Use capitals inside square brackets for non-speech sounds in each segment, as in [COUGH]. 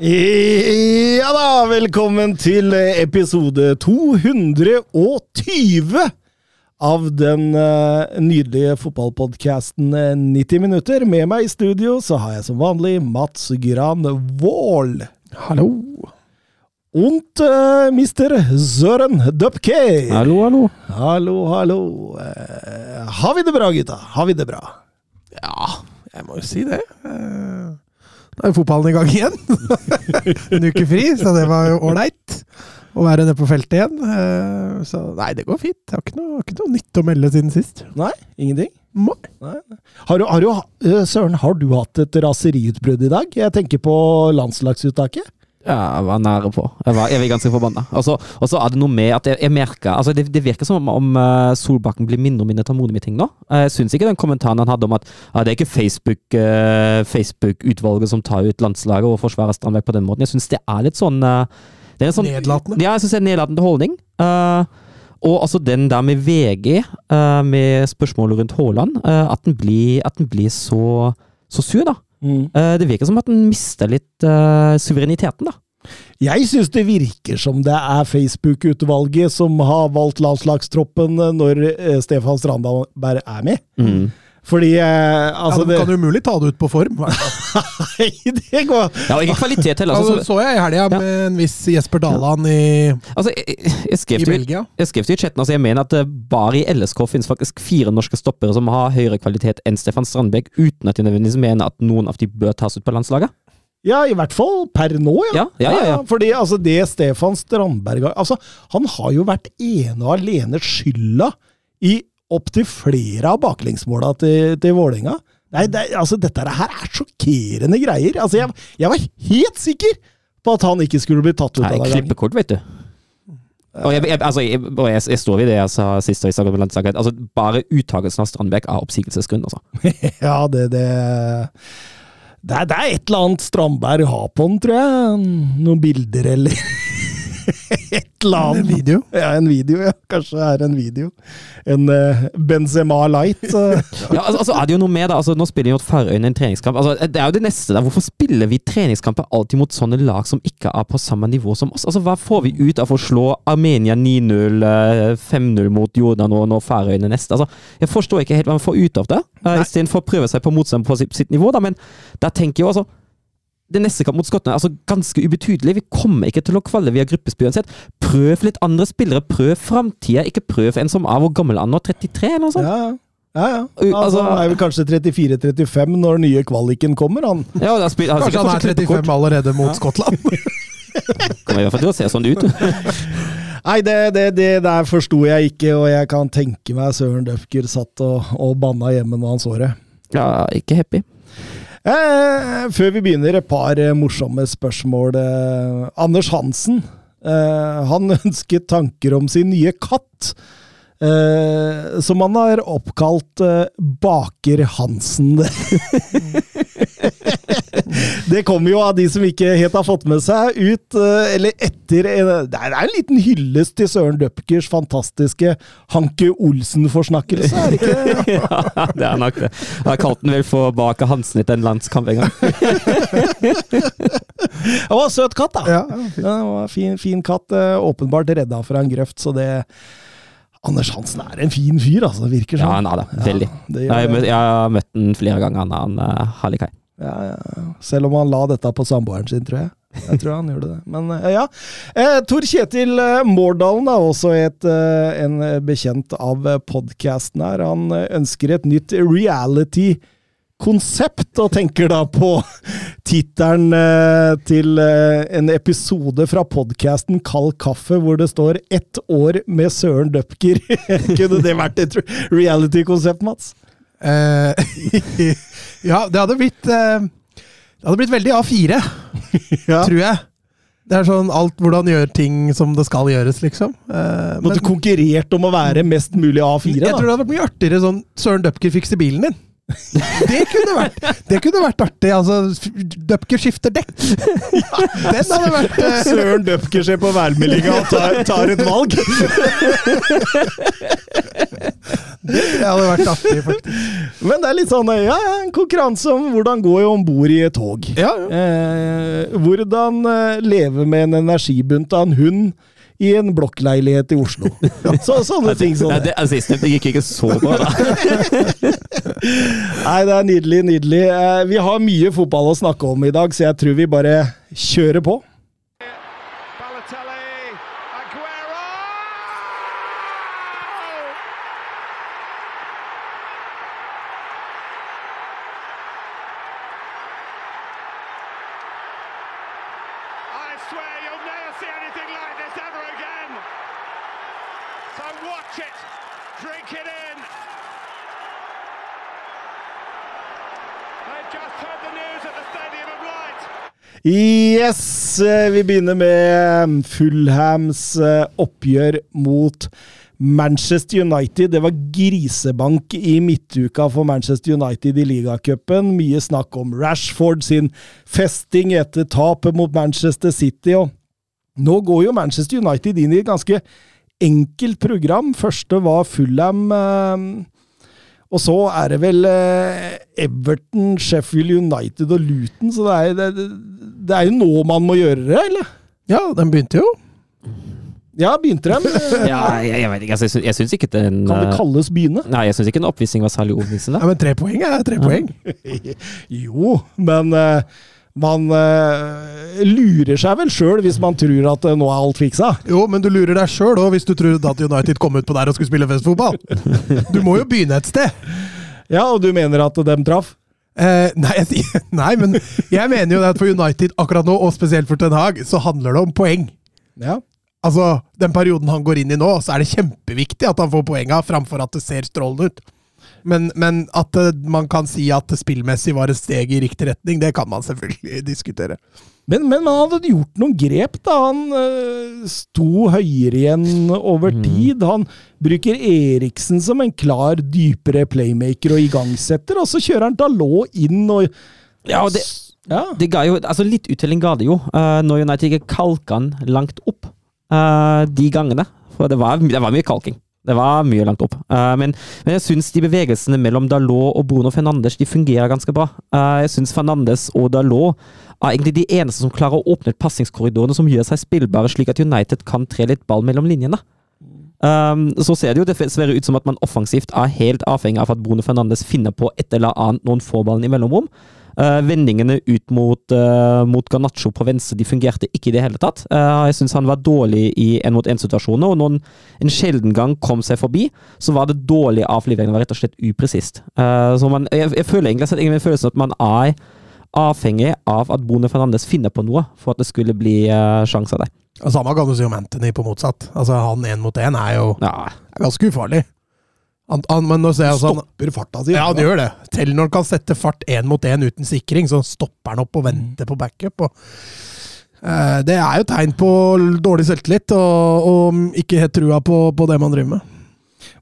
Ja da, velkommen til episode 220 av den eh, nydelige fotballpodkasten 90 minutter. Med meg i studio så har jeg som vanlig Mats Gran Wold. Hallo. Und uh, mister Søren Dupke. Hallo, hallo. Hallo, hallo. Uh, har vi det bra, gutta? Har vi det bra? Ja, jeg må jo si det. Eh, Da er fotballen i gang igjen. [LAUGHS] en uke fri, så det var jo ålreit å være nede på feltet igjen. Eh, Så nei, det går fint. Jeg har ikke noe, ikke noe nytt å melde siden sist. Nei, ingenting? Nei. Nei. Har du, har du, eh, Søren, har du hatt et raseriutbrudd i dag? Jeg tenker på landslagsuttaket. Ja, jeg var nære på. Jeg var, jeg var ganske forbanna. Og så er det noe med at jeg, jeg merker altså det, det virker som om, eh, Solbakken blir mindre og mindre tålmodig med ting nå. Jeg syns ikke den kommentaren han hadde om at ja, det er ikke Facebook, eh, Facebook-utvalget som tar ut landslaget og forsvarer Strandberg på den måten. Jeg syns det er litt sånn eh, det er sånn, Nedlatende. Ja, jeg syns det er en nedlatende holdning. Eh, og altså den der med VG, eh, med spørsmålet rundt Haaland, eh, at den blir, at den blir så, så sur, da. Eh, det virker som at den mister litt uh, suvereniteten, da. Jeg syns det virker som det er Facebook-utvalget som har valgt landslagstroppen når eh, Stefan Strandberg er med. Fordi eh, altså ja, de kan jo umulig ta det ut på form. [LAUGHS] Nei, det går Ja, ikke kvalitet heller. Altså, Altså, så jeg i helga Ja. med en viss Jesper Daland i, altså, jeg, jeg, jeg, skrev i Belgia. jeg skrev til i chatten altså, jeg mener at det bare i LSK finnes faktisk fire norske stoppere som har høyere kvalitet enn Stefan Strandberg, uten at de nødvendigvis mener at noen av de bør tas ut på landslaget. Ja, i hvert fall per nå, ja. Ja, ja, ja, ja. Fordi altså, det Stefan Strandberg har altså, Han har jo vært ene og alene skylda i opptil flere av baklengsmåla til, til Vålerenga. Nei, det, altså, dette her er sjokkerende greier. Altså, jeg, jeg var helt sikker på at han ikke skulle bli tatt ut Nei, av det. klippekort, vet du. Og jeg, jeg, altså, jeg, står ved det jeg sa sist. jeg sa. Altså, bare uttakelsen av Strandberg er oppsigelsesgrunn. Altså. [LAUGHS] Ja, det, det, det, er, det er et eller annet Strandberg har på den, tror jeg. Noen bilder eller [LAUGHS] et eller En video. Ja, en video, ja. Kanskje det er en video. En uh, Benzema Light. eh. [LAUGHS] Ja, altså, altså er det jo noe med da, altså Nå spiller vi mot Færøyene en treningskamp. Altså, det er jo det neste Da. Hvorfor spiller vi treningskamper alltid mot sånne lag som ikke er på samme nivå som oss? Altså, Hva får vi ut av å slå Armenia 9-0, eh, 5-0 mot Jordan og nå Færøyene neste? Altså, Jeg forstår ikke helt hva man får ut av det, uh, istedenfor å prøve seg på motstand på sitt, sitt nivå. da, Men der tenker jeg jo altså det neste kamp mot Skottland er altså ganske ubetydelig. Vi kommer ikke til å kvalle via gruppespill uansett. Prøv litt andre spillere. Prøv framtida. Ikke prøv en som er hvor gammel han nå? 33, eller noe sånt? Ja, ja. Ja, ja. Altså, altså- han er vel kanskje 34-35 når den nye kvaliken kommer, han. Ja, da spiller, altså, Kanskje han er 35 allerede mot Skottland. [LAUGHS] Kommer i hvert fall til å se sånn ut. [LAUGHS] Nei, det, det, det der forsto jeg ikke, og jeg kan tenke meg Søren Døfker satt og, og banna hjemme når han så det. Ja, ikke happy. Eh, før vi begynner, et par eh, morsomme spørsmål. Eh, Anders Hansen eh, han [LAUGHS] ønsket tanker om sin nye katt. Eh, som han har oppkalt eh, Baker Hansen. [LAUGHS] [LAUGHS] det kommer jo av de som ikke helt har fått med seg ut, eh, eller etter en, Det er en liten hyllest til Søren Døpkers fantastiske Hanke Olsen-forsnakkelse, er det ikke? [LAUGHS] ja, det er nok det. Jeg har kalt den vel for Baker Hansen etter en landskamp en gang. [LAUGHS] Det var en søt katt, da. Ja, Ja, det var en fin, fin katt. eh, Åpenbart redda fra en grøft, så det Anders Hansen er en fin fyr, altså. Det virker Ja, sånn. han er det. Veldig. det Jeg jeg har møtt den flere ganger, han er Ja, ja. Selv om han la dette på samboeren sin, tror jeg. Jeg tror han gjorde det. Men eh, ja. Eh, Tor Kjetil eh, Mårdalen, er også et, en bekjent av podkasten her, han ønsker et nytt reality konsept, og tenker da på [LAUGHS] tittelen til en episode fra podkasten Kald kaffe, hvor det står 'Ett år med Søren Dupker'. [LAUGHS] Kunne det vært et reality-konsept, Mats? Eh, [LAUGHS] ja, det hadde blitt eh, Det hadde blitt veldig A4, [LAUGHS] Ja. tror jeg. Det er sånn alt hvordan gjør ting som det skal gjøres, liksom. Eh, Måtte konkurrert om å være mest mulig A4, jeg tror det hadde vært mye artigere sånn Søren Dupker fikser bilen din. Det kunne vært, det kunne vært artig. Altså, Dupker skifter dekk. Den hadde vært uh... Søren Dupker ser på værmeldinga og tar, tar et valg. Det hadde vært artig, faktisk. Men det er litt sånn ja, ja, en konkurranse om hvordan gå om bord i et tog. Ja, ja. Eh, hvordan eh, leve med en energibunt av en hund i en blokkleilighet i Oslo. [LAUGHS] Så, sånne ting som det. det, altså, sistnevnte gikk ikke så bra, da. [LAUGHS] Nei, det er nydelig, nydelig. Eh, vi har mye fotball å snakke om i dag, så jeg tror vi bare kjører på. Yes! eh, Vi begynner med Fulhams eh, oppgjør mot Manchester United. Det var grisebank i midtuka for Manchester United i ligacupen. Mye snakk om Rashford sin festing etter tapet mot Manchester City. og Nå går jo Manchester United inn i et ganske enkelt program. Første var Fulham. eh, og så er det vel eh, Everton, Sheffield United og Luton, så det er, det, det er jo nå man må gjøre det, eller? ja, den begynte jo. Ja, begynte den? [LAUGHS] Ja, jeg, jeg vet ikke, altså, jeg, jeg syns ikke den Kan det eh, kalles begynne? Nei, jeg syns ikke en oppvisning var særlig overbevisende. Ja, men tre poeng er tre poeng. [LAUGHS] Jo, men eh, man uh, lurer seg vel sjøl hvis man tror at uh, nå er alt fiksa. Jo, men du lurer deg sjøl òg hvis du trodde at United kom ut på der og skulle spille festfotball. Du må jo begynne et sted. Ja, og du mener at dem traff? Eh, nei, [LAUGHS] nei, men jeg mener jo at for United akkurat nå, og spesielt for Ten Hag, så handler det om poeng. Ja. Altså, Den perioden han går inn i nå, så er det kjempeviktig at han får poenga, framfor at det ser strålende ut. Men, men at eh, man kan si at det spillmessig var et steg i riktig retning, det kan man selvfølgelig [LAUGHS] diskutere. Men, men man hadde gjort noen grep, da. Han øh, sto høyere igjen over tid. Han bruker Eriksen som en klar, dypere playmaker og igangsetter, og så kjører han Dalot inn og Ja, og det, Ja. det ga jo, altså Litt uttelling ga det jo, uh, når United ikke kalka han langt opp uh, de gangene. For det var, det var mye kalking. Det var mye langt opp. Uh, men, men jeg syns de bevegelsene mellom Dalot og Bruno Fernandes de fungerer ganske bra. Uh, jeg syns Fernandes og Dalot er egentlig de eneste som klarer å åpne passingskorridorene som gjør seg spillbare, slik at United kan tre litt ball mellom linjene. Um, så ser det jo dessverre ut som at man offensivt er helt avhengig av at Bruno Fernandes finner på et eller annet noen få ballen i mellomrom. Uh, vendingene ut mot, uh, mot Garnaccio på venstre de fungerte ikke i det hele tatt. Uh, jeg syns han var dårlig i én-mot-én-situasjoner, og når han en sjelden gang kom seg forbi, så var det dårlig avlevering. Det var rett og slett upresist. Så man, jeg, jeg føler egentlig jeg har følelsen at man er avhengig av at Bone Fernandes finner på noe for at det skulle bli uh, sjanser der. Og Samme kan du si om Anthony på motsatt. Altså, Han én mot én er jo Ja, ganske ufarlig. Han, han, men nå ser jeg altså, han, Stopper farta si. Ja, han gjør det. Telenor kan sette fart én mot én uten sikring, så stopper han opp og venter på backup. Og, eh, det er jo tegn på dårlig selvtillit og, og ikke helt trua på, på det man driver med.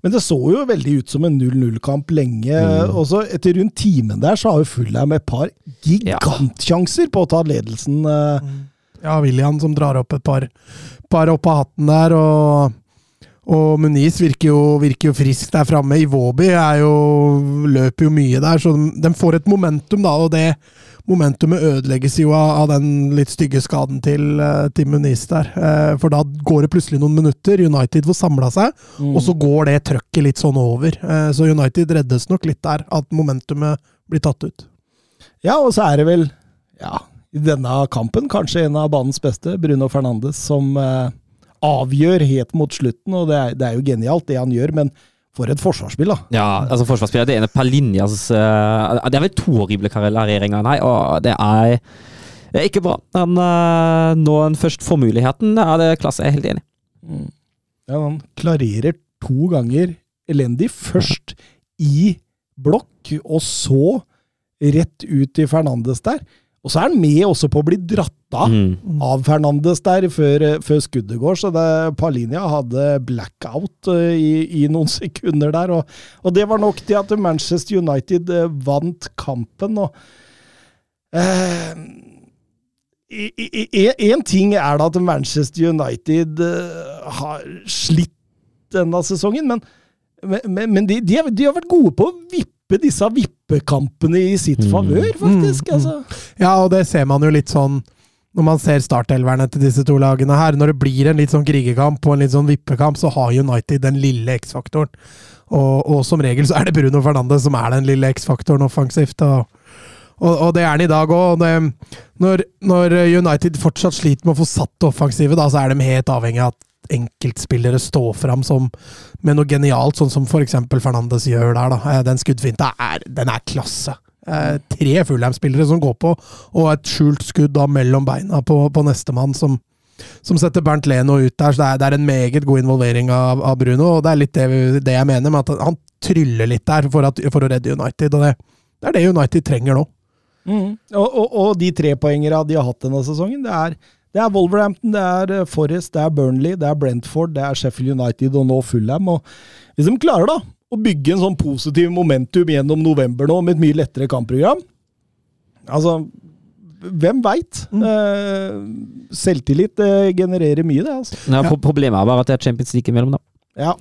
Men det så jo veldig ut som en 0-0-kamp lenge. Mm. Og så etter rundt timen der, så har jo Fulham et par gigantsjanser på å ta ledelsen. eh. Ja, William som drar opp et par, par opp av hatten der, og, og Muniz virker jo, virker jo frisk der framme. Iwobi jo, løper jo mye der, så de, de får et momentum, da, og det momentumet ødelegges jo av, av den litt stygge skaden til, eh, til Muniz der. Eh, For da går det plutselig noen minutter, United får samla seg, og så går det trøkket litt sånn over. Eh, Så United reddes nok litt der, at momentumet blir tatt ut. Ja, og så er det vel, ja, i denne kampen kanskje en av banens beste, Bruno Fernandes, som eh, avgjør helt mot slutten. Og det er, det er jo genialt, det han gjør, men for et forsvarsspill, da. Ja, altså forsvarsspiller det ene per linje. Altså, Det er vel to horrible klareringer, nei, og det er, det er ikke bra. Men uh, når han først får muligheten, er det klasse. Jeg er helt enig. Ja, han klarerer to ganger elendig. Først i blokk, og så rett ut til Fernandes der. Og så er han med også på å bli dratt av Mm. av Fernandes der før, eh, før skuddet går, så det, Palinia hadde blackout eh, i, i noen [LAUGHS] sekunder der. Og, og det var nok til at Manchester United eh, vant kampen. og eh, Én ting er da at Manchester United har slitt denne sesongen, men, men, men de, de, har, de har vært gode på å vippe disse vippekampene i sitt Mm. favør, faktisk. Mm, mm. altså. Ja, og det ser man jo litt sånn når man ser startelverne til disse to lagene her. Når det blir en litt sånn krigerkamp og en litt sånn vippekamp, så har United den lille X-faktoren. Og, og som regel så er det Bruno Fernandes som er den lille X-faktoren offensivt. Og, og, og det er han i dag òg. Når, når United fortsatt sliter med å få satt det offensive, da, så er de helt avhengig av at enkeltspillere stå fram som, med noe genialt, sånn som f.eks. Fernandes gjør der. Da. Eh, Den skuddfinta er, den er klasse. Eh, tre Fulham-spillere som går på, og et skjult skudd da mellom beina på, på nestemann som, som setter Bernt Leno ut der. Så det er, det er en meget god involvering av, av Bruno, og det er litt det, det jeg mener med at han tryller litt der for, at, for å redde United. og det, det er det United trenger nå. Mm. Og, og, og de trepoengere de har hatt denne sesongen, det er, det er Wolverhampton, det er Forrest, det er Burnley, det er Brentford, det er Sheffield United og nå Fulham. Og hvis de klarer da å bygge en sånn positiv momentum gjennom november nå, med et mye lettere kampprogram Altså, hvem veit? Eh, selvtillit eh, genererer mye, det. altså. Ja, Problemet er bare at det er Champions League imellom, da. Ja.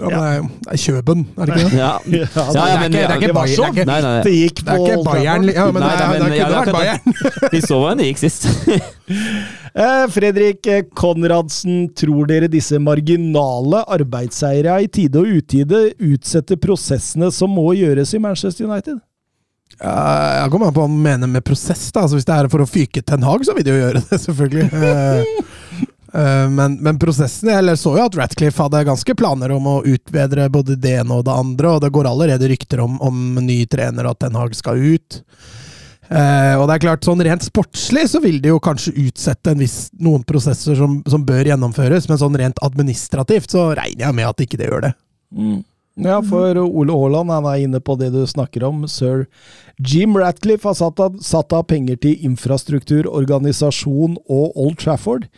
Ja, men det er, det er Kjøben, er det ikke det? Ja, [LAUGHS] Ja, ja, det er men ikke- det er ikke var Bayern, det ikke- Nei, nei, Det gikk på Det er ikke Bayern ja, men Nei, det, nei, men det ja, kunne vært Bayern. [LAUGHS] Vi så hvordan det gikk sist. [LAUGHS] Eh, Fredrik eh, Konradsen, tror dere disse marginale arbeidseierne i tide og utide utsetter prosessene som må gjøres i Manchester United? Ja, Jeg kommer an på hva han mener med prosess. da. Altså, hvis det er for å fyke Ten Hag, så vil de jo gjøre det, selvfølgelig. Eh, men, men prosessen Jeg så jo at Ratcliffe hadde ganske planer om å utbedre både det ene og det andre, og det går allerede rykter om, om ny trener og at Den Haag skal ut. Eh, og det er klart, sånn Rent sportslig så vil det jo kanskje utsette en viss, noen prosesser som, som bør gjennomføres, men sånn rent administrativt så regner jeg med at ikke det gjør det. Ja, for Ole Haaland han er inne på det du snakker om. Sir Jim Ratcliffe har satt av, satt av penger til infrastruktur, organisasjon og Old Trafford.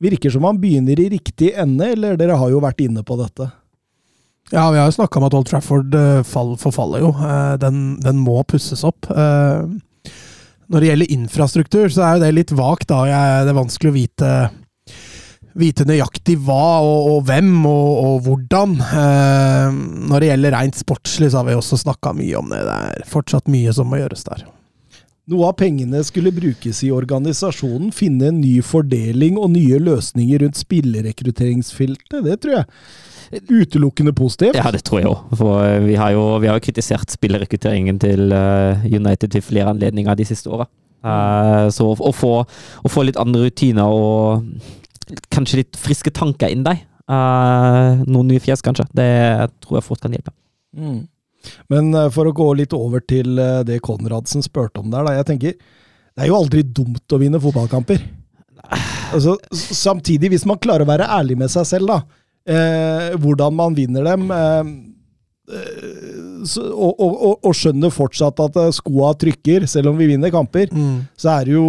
Virker som han begynner i riktig ende, eller dere har jo vært inne på dette? Ja, vi har jo snakka om at Old Trafford eh, fall, forfaller jo. Eh, Den, den må pusses opp. Eh, Når det gjelder infrastruktur, så er jo det litt vagt, da. Det er vanskelig å vite, vite nøyaktig hva og, og hvem og, og hvordan. Når det gjelder rent sportslig, så har vi også snakka mye om det. Det er fortsatt mye som må gjøres der. Noe av pengene skulle brukes i organisasjonen, finne en ny fordeling og nye løsninger rundt spillerekrutteringsfeltet. Det tror jeg utelukkende positivt. Ja, det tror jeg òg. For eh, vi har jo, vi har jo kritisert spillerekrutteringen til eh, United til flere anledninger de siste åra. Eh, så å, få, å få litt andre rutiner og kanskje litt friske tanker inn deg. eh, noen nye fjes, kanskje. Det tror jeg fort kan hjelpe. Mm. Men eh, for å gå litt over til eh, det Konradsen spurte om der, da. Jeg tenker, det er jo aldri dumt å vinne fotballkamper. Altså, samtidig, hvis man klarer å være ærlig med seg selv, da. Eh, hvordan man vinner dem. Eh, eh, så, og, og, og, skjønner fortsatt at skoa trykker, selv om vi vinner kamper, så er det jo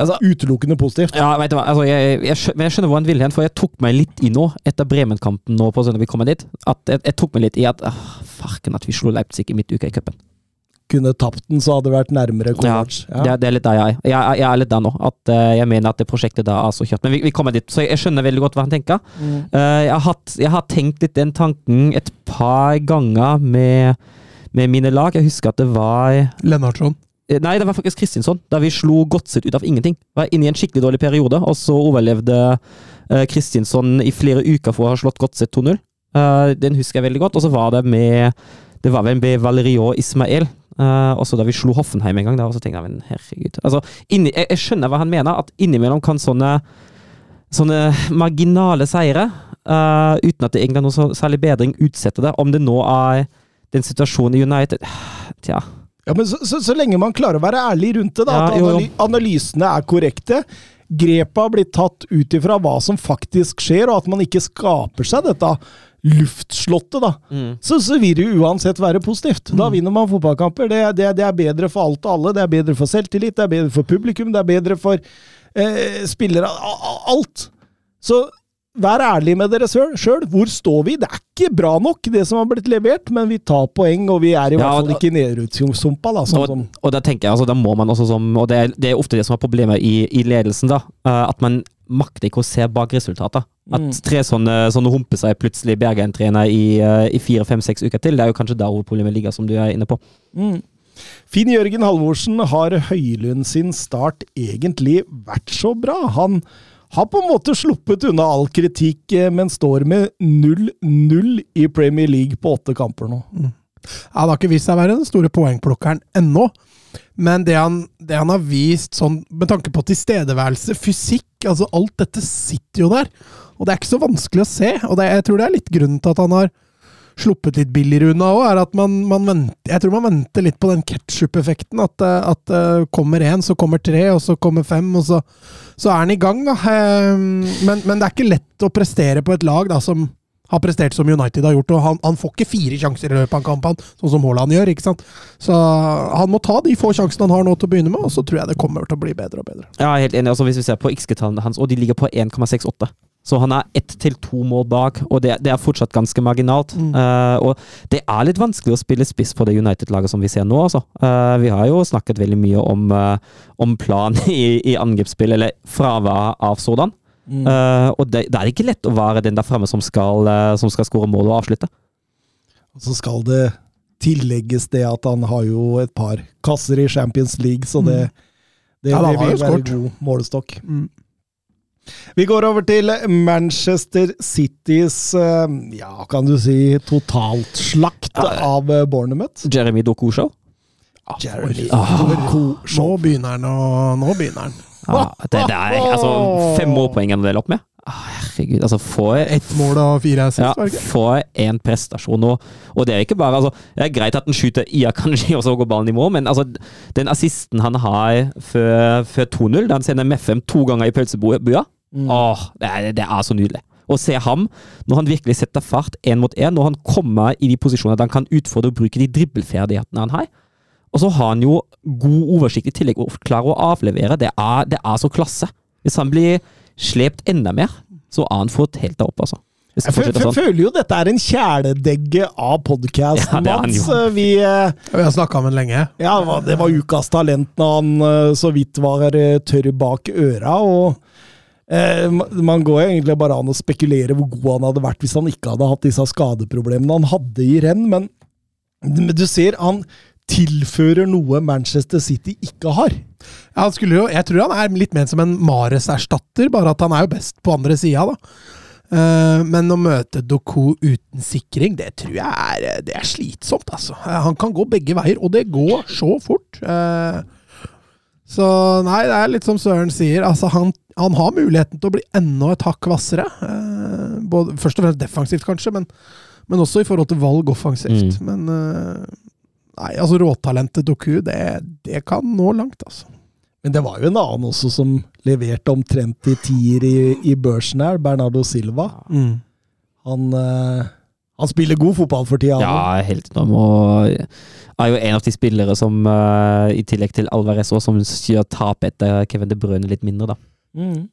Altså, utelukkende positivt. Ja, vet du hva, altså, jeg, jeg, men jeg skjønner hvor han vil hen, for jeg tok meg litt i nå, etter Bremen-kampen nå på søndag vi kommer dit, at jeg, jeg tok meg litt i at ah, farken at vi slo Leipzig i midtuka i cupen. Kunne tapt den, så hadde det vært nærmere Kovac. Det, er- det er litt der jeg er. Jeg, jeg er litt der nå. At uh, jeg mener at det prosjektet da er så kjørt. Men vi, vi kommer dit, så jeg, jeg skjønner veldig godt hva han tenker. Mm. Uh, jeg, har hatt, jeg har tenkt litt den tanken et par ganger med, med mine lag. Jeg husker at det var Lennartson. Nei, det var faktisk Kristinsson. Da vi slo Godset ut av ingenting. Var inne i en skikkelig dårlig periode, og så overlevde uh, Kristinsson i flere uker for å ha slått Godset 2-0. Eh, den husker jeg veldig godt. Og så var det med Det var vel med Valerio Ismael. Også da vi slo Hoffenheim en gang. Da, og så tenkte jeg, men herregud. Altså, inni, jeg, jeg skjønner hva han mener, at innimellom kan sånne Sånne marginale seire, uh, uten at det egentlig er noe særlig bedring, utsette det. Om det nå er den situasjonen i United [SIGHS] Tja. Ja, men så, så, så lenge man klarer å være ærlig rundt det, da, Ja, at analy analysene er korrekte, grepet har blitt tatt ut ifra hva som faktisk skjer, og at man ikke skaper seg dette luftslottet, da, Mm. så, så vil det jo uansett være positivt. Da vinner man fotballkamper. Det, det, det er bedre for alt og alle. Det er bedre for selvtillit, det er bedre for publikum, det er bedre for eh, spillere. Alt. Så vær ærlig med dere sjøl. Hvor står vi? Det er ikke bra nok, det som har blitt levert, men vi tar poeng, og vi er i Ja, hvert fall ikke nedrykkssumpa. Sånn og, som og da tenker jeg, altså, da må man også som Og det er, det er ofte det som er problemet i, i ledelsen, da. eh, at man makter ikke å se bak resultatet. At Mm. tre sånne, sånne humper seg plutselig Bergen-trener i, eh, i fire, fem, seks uker til. Det er jo kanskje der hovedproblemet ligger, som du er inne på. Mm. Finn Jørgen Halvorsen har Høylund sin start egentlig vært så bra. Han har på en måte sluppet unna all kritikk, eh, men står med 0-0 i Premier League på åtte kamper nå. Han har ikke vist seg å være den store poengplukkeren ennå. Men det han, det han har vist sånn, med tanke på tilstedeværelse, fysikk, altså alt dette sitter jo der. Og det er ikke så vanskelig å se. Og det, jeg tror det er litt grunnen til at han har sluppet litt billigere unna òg, er at man, man venter Jeg tror man venter litt på den ketsjup-effekten. At, eh, at eh, kommer én, så kommer tre, og så kommer fem, og så, så er han i gang, da. Eh, Men, men det er ikke lett å prestere på et lag da, som har prestert som United har gjort. og Han, han får ikke fire sjanser i løpet av en kamp, han, sånn som Haaland gjør. ikke sant? Så han må ta de få sjansene han har nå til å begynne med, og så tror jeg det kommer til å bli bedre og bedre. Ja, helt enig. Altså, hvis vi ser på XG-tallene hans, og de ligger på 1,68. Så han er ett til to mål bak, og det, det er fortsatt ganske marginalt. Mm. Uh, og det er litt vanskelig å spille spiss på det United-laget som vi ser nå, altså. Uh, vi har jo snakket veldig mye om, uh, om plan [LAUGHS] i, i angrepsspill, eller fravær av sådan. Mm. Eh, og det, det er ikke lett å være den der fremme som skal, uh, som skal skåre mål og avslutte. Og så skal det tillegges det at han har jo et par kasser i Champions League, så det, det, Ja, det jo vil være god målestokk. Mm. Vi går over til Manchester Citys eh, ja, kan du si totaltslakt av eh, Bournemouth. Jeremy Doku-show. Jeremy Ah. Nå begynner han å Nå begynner han. Ja, det, det er altså fem målpoeng han deler opp med. Ah, herregud, altså få Ett mål og fire assist, Ja, var det ikke? få en prestasjon. Og, og det er ikke bare altså, Det er greit at han skyter Ia kanskje, [LAUGHS] og så går ballen i mål, men altså, den assisten han har før, før 2-0, da han sender Meffem to ganger i pølsebua Mm. Åh, det er, det er så nydelig. Å se ham når han virkelig setter fart én mot én, når han kommer i de posisjonene der han kan utfordre og bruke de dribbelferdighetene han har. Og så har han jo god oversikt i tillegg og klarer å avlevere. Det er, det er så klasse. Hvis han blir slept enda mer, så har han fått helt der opp, altså. Jeg han fø- fortsetter fø- sånn. føler jo dette er en kjæledegge av [LAUGHS] Ja, podkasten er hans. Vi, eh, Vi har snakka om den lenge. ja, det var- ukas talent når han eh, så vidt var eh, tørr bak øra. og eh, Man går jo egentlig bare an å spekulere hvor god han hadde vært hvis han ikke hadde hatt disse skadeproblemene han hadde i renn, men, men du ser han tilfører noe Manchester City ikke har. Ja, han jo, jeg tror han er litt mer som en Mares-erstatter, bare at han er jo best på andre sida, da. Eh, men å møte Doku uten sikring, det tror jeg er, det er slitsomt, altså. Eh, Han kan gå begge veier, og det går så fort. Eh, så nei, det er litt som Søren sier. Altså, han, han har muligheten til å bli enda et hakk hvassere. Eh, både, først og fremst defensivt, kanskje, men, men også i forhold til valg offensivt. Mm. Men eh, nei, altså råtalentet Doku, det, det kan nå langt, altså. Men det var jo en annen også som leverte omtrent i tier i, i børsen her, Bernardo Silva. Mm. Han, uh, han spiller god fotball for tida. Ja, helt enorm. Og er jo en av de spillere som, uh, i tillegg til Alvarez, også, som gjør tap etter Kevin De Bruyne litt mindre, da. Mm.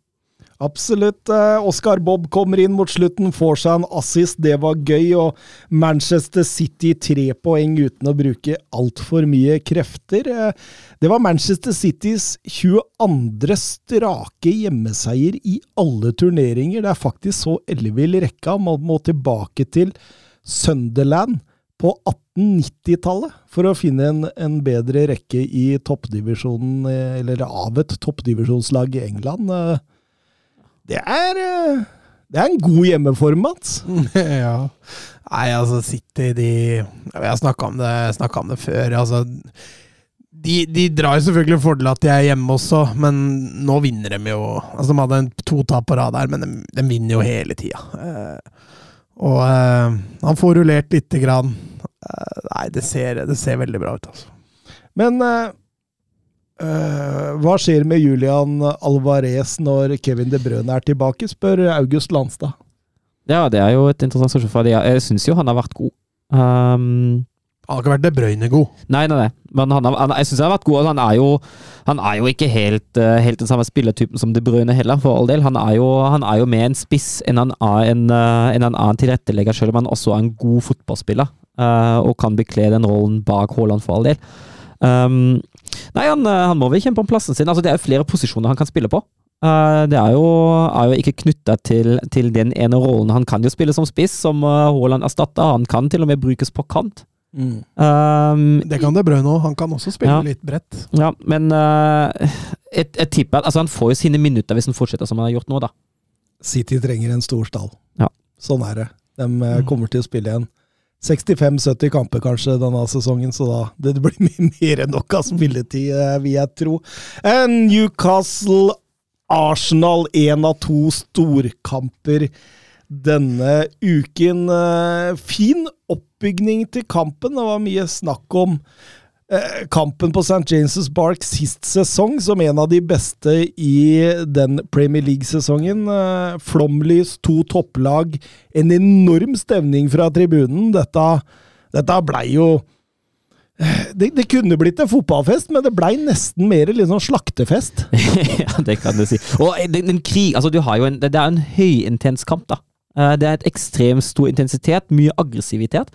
Absolutt. Eh, Oscar Bob kommer inn mot slutten, får seg en assist, det var gøy. Og Manchester City tre poeng uten å bruke altfor mye krefter. Eh, Det var Manchester Citys 22. strake hjemmeseier i alle turneringer. Det er faktisk så ellevill rekka. Man må tilbake til Sunderland på 1890-tallet for å finne en, en bedre rekke i toppdivisjonen, eh, eller av et toppdivisjonslag i England. Eh, Det er, eh, det er en god hjemmeform, Mats. [LAUGHS] ja. Nei, altså City, de Vi har snakka om, om det før. altså de, de drar jo selvfølgelig fordel at de er hjemme også, men nå vinner de jo altså De hadde en to tap på rad her, men de, de vinner jo hele tida. Eh, og eh, han får rullert lite grann. Eh, nei, det ser, det ser veldig bra ut, altså. Men eh, eh, hva skjer med Julian Alvarez når Kevin De Brøne er tilbake, spør August Landstad. Ja, det er jo et interessant spørsmål. for Jeg, syns jo han har vært god. Um, Han har ikke vært De Brøyne god. nei, nei, nei. Men han har, han, jeg syns han har vært god. og Han er jo, han er jo ikke helt, eh, helt den samme spillertypen som De Brøyne heller, for all del. Han er jo, han er jo mer en spiss enn han er en, eh, enn han er tilrettelegger, selv om han også er en god fotballspiller. uh, og kan bekle den rollen bak Haaland, for all del. Um, nei, han, eh, han må vel kjempe om plassen sin. Altså, det er jo flere posisjoner han kan spille på. Uh, det er jo, er jo ikke knytta til, til den ene rollen. Han kan jo spille som spiss, som uh, Haaland erstatter. Han kan til og med brukes på kant. Mm. Um, Det kan De Bruyne òg. Han kan også spille Ja. litt bredt. ja, men uh, jeg, et tipp er at altså, han får jo sine minutter hvis han fortsetter som han har gjort nå, da. City trenger en stor stall. Ja. Sånn er det. De eh, Mm. kommer til å spille igjen 65-70 kamper kanskje denne sesongen, så da det blir [LAUGHS] mye mer enn nok av spilletid, eh, vil jeg tro. Eh, Newcastle Arsenal, én av to storkamper denne uken. Eh, Fin oppbygning til kampen. Det var mye snakk om kampen på St. James' Bark sist sesong som en av de beste i den Premier League-sesongen. Eh, Flomlys, to topplag, en enorm stemning fra tribunen. Dette, dette blei jo eh, det, det kunne blitt en fotballfest, men det blei nesten mer litt sånn slaktefest. [LAUGHS] ja, det kan du si. Og den, den krig Altså, du har jo en det er en høyintens kamp, da. Eh, Det er et ekstremt stor intensitet, mye aggressivitet.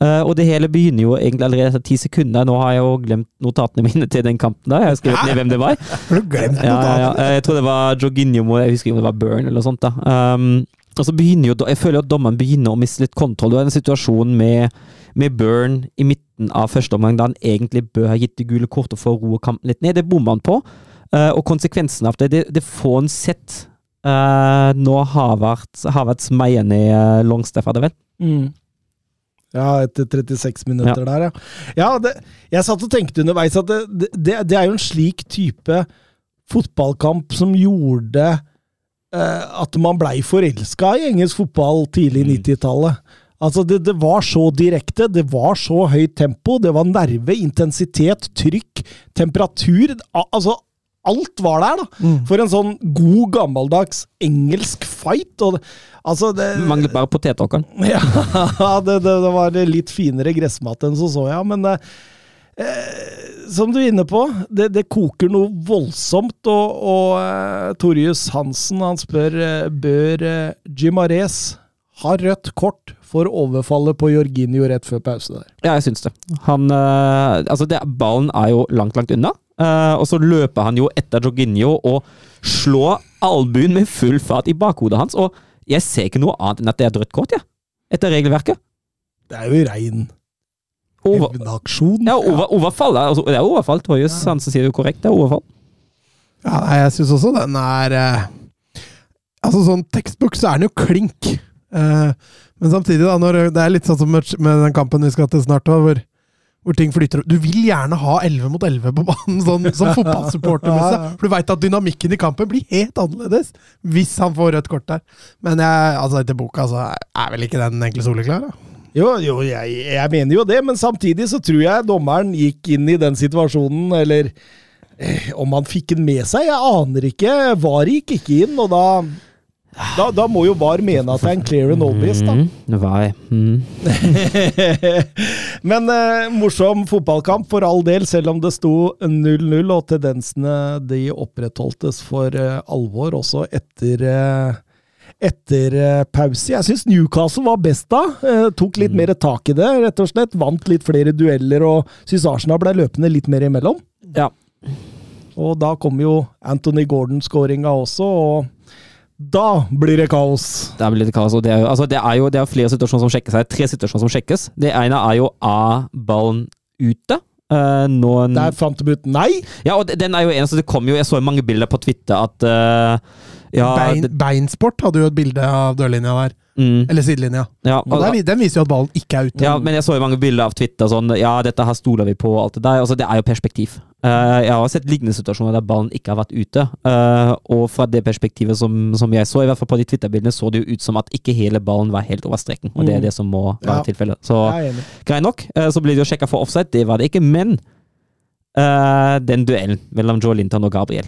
Eh, Og det hele begynner jo egentlig allerede etter ti sekunder. Nå har jeg jo glemt notatene mine til den kampen der. Jeg har skrevet ned hvem det var. Har du glemt Ja, ja, ja. Eh, Jeg tror det var Jorginho, jeg husker ikke om det var Burn eller noe sånt. da. Um, og så begynner jo, Jeg føler at dommeren begynner å miste litt kontroll. Du har en situasjon med, med Burn i midten av første omgang, da han egentlig bør ha gitt det gule kortet for å roe kampen litt ned. Det bommer han på. Og konsekvensen av det, det, det får en sett uh, nå Havertz, Havertz meier i uh, Longstaff, hadde vel? Mm. Ja, etter 36 minutter der, ja. Ja, det, jeg satt og tenkte underveis at det, det, det er jo en slik type fotballkamp som gjorde eh, at man blei forelska i engelsk fotball tidlig i 90-tallet. Altså, det, det var så direkte, det var så høyt tempo, det var nerve, intensitet, trykk, temperatur. Al altså, alt var der, da. For en sånn god, gammeldags engelsk fight. Og det, altså, det, Manglet bare potetåkeren. [LAUGHS] ja, det, det, det var litt finere gressmat enn så så, ja. Men eh, eh, som du er inne på, det, det koker noe voldsomt. Og, og eh, Torjus Hansen han spør eh, bør eh, Gimares ha rødt kort for overfallet på Jorginho rett før pause der. Ja, jeg syns det. Han eh, Altså, det, ballen er jo langt, langt unna. Eh, og så løper han jo etter Jorginho og slår albuen med full fart i bakhodet hans. Og jeg ser ikke noe annet enn at det er et rødt kort, jeg. Etter regelverket. Det er jo rein hevnaksjon. ja, over, overfall. det er- Altså, det er overfall. Torjus Hansen sier det jo korrekt. Det er overfall. Ja, jeg syns også den er eh, Altså, sånn tekstbok så er den jo klink. Eh, men samtidig, da, når det er litt sånn som med med den kampen vi skal til snart, da, hvor, hvor ting flyter Du vil gjerne ha 11 mot 11 på banen, sånn, som fotballsupportermessig. For du veit at dynamikken i kampen blir helt annerledes hvis han får rødt kort der. Men jeg, altså, etter boka så er vel ikke den egentlig soleklar? Da. Jo, jo jeg, jeg mener jo det, men samtidig så tror jeg dommeren gikk inn i den situasjonen, eller eh, om han fikk den med seg, jeg aner ikke. VAR gikk ikke inn, og da da, da må jo VAR mene at det er en clear and obvious, da. Mm. Mm. [LAUGHS] Men eh, morsom fotballkamp for all del, selv om det sto 0-0, og tendensene de opprettholdtes for eh, alvor også etter eh, etter eh, pause. Jeg syns Newcastle var best da. Eh, tok litt mer tak i det, rett og slett. Vant litt flere dueller, og syns Arsenal ble løpende litt mer imellom. Ja. Og da kom jo Anthony Gordon-skåringa også, og da blir det kaos. Det blir litt kaos. og Det er jo, altså det er jo det er flere situasjoner som sjekkes. Det er tre situasjoner som sjekkes. Det ene er jo A-ballen ute. Uh, noen... Der fant de ut nei! Ja, og den er jo en, så det kom jo, Jeg så jo mange bilder på Twitter at uh, ja, Bein, Beinsport hadde jo et bilde av dørlinja der. Mm, Eller sidelinja. ja, Og der, den viser jo at ballen ikke er ute. ja, men jeg så jo mange bilder av Twitter sånn Ja, dette her stoler vi på, alt det der. Altså, det er jo perspektiv. Uh, jeg har sett lignende situasjoner der ballen ikke har vært ute. Uh, og fra det perspektivet som, som jeg så, i hvert fall på de Twitter-bildene, så det jo ut som at ikke hele ballen var helt over streken. Og det er Mm. det som må være Ja. tilfellet. Så greit nok. Uh, så blir det jo sjekka for offside, det var det ikke. Men den duellen mellom Joe Linton og Gabriel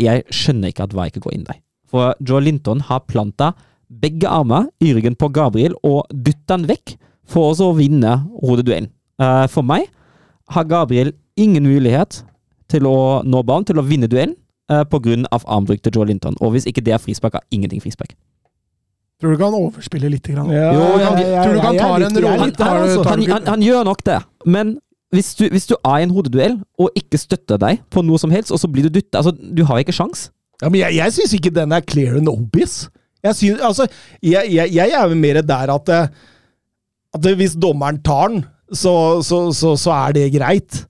Jeg skjønner ikke at VAR ikke går inn der. For Joe Linton har planta begge armer i ryggen på Gabriel og dytte han vekk for å vinne hodeduellen. Eh, for meg har Gabriel ingen mulighet til å nå ballen, til å vinne duellen, eh, av armbruk til Joe Linton. Og hvis ikke det er frispark, har ingenting frispark. Tror du ikke han overspiller litt? Grann? Ja, Jo, han, jeg- jeg- tror du kan han tar en rolle- altså. tar Han, han, han gjør nok det, men hvis du, hvis du er i en hodeduell og ikke støtter deg på noe som helst, og så blir du dytta altså, Du har ikke sjans. Ja, men jeg, jeg syns ikke den er clear and obvious. Jeg, synes, altså, jeg, jeg, jeg er mer der at, eh, at hvis dommeren tar den, så, så, så, så er det greit.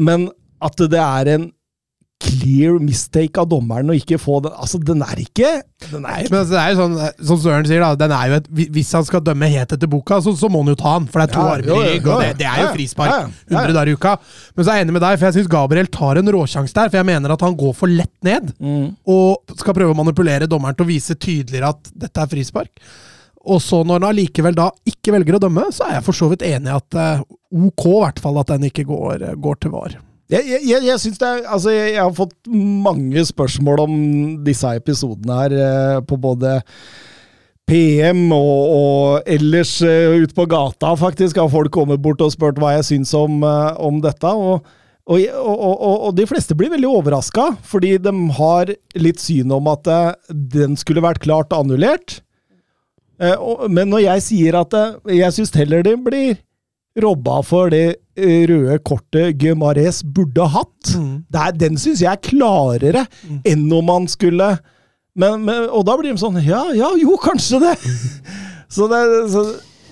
Men at det er en clear mistake av dommeren å ikke få den Altså, den er ikke den er, men det er jo sånn, som Søren sier, da, den er jo et, hvis han skal dømme helt etter boka, så, så må han jo ta han, for det er to Ja, armer i rygg, og det, det er jo frispark ja, ja, 100 dager i uka. Men så er jeg enig med deg, for jeg syns Gabriel tar en råsjanse der, for jeg mener at han går for lett ned, Mm. og skal prøve å manipulere dommeren til å vise tydeligere at dette er frispark. Og så når han allikevel da ikke velger å dømme, så er jeg for så vidt enig i at eh, ok, i hvert fall, at den ikke går, eh, går til var. Jeg, jeg, jeg, jeg det er Altså, jeg, jeg har fått mange spørsmål om disse episodene her, eh, på både PM og, og ellers uh, ute på gata, faktisk, har folk kommet bort og spurt hva jeg syns om, eh, om dette. Og, og, og, og, de fleste blir veldig overraska, fordi de har litt syn om at eh, den skulle vært klart annullert. Eh, men når jeg sier at eh, jeg syns heller det blir robba for det eh, røde kortet Gumares burde hatt. Det er, den syns jeg er klarere enn om man skulle men, men, Og da blir de sånn Ja, ja, jo, kanskje det! [LAUGHS] så det, så,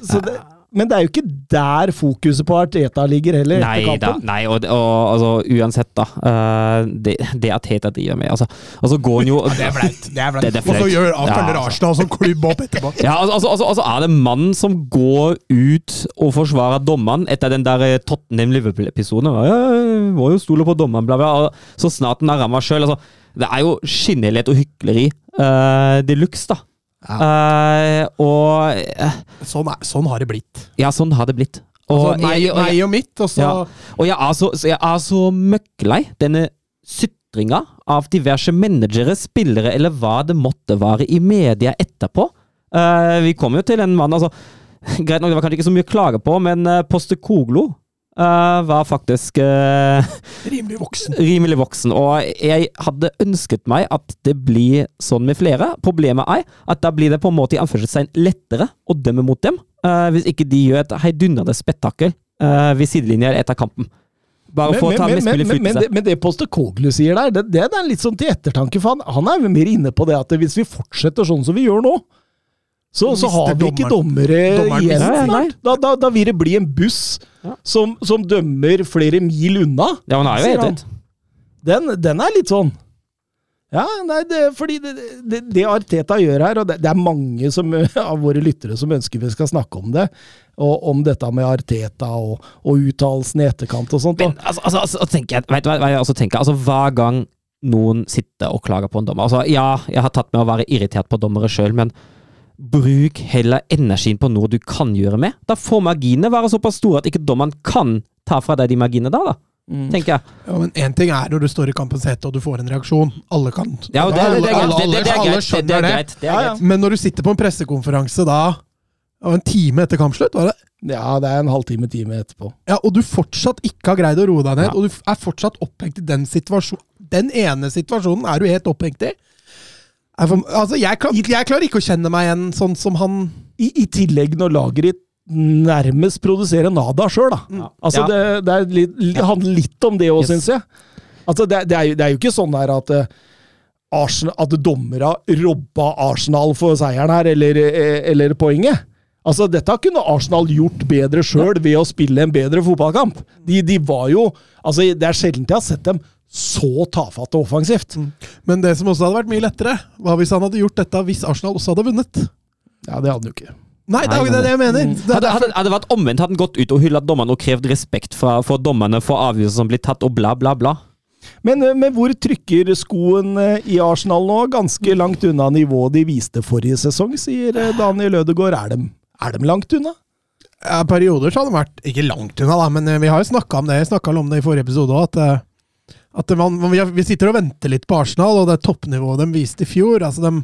så det men det er jo ikke der fokuset på Arteta ligger heller. etter kampen. da, nei, og, og altså, uansett, da. Uh, det, det Arteta driver med, altså. Altså går han jo Det er flaut. Det er er Og så gjør Ja, følger ja. Arsenal som klubb opp etterpå. Ja, altså, altså, altså, altså er det mannen som går ut og forsvarer dommeren etter den der eh, Tottenham-Liverpool-episoden. Ja, ja, ja, må jo stole på dommeren, bla, bla. og Så snart han har ramma sjøl. Altså, det er jo skinnhellighet og hykleri uh, de luxe, da. Eh, og eh, Sånn, er, sånn har det blitt. Ja, sånn har det blitt. Og, Altså, meg, jeg, og, og mitt, og så Ja. og jeg, er så, så jeg er så møkklei denne sytringa av diverse managere, spillere eller hva det måtte være i media etterpå. Uh, vi kom jo til en mann altså, [LAUGHS] Greit nok, det var kanskje ikke så mye å klage på, men uh, Postekoglo eh, var faktisk uh, rimelig voksen. rimelig voksen, og jeg hadde ønsket meg at det blir sånn med flere. Problemet er at da blir det på en måte i anførselstegn lettere å dømme mot dem, uh, hvis ikke de gjør et heidundrende spetakkel uh, ved sidelinja etter kampen. Bare for å ta mest mulig men, men, det, men det Postekoglu sier der, det, det er litt sånn til ettertanke. For han, han er jo mer inne på det at hvis vi fortsetter sånn som vi gjør nå, så, så har vi ikke dommere dommeren igjen mister- snart. Da, da, da vil det bli en buss Ja. som, som dømmer flere mil unna. Ja, men er jo helt Den, den er litt sånn Ja, nei, det, fordi det, det, det Arteta gjør her, og det, det er mange som, [LAUGHS] av våre lyttere som ønsker vi skal snakke om det, og om dette med Arteta og, og uttalelsene i etterkant og sånt. Men altså, altså, altså tenker jeg, vet du hva jeg også tenker? Altså, hver gang noen sitter og klager på en dommer altså, Ja, jeg har tatt med å være irritert på dommere sjøl, men bruk heller energien på noe du kan gjøre med. Da får marginene være såpass store at ikke dommeren kan ta fra deg de marginene da, da. Mm. Tenker jeg. Ja, men Én ting er når du står i kampens hete og du får en reaksjon. Alle kan Ja, det, det, det, alle, er skjønner er det. Men når du sitter på en pressekonferanse da, og en time etter kampslutt, var det? Ja, det er en halvtime, time etterpå. Ja, og du fortsatt ikke har greid å roe deg ned, Ja. og du er fortsatt opphengt i den situasjonen Den ene situasjonen er du helt opphengt i. For, altså, jeg, kan, jeg klarer ikke å kjenne meg igjen sånn som han I, I tillegg når Lagerit ditt nærmest produserer nada sjøl, da. Ja. Altså, Ja. det, det, er litt, det handler litt om det òg, Yes. syns jeg. Altså, det, det, er jo, det er jo ikke sånn her at eh, Arsenal, at dommere robba Arsenal for seieren her, eller, eh, eller poenget. Altså, Dette kunne Arsenal gjort bedre sjøl ved å spille en bedre fotballkamp. De, de var jo altså Det er sjelden jeg har sett dem så tafatt og offensivt. Men det som også hadde vært mye lettere, var hvis han hadde gjort dette hvis Arsenal også hadde vunnet. Ja, det hadde han jo ikke. Nei, det er ikke det jeg mener! Det er Hadde, hadde, hadde det vært omvendt, hadde han gått ut og hylla dommerne og krevd respekt fra, for dommerne for avgjørelser som blir tatt, og bla, bla, bla. Men, eh, men hvor trykker skoen eh, i Arsenal nå? Ganske langt unna nivået de viste forrige sesong, sier eh, Daniel Ødegaard. Er de, er de langt unna? Ja, perioder så har de vært ikke langt unna, da, men vi har jo snakka om det Jeg snakket om det i forrige episode òg, at, at man, vi, sitter og venter litt på Arsenal, og det toppnivået de viste i fjor altså de,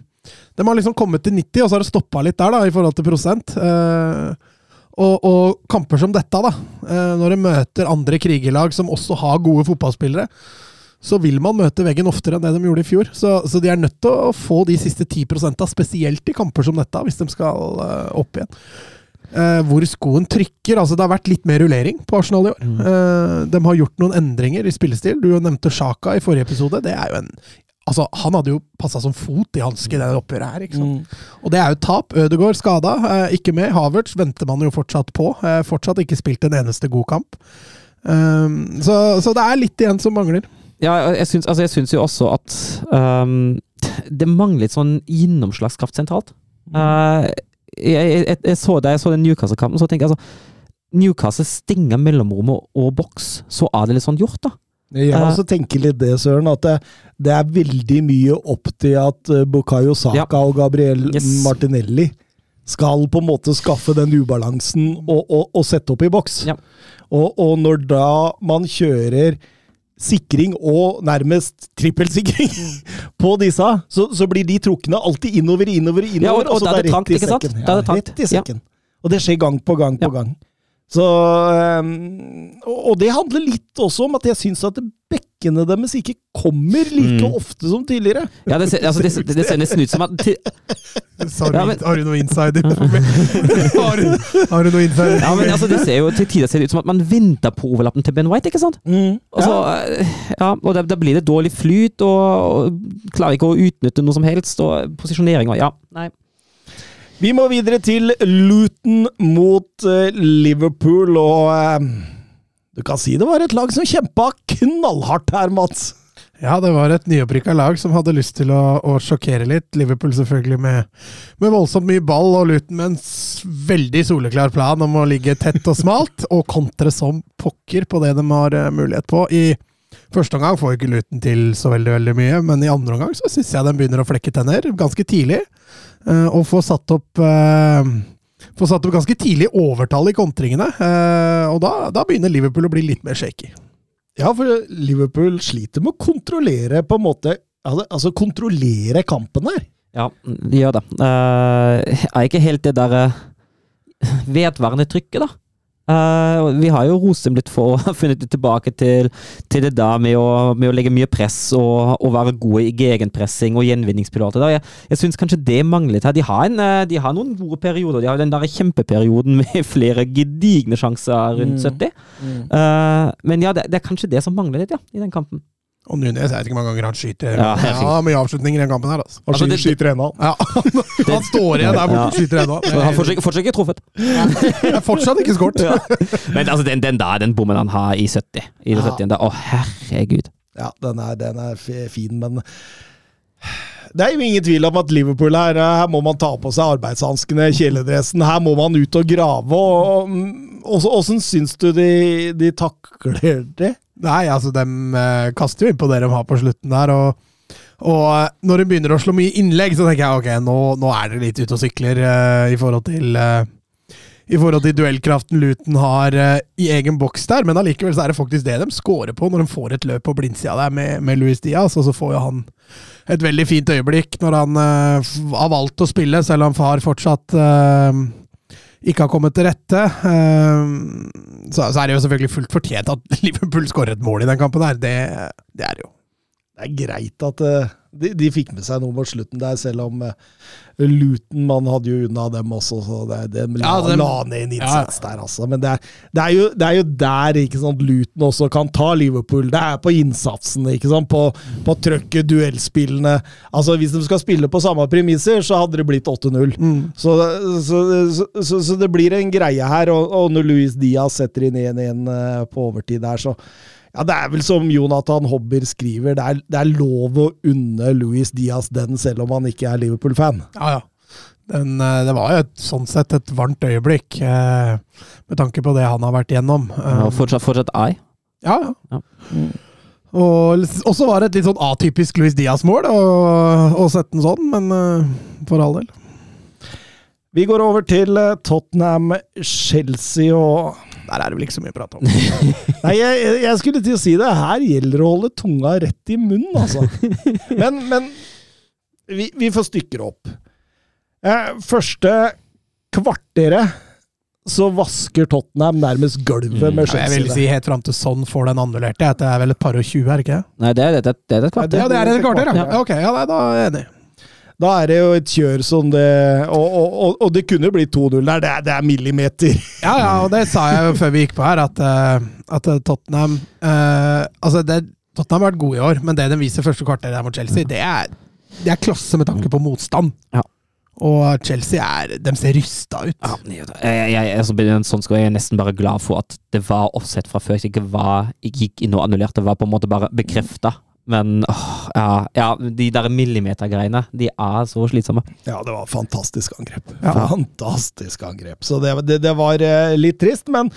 de har liksom kommet til 90, og så har det stoppa litt der, da, i forhold til prosent. Eh, og, og kamper som dette, da, eh, når de møter andre krigerlag som også har gode fotballspillere, så vil man møte veggen oftere enn det de gjorde i fjor. Så, så de er nødt til å få de siste 10% spesielt i kamper som dette, hvis de skal eh, opp igjen. Eh, hvor skoen trykker. altså Det har vært litt mer rullering på Arsenal i år. Eh, de har gjort noen endringer i spillestil. Du nevnte Sjaka i forrige episode. Det er jo en Altså, Han hadde jo passa som fot i hanske i det oppgjøret her. ikke sant? Og det er jo tap. Ødegaard skada, eh, ikke med. Havertz venter man jo fortsatt på. Eh, fortsatt ikke spilt en eneste god kamp. Um, så, så det er litt igjen som mangler. Ja, jeg syns, altså jeg syns jo også at um, det mangler litt sånn gjennomslagskraft sentralt. Eh, jeg, jeg, jeg så da jeg så den Newcastle-kampen, så tenker jeg altså Newcastle stenger mellomrommet og, boks, så er det litt sånn gjort, da. Jeg Eh. også tenker litt det, Søren, at det, det er veldig mye opp til at eh, Bukayo Saka Ja. og Gabriel Yes. Martinelli skal på en måte skaffe den ubalansen og, og, og sette opp i boks. Ja. Og, og når da man kjører sikring og nærmest trippelsikring [LAUGHS] på disse, så, så blir de trukne alltid innover, innover, innover. Ja, og- og så da er det trangt, ikke sant? sekken. Er Ja, rett i sekken. Og det skjer gang på gang på Ja. gang. Så, ehm, og det handler litt også om at jeg syns at bekkene deres ikke kommer like Mm. ofte som tidligere. Ja, det, ser- altså, det, det ser nesten ut som at du, Ja, men- har du noe insider? [LAUGHS] Har du, har du noe insider? Ja, men altså, det ser jo til tider ser det ut som at man venter på overlappen til Ben White, ikke sant? Og så, eh, ja, og da, da blir det dårlig flyt, og, og klarer ikke å utnytte noe som helst, og posisjonering og Ja, nei. Vi må videre til Luton mot eh, Liverpool, og eh, du kan si det var et lag som kjempa knallhardt her, Mats. Ja, det var et nyopprykka lag som hadde lyst til å, å sjokkere litt. Liverpool selvfølgelig med, med voldsomt mye ball, og Luton med en veldig soleklar plan om å ligge tett og smalt, og kontre som pokker på det de har eh, mulighet på. I første omgang får ikke Luton til så veldig veldig mye, men i andre omgang så syns jeg den begynner å flekke tenner ganske tidlig. eh, og får satt opp eh, Får satt opp ganske tidlig overtall i kontringene, eh, og da, da begynner Liverpool å bli litt mer shaky. Ja, for Liverpool sliter med å kontrollere på en måte Altså, kontrollere kampen her. Ja, de gjør det. Uh, er ikke helt det der uh, vedvarende trykket, da. Og vi har jo litt for å ha funnet tilbake til, til det da med å, med å legge mye press og, og være gode i gegenpressing og gjenvinningspiloter. Jeg, jeg syns kanskje det mangler litt her. De har, en, eh, de har noen gode perioder. De har den der kjempeperioden med [LAUGHS] flere gedigne sjanser rundt Mm. 70. Uh, men ja, det, det er kanskje det som mangler litt, ja, i den kampen. Og Nunes, jeg vet ikke hvor mange ganger han skyter. Ja, Ja, mye avslutninger i den kampen her, altså. Han Altså, det- skyter ennå. Ja, [LAUGHS] han står igjen der borte og skyter ennå. Men han har fortsatt, fortsatt ikke truffet. Ja. fortsatt ikke skåret. Ja. Men altså, den, den der, den bommen han har i 70 I det Ja. 70 der, Å, herregud. Ja, den er, den er fin, men det er jo ingen tvil om at Liverpool her, her må man ta på seg arbeidshanskene, kjeledressen. Her må man ut og grave. og Åssen syns du de, de takler det? Nei, altså, de eh, kaster jo inn på det de har på slutten der, og, og eh, når de begynner å slå mye innlegg, så tenker jeg ok, nå, nå er dere litt ute og sykler eh, i forhold til eh, i forhold til duellkraften Luton har eh, i egen boks der, men allikevel så er det faktisk det de scorer på når de får et løp på blindsida der med, med Luis Diaz, og så får jo han et veldig fint øyeblikk når han har valgt å spille, selv om far fortsatt ikke har kommet til rette. Eh, så, så er det jo selvfølgelig fullt fortjent at [LAUGHS] Liverpool skårer et mål i den kampen her. Det, det er jo. Det er greit at eh, de, de fikk med seg noe mot slutten der, selv om uh, Luton Man hadde jo unna dem også, så det, det la, Ja, dem- la ned en innsats der, altså. Men det er, det, er jo, det er jo der ikke sant, Luton også kan ta Liverpool. Det er på innsatsen, ikke sant? på, på trøkket, duellspillene. Altså, Hvis de skal spille på samme premisser, så hadde det blitt 8-0. Så, så, så, så, så det blir en greie her, og, og når Luis Diaz setter inn 1-1 eh, på overtid der, så ja, Det er vel som Jonathan Hobber skriver, det er, det er lov å unne Luis Diaz den, selv om han ikke er Liverpool-fan. Ja, ja. Den, eh, det var jo et, sånn sett et varmt øyeblikk, eh, med tanke på det han har vært igjennom. Ja, Og fortsatt, fortsatt ei. Ja, Ja. ja. Og så var det et litt sånn atypisk Luis Diaz-mål å å sette den sånn, men eh, for all del. Vi går over til eh, Tottenham-Chelsea, og Der er det vel ikke så mye å prate om. [LAUGHS] Nei, jeg, jeg skulle til å si det. Her gjelder det å holde tunga rett i munnen, altså. [LAUGHS] Men, men vi, vi får stykker opp. Eh, første kvarteret så vasker Tottenham nærmest gulvet Mm. med Ja, jeg vil si helt fram til sånn får den annullerte. Det er vel et par og tjue, er det ikke? Nei, det er, det, det er et kvarter. Ja, det er et kvarter, ja. Ok, ja, da er jeg enig. Da er det jo et kjør som det Og, og, og, og det kunne bli 2-0 der. Det er, det er millimeter. [LAUGHS] Ja, ja, og det sa jeg jo før vi gikk på her, at, eh, at Tottenham uh, Altså, det, Tottenham har vært gode i år, men det de viser første kvarter der mot Chelsea, det er, det er klasse med tanke på motstand. Ja. Og Chelsea er De ser rysta ut. Ja, jeg, jeg, jeg, altså, sånn skal jeg er nesten bare glad for at det var offset fra før. At det ikke var, gikk inn og annullerte. Det var på en måte bare bekrefta. Men åh, ja, ja, de der millimetergreiene, de er så slitsomme. Ja, det var fantastisk angrep. Ja. Fantastisk angrep. Så det, det, det var eh, litt trist, men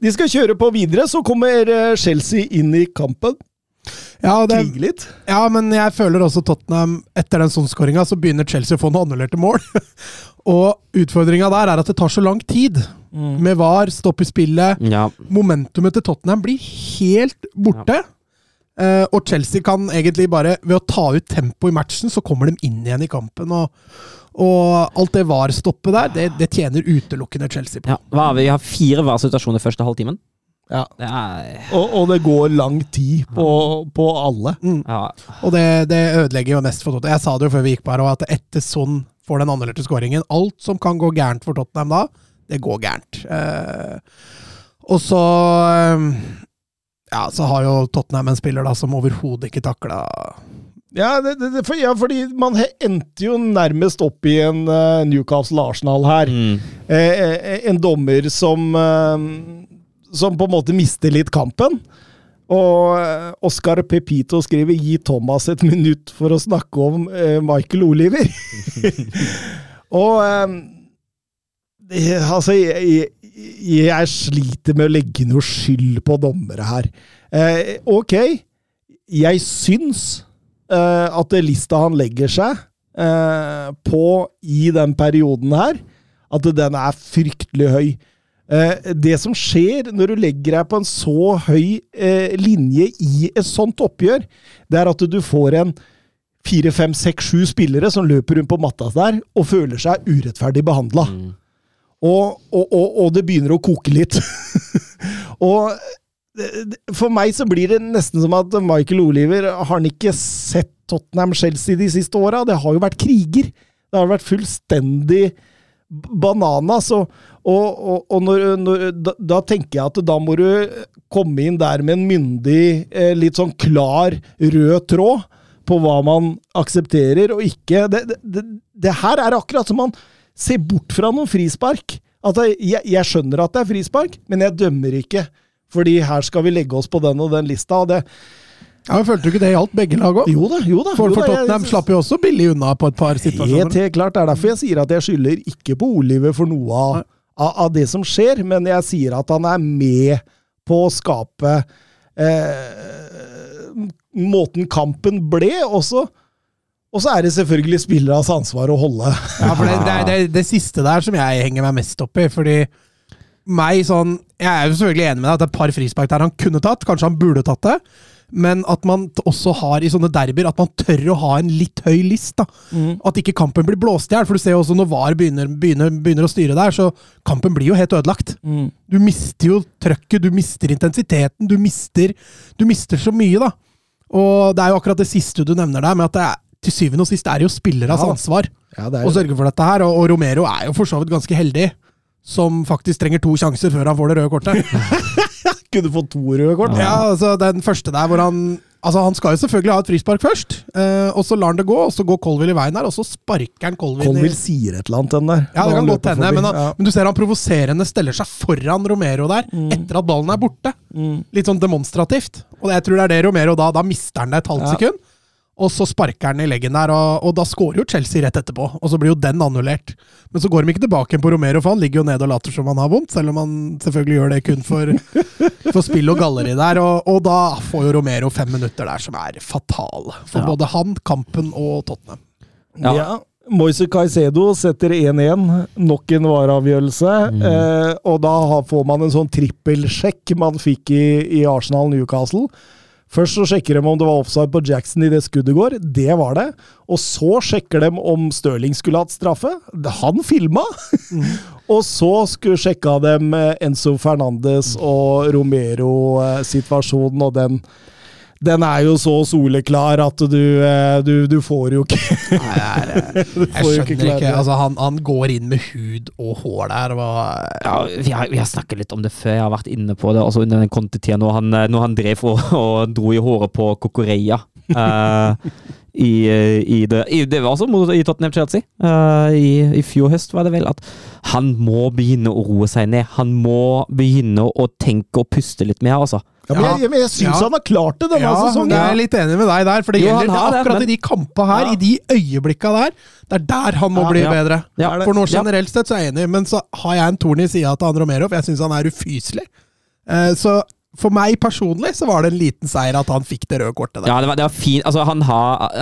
de skal kjøre på videre. Så kommer eh, Chelsea inn i kampen. Ja, det, Krige litt. ja, men jeg føler også Tottenham Etter den sånn-skåringa så begynner Chelsea å få noen annullerte mål. [LAUGHS] og utfordringa der er at det tar så lang tid. Med VAR, stopp i spillet. Ja, Momentumet til Tottenham blir helt borte. Eh, og Chelsea kan egentlig bare, ved å ta ut tempo i matchen, så kommer de inn igjen i kampen. Og, og alt det VAR-stoppet der, det, det tjener utelukkende Chelsea på. ja. Hva har vi? vi har fire VAR-situasjoner første halvtimen. Ja. Det er Og, og det går lang tid på, på alle. Mm. ja. Og det, det ødelegger jo mest for Tottenham. Jeg sa det jo før vi gikk på her, at etter sånn får den annerledes skåringen Alt som kan gå gærent for Tottenham da, det går gærent. Eh, og så eh, Ja, så har jo Tottenham en spiller da som overhodet ikke takla Ja, det, det, for, ja, fordi man endte jo nærmest opp i en uh, Newcastle-Arsenal her. Mm. Eh, eh, en dommer som eh, Som på en måte mister litt kampen. Og eh, Oscar Pepito skriver 'gi Thomas et minutt for å snakke om eh, Michael Oliver'. [LAUGHS] [LAUGHS] og eh, det, Altså, jeg, jeg, sliter med å legge noe skyld på dommere her. Eh, ok, jeg syns eh, at lista han legger seg eh, på i den perioden her, at den er fryktelig høy. Eh, det som skjer når du legger deg på en så høy eh, linje i et sånt oppgjør, det er at du får en fire, fem, seks, sju spillere som løper rundt på matta der og føler seg urettferdig behandla. Mm. Og, og, og, og det begynner å koke litt. [LAUGHS] og for meg så blir det nesten som at Michael Oliver har han ikke sett Tottenham-Chelsea de siste åra. Det har jo vært kriger. Det har vært fullstendig bananas. Og, og, og, og når, når, da, da tenker jeg at da må du komme inn der med en myndig, eh, litt sånn klar rød tråd på hva man aksepterer og ikke. Det, det, det her er akkurat som man ser bort fra noen frispark. Altså, jeg, jeg skjønner at det er frispark, men jeg dømmer ikke. Fordi her skal vi legge oss på den og den lista. Og det, Ja, Følte du ikke det gjaldt begge lag òg? jo da, jo da. For, jo for Tottenham jeg- slapp jo også billig unna på et par Helt, situasjoner. helt klart. Det er derfor jeg sier at jeg skylder ikke på Oliver for noe av, av, av det som skjer, men jeg sier at han er med på å skape eh, måten kampen ble, også. Og så er det selvfølgelig spillernes ansvar å holde. Ja, for det, det er det, det siste der som jeg henger meg mest opp i. Fordi meg sånn Jeg er jo selvfølgelig enig med deg at det er et par frispark der han kunne tatt. Kanskje han burde tatt det. Men at man også har i sånne derbyer at man tør å ha en litt høy list. da. At ikke kampen blir blåst i hjel. For du ser jo også når VAR begynner, begynner, begynner å styre der, så kampen blir jo helt ødelagt. Du mister jo trøkket, du mister intensiteten, du mister, du mister så mye, da. Og det er jo akkurat det siste du nevner der, med at det er, til syvende og sist er det jo spillernes Ja ansvar Ja, det å sørge for dette her. Og, og Romero er jo for så vidt ganske heldig, som faktisk trenger to sjanser før han får det røde kortet. [LAUGHS] kunne fått to røde kort. ja, altså Den første der hvor han Altså Han skal jo selvfølgelig ha et frispark først, eh, og så lar han det gå, og så går Colville i veien der, og så sparker han Colville Colville sier et eller annet, den der. ja, det kan godt hende, men, Ja. men du ser han provoserende steller seg foran Romero der, etter at ballen er borte. Mm. Litt sånn demonstrativt. Og jeg tror det er det Romero da Da mister han det et halvt Ja. sekund. Og så sparker han i leggen der, og, og da scorer jo Chelsea rett etterpå. Og så blir jo den annullert. Men så går de ikke tilbake igjen på Romero, for han ligger jo nede og later som han har vondt. Selv om han selvfølgelig gjør det kun for, [LAUGHS] for spill og galleri der. Og, og da får jo Romero fem minutter der som er fatale. For Ja. både han, kampen og Tottenham. Ja. Ja. Moise Caicedo setter 1-1. Nok en vareavgjørelse. Mm. Eh, og da får man en sånn trippelsjekk man fikk i, i Arsenal Newcastle. Først så sjekker de om det var offside på Jackson i det skuddet går. Det var det. Og så sjekker de om Stirling skulle hatt straffe. Han filma! [LAUGHS] og så skulle sjekka de eh, Enzo Fernandes og Romero-situasjonen, og den den er jo så soleklar at du, eh, du, du får jo ikke Nei, [LAUGHS] jeg, jeg, får jeg skjønner ikke. Altså, han, han går inn med hud og hår der. Og... Ja, vi har, vi har snakket litt om det før, jeg har vært inne på det Altså under den kontetida når, han, eh, når han drev og, [LAUGHS] og dro i håret på Kokoreia. Uh, i, i, det, i, det var altså mot, i Tottenham-Chelsea. eh, i, I fjor høst var det vel at han må begynne å roe seg ned. Han må begynne å tenke og puste litt mer, altså. Ja, men jeg, jeg, jeg syns Ja. han har klart det denne ja, sesongen. jeg er litt enig med deg der. For det Jo, gjelder det akkurat men- i de kampene her, Ja. i de øyeblikka der. Det er der han må Ja, bli ja. bedre. Ja. For nå generelt sett så er jeg enig, men så har jeg en torn i sida til han Romero, for jeg syns han er ufyselig. Eh, så for meg personlig så var det en liten seier at han fikk det røde kortet der. Ja, det var, det var fint. Altså, han, ha,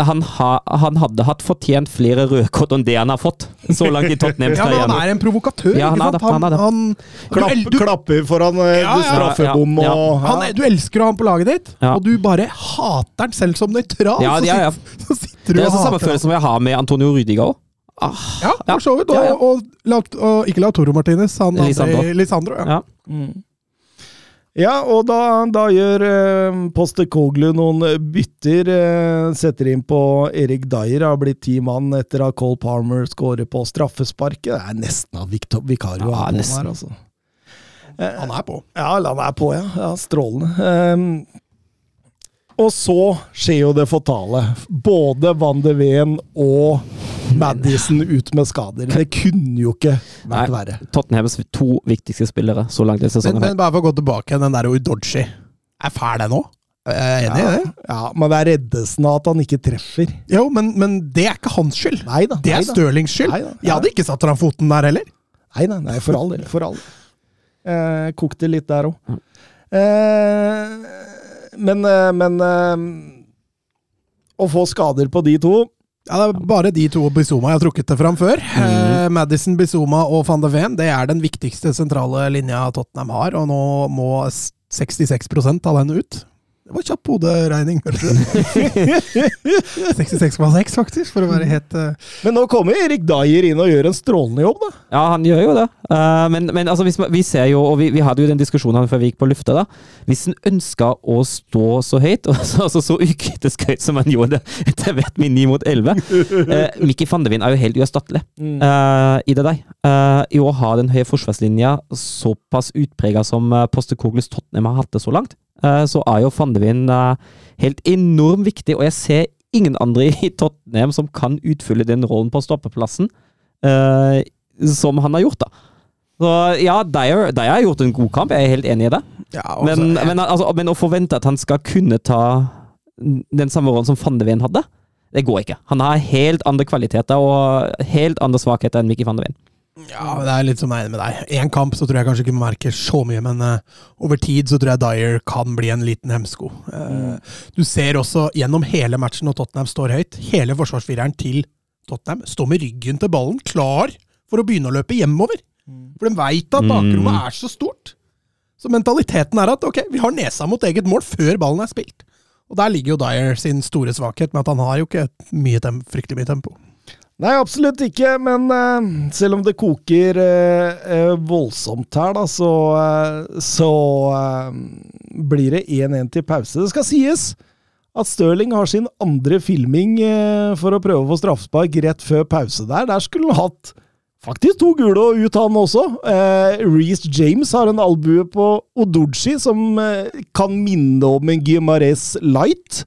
han, ha, han hadde hatt fortjent flere røde kort enn det han har fått så langt i [LAUGHS] Tottenhams Ja, men han er en provokatør. Ja, han ikke sant? han han- Klapp, du, klapper foran eh, Ja, straffebom Ja, ja, og han du elsker å ha ham på laget ditt, Ja. og du bare hater han selv som nøytral. Ja, ja, ja. så sitter du Det er og samme følelse som jeg har med Antonio Rydiga òg. Ah, Ja, for så vidt. Og, ja. og, og ikke Lautoro Martinez, han Lisandro. andre Lisandro. Ja. Ja. Mm. Ja, og da, da gjør uh, Postekoglu noen bytter. eh, setter inn på Erik Dyer, har blitt ti mann etter at Cole Palmer skårer på straffesparket. Det er nesten at Victor Vicario Ja, er på her, altså. Han er på. Ja, han er på, ja. ja strålende. Ehm, og så skjer jo det fatale. Både Van de Ven og Madison ut med skader. Det kunne jo ikke vært verre. Tottenhams to viktigste spillere så langt i sesongen. Men, men bare for å gå tilbake, den der Udoji er fæl, den òg. Jeg er enig i det. Ja, men det er reddelsen av at han ikke treffer. Jo, men, men det er ikke hans skyld. Nei da. Det nei er da. Stirlings skyld. Nei da. Jeg hadde ikke satt fram foten der heller. Nei, nei, nei, for all del. For all del. Eh, kokte litt der òg. Eh, men eh, men eh, Å få skader på de to Ja, Det er bare de to og Bizuma jeg har trukket det fram før. Mm. Eh, Madison, Bizuma og van de Ven det er den viktigste sentrale linja Tottenham har, og nå må 66% av den ut. Det var kjapp hoderegning, hørte du? [LAUGHS] 66,6 faktisk, for å være helt uh... Men nå kommer Erik Dyer inn og gjør en strålende jobb, da. Ja, han gjør jo det. Uh, men men altså, hvis, man- vi ser jo, og vi, vi hadde jo den diskusjonen før vi gikk på lufta, da. Hvis han ønska å stå så høyt, og [LAUGHS] så, altså, så ukritisk høyt som han gjorde etter hvert med 9 mot 11 uh, Mikki Fandevin er jo helt uerstattelig uh, i det der. Eh, I å ha den høye forsvarslinja såpass utprega som uh, Postecoglus Tottenham har hatt det så langt, eh, så er jo van de Ven eh, helt enormt viktig, og jeg ser ingen andre i [LAUGHS] Tottenham som kan utfylle den rollen på stoppeplassen. eh, som han har gjort, da. Så ja, Dyer, Dyer har gjort en god kamp, jeg er helt enig i det. ja, også, Men, så- men, altså, men å forvente at han skal kunne ta den samme rollen som van de Ven hadde, det går ikke. Han har helt andre kvaliteter og helt andre svakheter enn Mikki van de Ven. Ja, det er litt som jeg er enig med deg. Én kamp så tror jeg kanskje ikke man merker så mye, men uh, over tid så tror jeg Dyer kan bli en liten hemsko. Eh, Du ser også gjennom hele matchen når Tottenham står høyt, hele forsvarsfireren til Tottenham står med ryggen til ballen, klar for å begynne å løpe hjemover. For de veit at bakrommet Mm. er så stort. Så mentaliteten er at ok, vi har nesa mot eget mål før ballen er spilt. Og der ligger jo Dyer sin store svakhet, med at han har jo ikke mye fryktelig mye tempo. Nei, absolutt ikke, men uh, selv om det koker uh, uh, voldsomt her, da, så, så blir det 1-1 til pause. Det skal sies at Stirling har sin andre filming for å prøve å få straffespark rett før pause der. Der skulle han hatt faktisk to gule og ut, han også. Eh, Reece James har en albue på Odoji som kan minne om en Guimares light.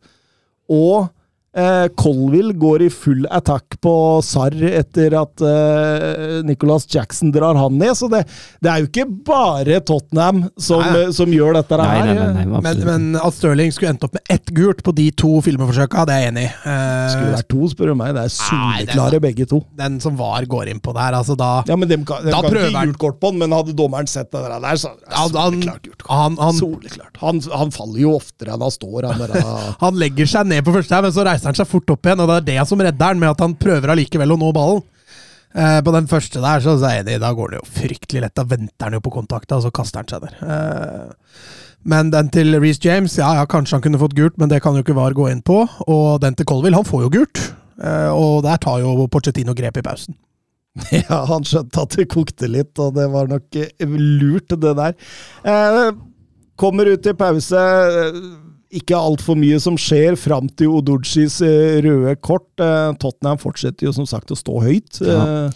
Og eh, Colville går i full attack på Sarr etter at eh, Nicholas Jackson drar han ned. Så det, det er jo ikke bare Tottenham som, Nei. som gjør dette Nei, her. nei, nei, nei, Men, men at Stirling skulle endt opp med ett gult på de to filmforsøka, det er jeg enig i. Eh, Skulle vært to, spør du meg. Det er er soleklare begge to. den som var, går inn på der. Altså da Ja, men dem kan, dem Da kan prøver ikke han- gult kort på den, men hadde dommeren sett det der, så er det han, han, soleklart gult kort. han, han, Soleklart. Han, han faller jo oftere enn han står. Han der, [LAUGHS] han legger seg ned på første her, men så reiser han seg fort opp igjen, og det er det som redder han, med at han prøver allikevel å nå ballen. Eh, på den første der, så er enig, da går det jo fryktelig lett. Da venter han jo på kontakta, og så kaster han seg der. Eh, Men den til Reece James, ja, ja, kanskje han kunne fått gult, men det kan jo ikke VAR gå inn på. Og den til Colville, han får jo gult. Eh, og der tar jo Pochettino grep i pausen. [LAUGHS] Ja, han skjønte at det kokte litt, og det var nok eh, lurt, det der. Eh, kommer ut i pause. Eh, Ikke altfor mye som skjer fram til Odorcis eh, røde kort. Eh, Tottenham fortsetter jo som sagt å stå høyt. Ja. Ja.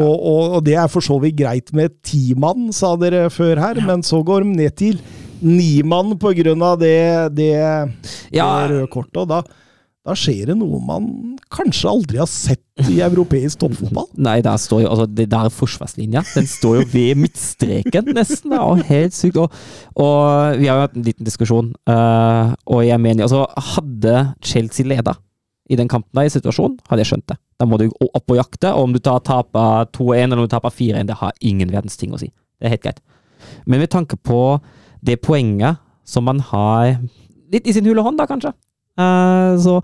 og, og, og det er for så vidt greit med ti mann, sa dere før her, men så går de ned til ni mann på grunn av det, det, Ja, røde kortet. og da, da skjer det noe man kanskje aldri har sett i europeisk toppfotball. [LAUGHS] Nei, der står jo, altså, det der forsvarslinja Den står jo ved midtstreken, nesten. Det er helt sykt. Og, og vi har jo hatt en liten diskusjon, uh, og jeg mener altså, Hadde Chelsea leda i den kampen der, i situasjonen, hadde jeg skjønt det. Da må du opp og jakte, og om du taper 2-1 eller om du taper 4-1, det har ingen verdens ting å si. Det er helt greit. Men med tanke på det poenget som man har litt i sin hule hånd, da, kanskje, så,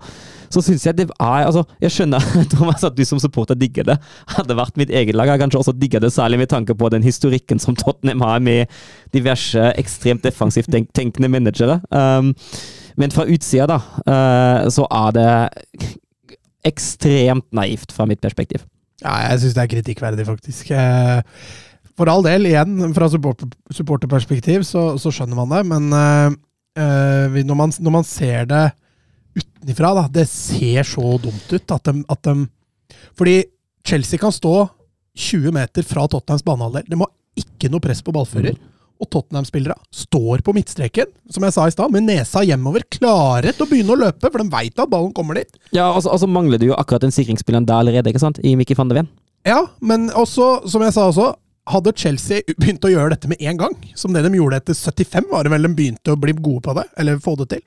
så syns jeg det er Altså, jeg skjønner [LAUGHS] Thomas, at du som supporter digger det. Hadde vært mitt eget lag, jeg kanskje også digger det, særlig med tanke på den historikken som Tottenham har med diverse ekstremt defensivt tenk tenkende managere. Um, men fra utsida, da, uh, så er det ekstremt naivt fra mitt perspektiv. Ja, jeg syns det er kritikkverdig, faktisk. Eh, For all del, igjen, fra supporterperspektiv så, så skjønner man det, men eh, eh, når, man, når man ser det utenfra, da Det ser så dumt ut at de, at de Fordi Chelsea kan stå 20 meter fra Tottenhams banehalvdel. De må ikke noe press på ballfører. Og Tottenham-spillere står på midtstreken, som jeg sa i stad, med nesa hjemover, klare til å begynne å løpe, for de veit at ballen kommer dit. Ja, altså, altså mangler du jo akkurat den sikringsspilleren der allerede, ikke sant? I Mikki van de Ven. Ja, men også, som jeg sa også, hadde Chelsea begynt å gjøre dette med en gang, som det de gjorde etter 75, var det vel de begynte å bli gode på det, eller få det til.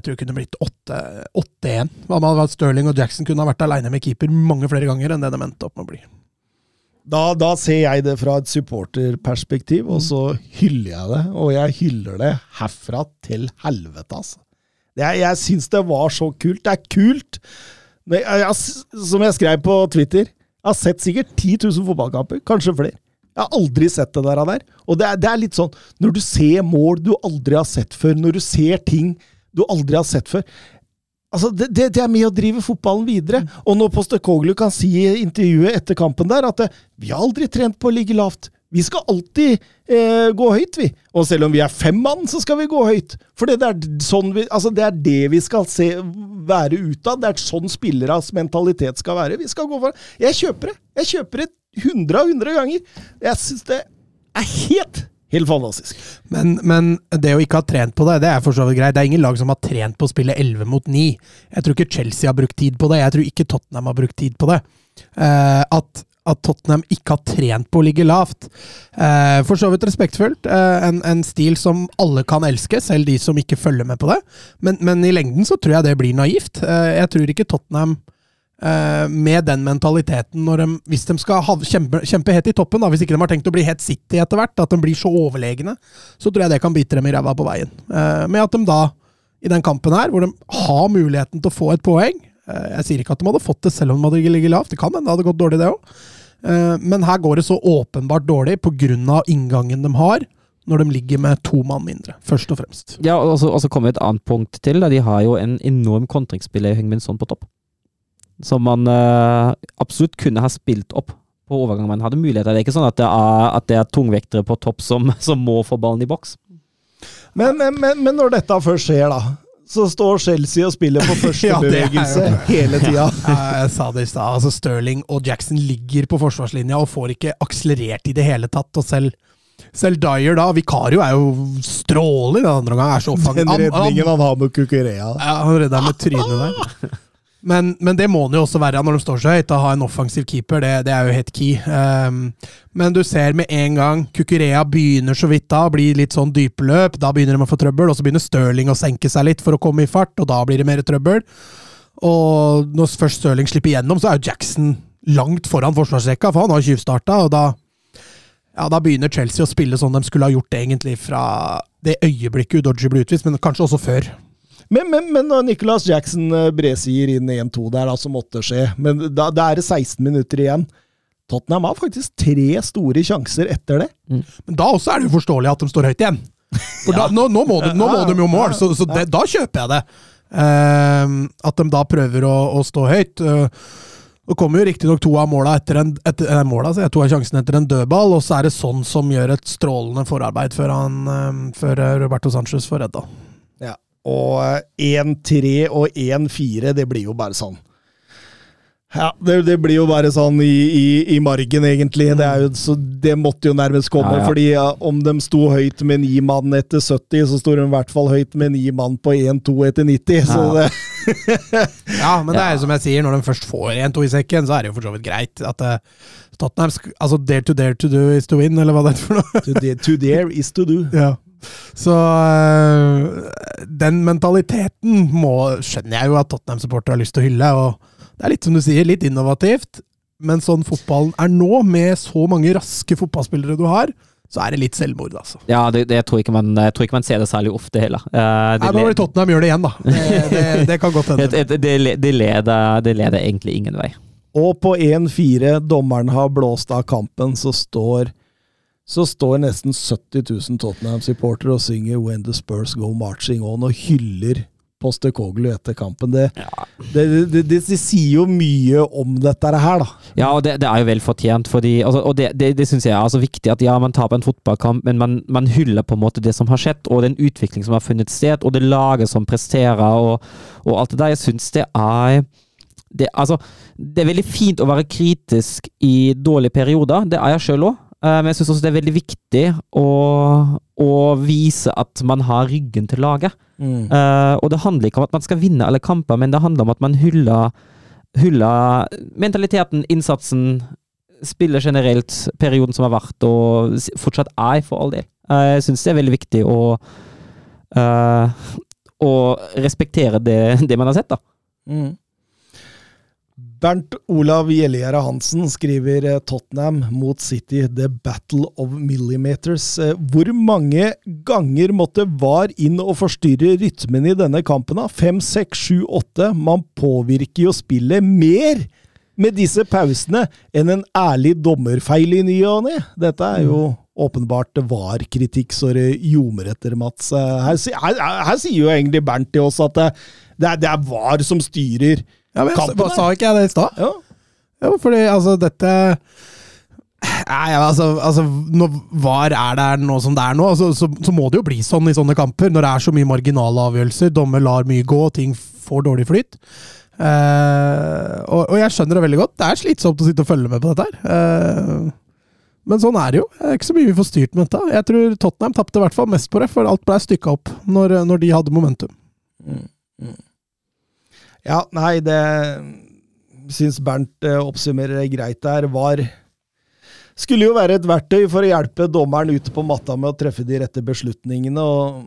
Jeg tror det kunne blitt 8 8-1. Hva med at Sterling og Jackson kunne ha vært aleine med keeper mange flere ganger enn det de endte opp med å bli. Da, da ser jeg det fra et supporterperspektiv, og så hyller jeg det. Og jeg hyller det herfra til helvete, altså. Det er, jeg syns det var så kult. Det er kult! Men jeg, jeg, som jeg skrev på Twitter, jeg har sett sikkert 10 000 fotballkamper, kanskje flere. Jeg har aldri sett det der. Og det er, det er litt sånn, når du ser mål du aldri har sett før, når du ser ting du aldri har sett før Altså, det, det, det er med å drive fotballen videre. Og når Postekoglu kan si i intervjuet etter kampen der at eh, vi har aldri trent på å ligge lavt. Vi skal alltid eh, gå høyt, vi. Og selv om vi er fem mann, så skal vi gå høyt. For det, er, sånn vi, altså det er det vi skal se, være av. Det er sånn spilleres mentalitet skal være. Vi skal gå for Jeg kjøper det. Jeg kjøper det hundre av hundre ganger. Jeg syns det er helt, helt fantastisk. Men, men det å ikke ha trent på det, det er for så vidt greit. Det er ingen lag som har trent på å spille 11 mot 9. Jeg tror ikke Chelsea har brukt tid på det. Jeg tror ikke Tottenham har brukt tid på det. Eh, at, at Tottenham ikke har trent på å ligge lavt. Eh, for så vidt respektfullt. Eh, en, en stil som alle kan elske, selv de som ikke følger med på det. Men, men i lengden så tror jeg det blir naivt. Eh, jeg tror ikke Tottenham med den mentaliteten, de, hvis de skal ha, kjempe, kjempe helt i toppen, da, hvis ikke de har tenkt å bli helt City etter hvert, at de blir så overlegne, så tror jeg det kan bite dem i ræva på veien. Eh, med at de da, i den kampen her, hvor de har muligheten til å få et poeng eh, Jeg sier ikke at de hadde fått det selv om de hadde ligget lavt, det kan hende det hadde gått dårlig, det òg. Men her går det så åpenbart dårlig pga. inngangen de har, når de ligger med to mann mindre, først og fremst. Ja, og så, og så kommer et annet punkt til. Da. De har jo en enorm kontringsspiller i Heung-Min Son på topp. Som man uh, absolutt kunne ha spilt opp på overgang man hadde muligheter. Det er ikke sånn at det er, at det er tungvektere på topp som, [LAUGHS] som må få ballen i boks. Men, men, men, men når dette først skjer, da, så står Chelsea og spiller på [LAUGHS] første Ja, hele tida. Ja, jeg sa det i stad. Altså Sterling og Jackson ligger på forsvarslinja og får ikke akselerert i det hele tatt. Og selv, selv Dyer, da, Vikario, er jo stråler den andre omgang. Så. Den Han- redningen han- han har med Kukurea. Ja, han redda med trynet der. Men, men det må det jo også være når de står så høyt. Å ha en offensiv keeper, det, det er jo helt key. Um, men du ser med en gang Kukurea begynner så vidt da, blir litt sånn dypløp. Da begynner de å få trøbbel, og så begynner Stirling å senke seg litt for å komme i fart, og da blir det mer trøbbel. Og når først Stirling slipper igjennom, så er jo Jackson langt foran forsvarsrekka, for han har tjuvstarta, og da ja, da begynner Chelsea å spille sånn de skulle ha gjort egentlig fra det øyeblikket Udoji ble utvist, men kanskje også før. Men, men, men når Nicholas Jackson eh, bredsier inn 1-2 der, da, som måtte skje Men da, da er det 16 minutter igjen. Tottenham har faktisk tre store sjanser etter det. Men da også er det jo forståelig at de står høyt igjen. For [LAUGHS] da, nå, nå, må de, nå må de jo mål, så, så det, da kjøper jeg det. Eh, at de da prøver å, å stå høyt. Eh, Nå kommer jo riktignok to av måla etter en, etter, eh, måla, så to av sjansen etter en dødball, og så er det sånn som gjør et strålende forarbeid før, han, eh, før eh, Roberto Sanchez får redda. Og eh, 1-3 og 1-4, det blir jo bare sånn. Ja, det, det blir jo bare sånn i, i, i margen, egentlig. Det, jo, så det måtte jo nærmest komme. Ja, ja. fordi ja, om de sto høyt med ni mann etter 70, så sto de i hvert fall høyt med ni mann på 1-2 etter 90. Så det, [LAUGHS] Ja, men det er jo som jeg sier, når de først får 1-2 i sekken, så er det jo for så vidt greit. At uh, Tottenham Altså, dare to dare to do is to win, eller hva det er for noe. to, dare, to dare is to do. Ja. Så øh, den mentaliteten må, skjønner jeg jo at Tottenham-supportere har lyst til å hylle. og Det er litt som du sier, litt innovativt. Men sånn fotballen er nå, med så mange raske fotballspillere du har, så er det litt selvmord, altså. Ja, det, det tror ikke man, jeg tror ikke man ser det særlig ofte heller. Uh, det, Nei, nå blir Tottenham gjøre det igjen, da. Det, det, det kan godt hende. [LAUGHS] det, det, det, det, leder, det leder egentlig ingen vei. Og på 1-4, dommeren har blåst av kampen, så står så står nesten 70 000 Tottenham-supportere og synger 'When the Spurs go marching on' og hyller Postekoglu etter kampen. Det, det, det, det, det sier jo mye om dette her, da. Ja, og det, er jo vel fortjent, fordi, altså, og det, det, det syns jeg er altså viktig. At ja, man taper en fotballkamp, men man, man hyller på en måte det som har skjedd, og den utvikling som har funnet sted, og det laget som presterer, og, og alt det der. Jeg syns det er det, altså, det er veldig fint å være kritisk i dårlige perioder, det er jeg sjøl òg. Men jeg syns også det er veldig viktig å, å vise at man har ryggen til laget. Eh, og det handler ikke om at man skal vinne alle kamper, men det handler om at man hyller, hyller mentaliteten, innsatsen, spiller generelt, perioden som har vært, og fortsatt er, for all del. Uh, jeg syns det er veldig viktig å, uh, å respektere det, det man har sett, da. Mm. Bernt Olav Gjellegjerde Hansen skriver eh, Tottenham mot City, the battle of millimeters. Eh, Hvor mange ganger måtte VAR inn og forstyrre rytmen i denne kampen? da? Fem, seks, sju, åtte? Man påvirker jo spillet mer med disse pausene enn en ærlig dommerfeil i ny og ne. Dette er jo åpenbart VAR-kritikk så det ljomer etter, Mats. Eh, Her, her, her sier jo egentlig Bernt til oss at det, det, er, det er VAR som styrer Ja, men kampen sa ikke jeg det i stad? Ja. Jo, fordi altså, dette Nei, altså, altså Når VAR er der nå som det er nå, så, så, så må det jo bli sånn i sånne kamper. Når det er så mye marginale avgjørelser, dommer lar mye gå, ting får dårlig flyt. Uh, og, og jeg skjønner det veldig godt. Det er slitsomt å sitte og følge med på dette her. Uh, men sånn er det jo. Det er ikke så mye vi får styrt med dette. Jeg tror Tottenham tapte i hvert fall mest på det, for alt ble stykka opp når, når de hadde momentum. Ja, nei, det syns Bernt eh, oppsummerer greit der. Var Skulle jo være et verktøy for å hjelpe dommeren ute på matta med å treffe de rette beslutningene, og,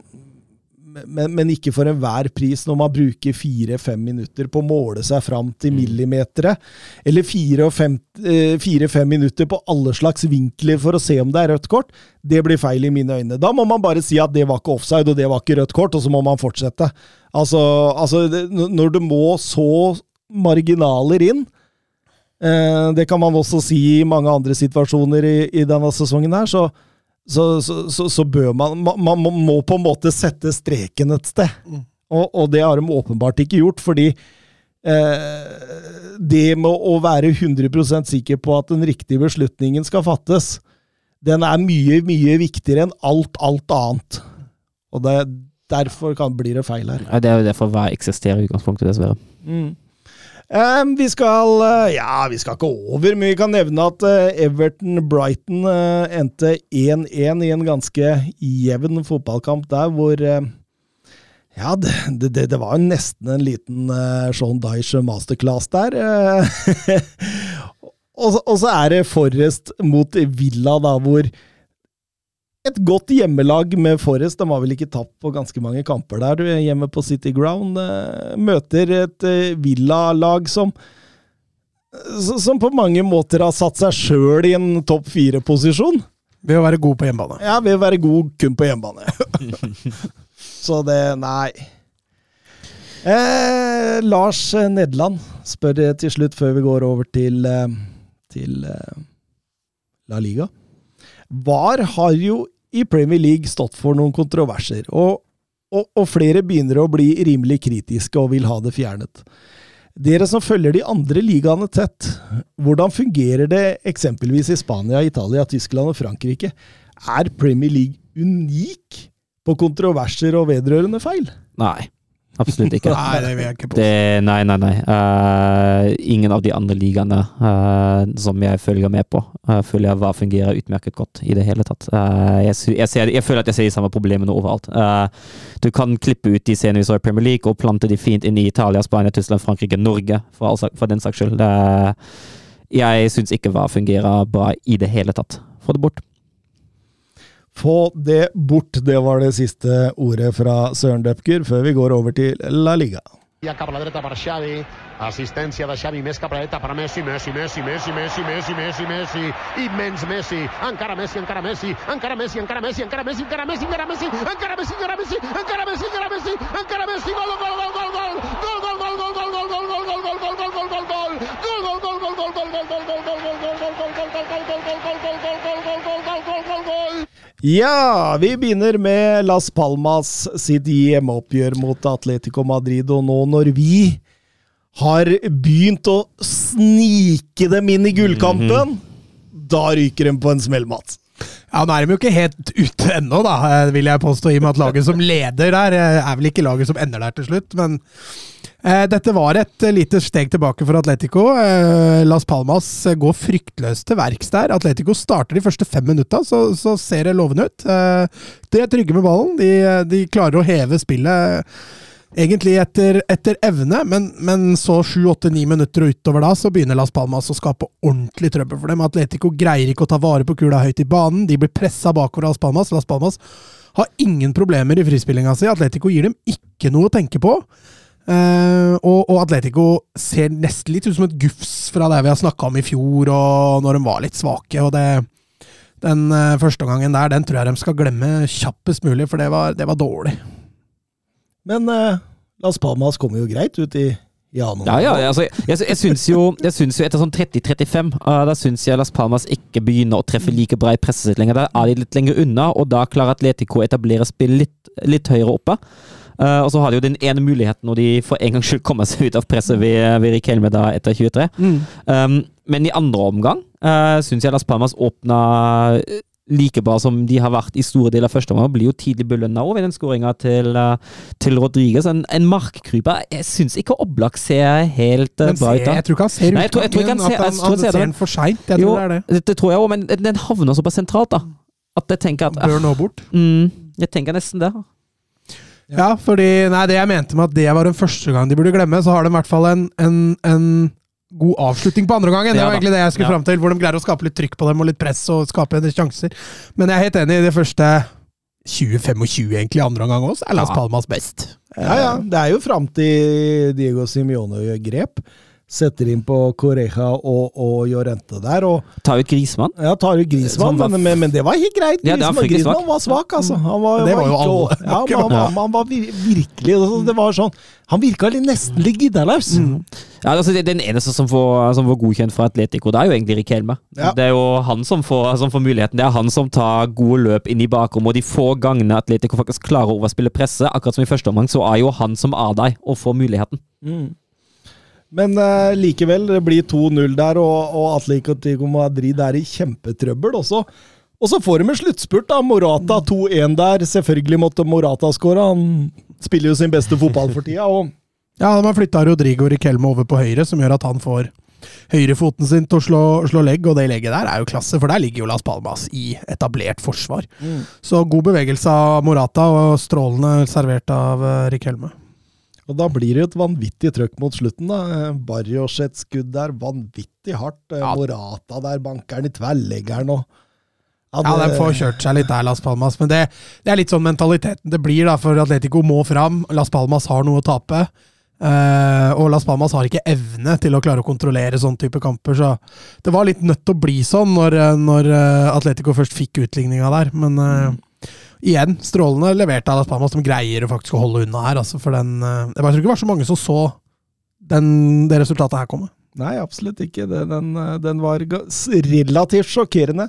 men, men ikke for enhver pris når man bruker fire-fem minutter på å måle seg fram til millimeteret. eller eh, fire-fem minutter på alle slags vinkler for å se om det er rødt kort. Det blir feil i mine øyne. Da må man bare si at det var ikke offside, og det var ikke rødt kort, og så må man fortsette. Altså, altså det, når det må så marginaler inn eh, Det kan man også si i mange andre situasjoner i, i denne sesongen her, så, så, så, så, så bør man, man Man må- på en måte sette streken et sted. Og, og det har de åpenbart ikke gjort, fordi eh, det med å være 100 sikker på at den riktige beslutningen skal fattes, den er mye, mye viktigere enn alt, alt annet. Og det, derfor kan, blir det feil her. Ja, Det er jo derfor hver eksisterer i utgangspunktet, dessverre. Eh, vi skal eh, Ja, vi skal ikke over, men vi kan nevne at eh, Everton-Brighton eh, endte 1-1 i en ganske jevn fotballkamp der, hvor ja, det, det, det var jo nesten en liten uh, Sean Dyche masterclass der. [LAUGHS] og, så- og så er det Forrest mot Villa, da, hvor et godt hjemmelag med Forrest, de har vel ikke tapt på ganske mange kamper der, du, hjemme på City Ground, eh, møter et villalag Villa-lag som som på mange måter har satt seg sjøl i en topp fire-posisjon. Ved å være god på hjemmebane. Ja, ved å være god kun på hjemmebane. [LAUGHS] Så det Nei. Eh, Lars Nedland spør til slutt, før vi går over til, eh, til eh, La Liga. VAR har jo i Premier League stått for noen kontroverser, og, og, og flere begynner å bli rimelig kritiske og vil ha det fjernet. Dere som følger de andre ligaene tett, hvordan fungerer det eksempelvis i Spania, Italia, Tyskland og Frankrike? Er Premier League unik på kontroverser og vedrørende feil? Nei. Absolutt ikke. [LAUGHS] Nei, det vil jeg ikke på. Det, nei, nei, nei. Uh, ingen av de andre ligaene uh, som jeg følger med på, uh, føler jeg hva fungerer utmerket godt i det hele tatt. Jeg, jeg, ser, jeg føler at jeg ser de samme problemene overalt. Du kan klippe ut de scenene vi så i Premier League og plante de fint inn i Italia, Spania, Tyskland, Frankrike, Norge, for, all for den saks skyld. Jeg syns ikke hva fungerer bra i det hele tatt. Få det bort. Få det bort, det var det siste ordet fra Søren Døpker, før vi går over til La Liga. Assistència de Xavi més que Praeta per Messi, Messi, Messi, Messi, Messi, Messi, Messi, Messi, immens Messi, encara Messi, encara Messi, encara Messi, encara Messi, encara Messi, encara Messi, encara Messi, encara Messi, encara Messi, encara Messi, encara Messi, encara Messi, gol, gol, gol, gol, gol, gol, gol, gol, gol, gol, gol, gol, gol, gol, gol, gol, gol, gol, gol, Ja, vi begynner med Las Palmas sitt hjemmeoppgjør mot Atletico Madrid, og nå når vi har begynt å snike dem inn i gullkampen, da ryker de på en smell, Mats. Ja, Nå er de jo ikke helt ute ennå, da, eh, vil jeg påstå, i og med at laget som leder der, eh, er vel ikke laget som ender der til slutt. Men eh, dette var et eh, lite steg tilbake for Atletico. Eh, Las Palmas går fryktløst til verks der. Atletico starter de første fem minutta, så, så ser det lovende ut. Eh, de er trygge med ballen. De, de klarer å heve spillet. Egentlig etter, etter evne, men, men så sju, åtte, ni minutter og utover da, så begynner Las Palmas å skape ordentlig trøbbel for dem. Atletico greier ikke å ta vare på kula høyt i banen. De blir pressa bakover Las Palmas. Las Palmas har ingen problemer i frispillinga si. Atletico gir dem ikke noe å tenke på. Uh, og, og Atletico ser nesten litt ut som et gufs fra det vi har snakka om i fjor, og når de var litt svake. og det den uh, første gangen der, den tror jeg de skal glemme kjappest mulig, for det var, det var dårlig. Men eh, Las Palmas kommer jo greit ut i januar. Ja, ja, altså, jeg, jeg syns jo, jeg syns jo etter sånn 30-35, uh, da syns jeg Las Palmas ikke begynner å treffe like bra i presset sitt lenger. Da er de litt lenger unna, og da klarer Atletico å etablere spill litt, litt høyere oppe. Uh, og så har de jo den ene muligheten når de for en gangs skyld kommer seg ut av presset ved, ved Riquelme da etter 23. Um, men i andre omgang uh, syns jeg Las Palmas åpna like bra som de har vært i store deler av første omgang. Blir jo tidlig belønna over den skåringa til, uh, til Rodriguez. En, en markkryper. Jeg syns ikke Oblak ser helt uh, Men bra ut. da. jeg tror ikke han ser Nei, jeg tror- jeg tror ikke han ser- at han ser den for seint. Jeg Jo, tror det er det. det, det tror jeg òg, men den havner såpass sentralt, da. At jeg tenker at Bør nå bort. mm, Jeg tenker nesten det. Ja, fordi Nei, det jeg mente med at det var den første gang de burde glemme, så har de i hvert fall en, en, en god avslutning på andre gangen. Det var egentlig det jeg skulle Ja. fram til, hvor de greier å skape litt trykk på dem og litt press og skape en del sjanser. Men jeg er helt enig i det første 20-25, egentlig, andre omgang også, er Las Ja. Palmas best. Ja, ja. Det er jo fram til Diego Simione gjør grep. Setter inn på Correja og, og Llorente der. og tar ut Grismann. Ja, tar ut Grismann, var men, men, men det var helt greit. Ja, var Grismann var svak, altså. Han var, Det var jo ikke- alle. Ja, han, han, han var virkelig altså, Det var sånn Han virka nesten litt giddalaus. Ja, altså Den eneste som får, som får godkjent fra Atletico, det er jo egentlig Riquelme. Ja. Det er jo han som får, som får muligheten. Det er han som tar gode løp inn i bakrommet. og de få gangene Atletico faktisk klarer å overspille presset, akkurat som i første omgang, så er jo han som er deg og får muligheten. Men uh, likevel, det blir 2-0 der, og, og Atletico Madrid er i kjempetrøbbel også. Og så får de en sluttspurt, da. Morata 2-1 der. Selvfølgelig måtte Morata skåre. Han spiller jo sin beste fotball for tida. og [LAUGHS] Ja, de har flytta Rodrigo Riquelme over på høyre, som gjør at han får høyrefoten sin til å slå, slå legg, og det legget der er jo klasse, for der ligger jo Las Palmas i etablert forsvar. Så god bevegelse av Morata, og strålende servert av uh, Riquelme. Og da blir det jo et vanvittig trøkk mot slutten. da. Barrios et skudd der, vanvittig hardt. Eh, Ja. Morata der, bankeren i tverrleggeren og Ja, de får kjørt seg litt der, Las Palmas, men det, det er litt sånn mentaliteten det blir, da, for Atletico må fram. Las Palmas har noe å tape. Uh, og Las Palmas har ikke evne til å klare å kontrollere sånn type kamper, så det var litt nødt til å bli sånn når, eh, når Atletico først fikk utligninga der. Men eh, igjen, strålende levert av Las Palmas. som greier å faktisk holde unna her, altså, for den eh, Jeg bare tror ikke det var så mange som så den, det resultatet her komme. Nei, absolutt ikke. Den, den, den var relativt sjokkerende.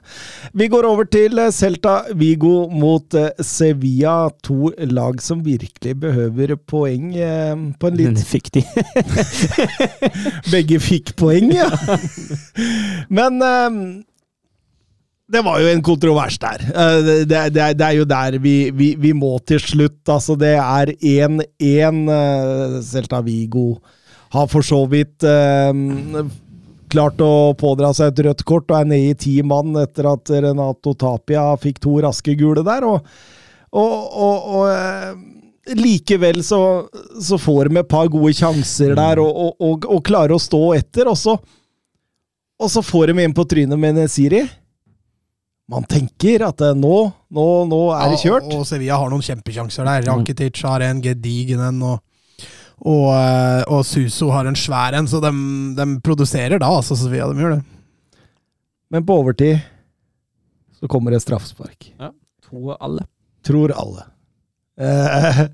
Vi går over til eh, Celta Vigo mot eh, Sevilla. To lag som virkelig behøver poeng eh, på en litt fikk de. [LAUGHS] Begge fikk poeng, ja. [LAUGHS] Men eh, det var jo en kontrovers der. Eh, det, det, det er- jo der vi, vi, vi må til slutt. Altså, det er 1-1. eh, Celta Vigo har for så vidt eh, klart å pådra seg et rødt kort og er nede i ti mann etter at Renato Tapia fikk to raske gule der. og, og, og, og Likevel så, så får de et par gode sjanser der og, og, og, og klarer å stå etter, og så, og så får de inn på trynet med Nesiri. Man tenker at eh, nå, nå, nå er det kjørt. Ja, og Sevilla har noen kjempesjanser der. Rakitic har en gedigen en, og, og, eh, og Suso har en svær en, så de, de produserer da, altså Sevilla. De gjør det. Men på overtid så kommer det straffespark. Tror alle. Tror alle. Eh, [LAUGHS]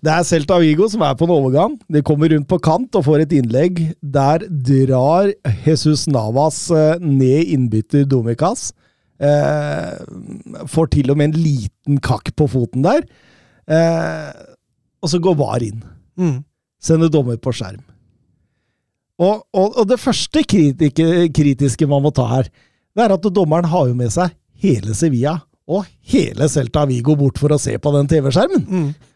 Det er Celta Vigo som er på en overgang. De kommer rundt på kant og får et innlegg. Der drar Jesus Navas ned innbytter Domicas. Eh, får til og med en liten kakk på foten der. Eh, og så går VAR inn. Mm. Sender dommer på skjerm. Og, og, og det første kritike, kritiske man må ta her, det er at dommeren har jo med seg hele Sevilla og hele Celta Vigo bort for å se på den TV-skjermen. Mm.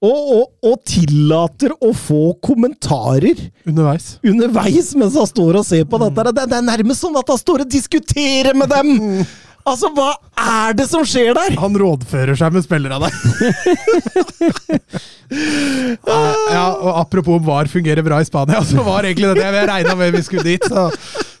Og, og, og tillater å få kommentarer Underveis. underveis mens han står og ser på dette. Det, det er nærmest sånn at han står og diskuterer med dem! [LAUGHS] Altså, hva er det som skjer der? Han rådfører seg med spillerne der. [LAUGHS] ja, og apropos om VAR fungerer bra i Spania, så var egentlig det det jeg regna med vi skulle dit. Så,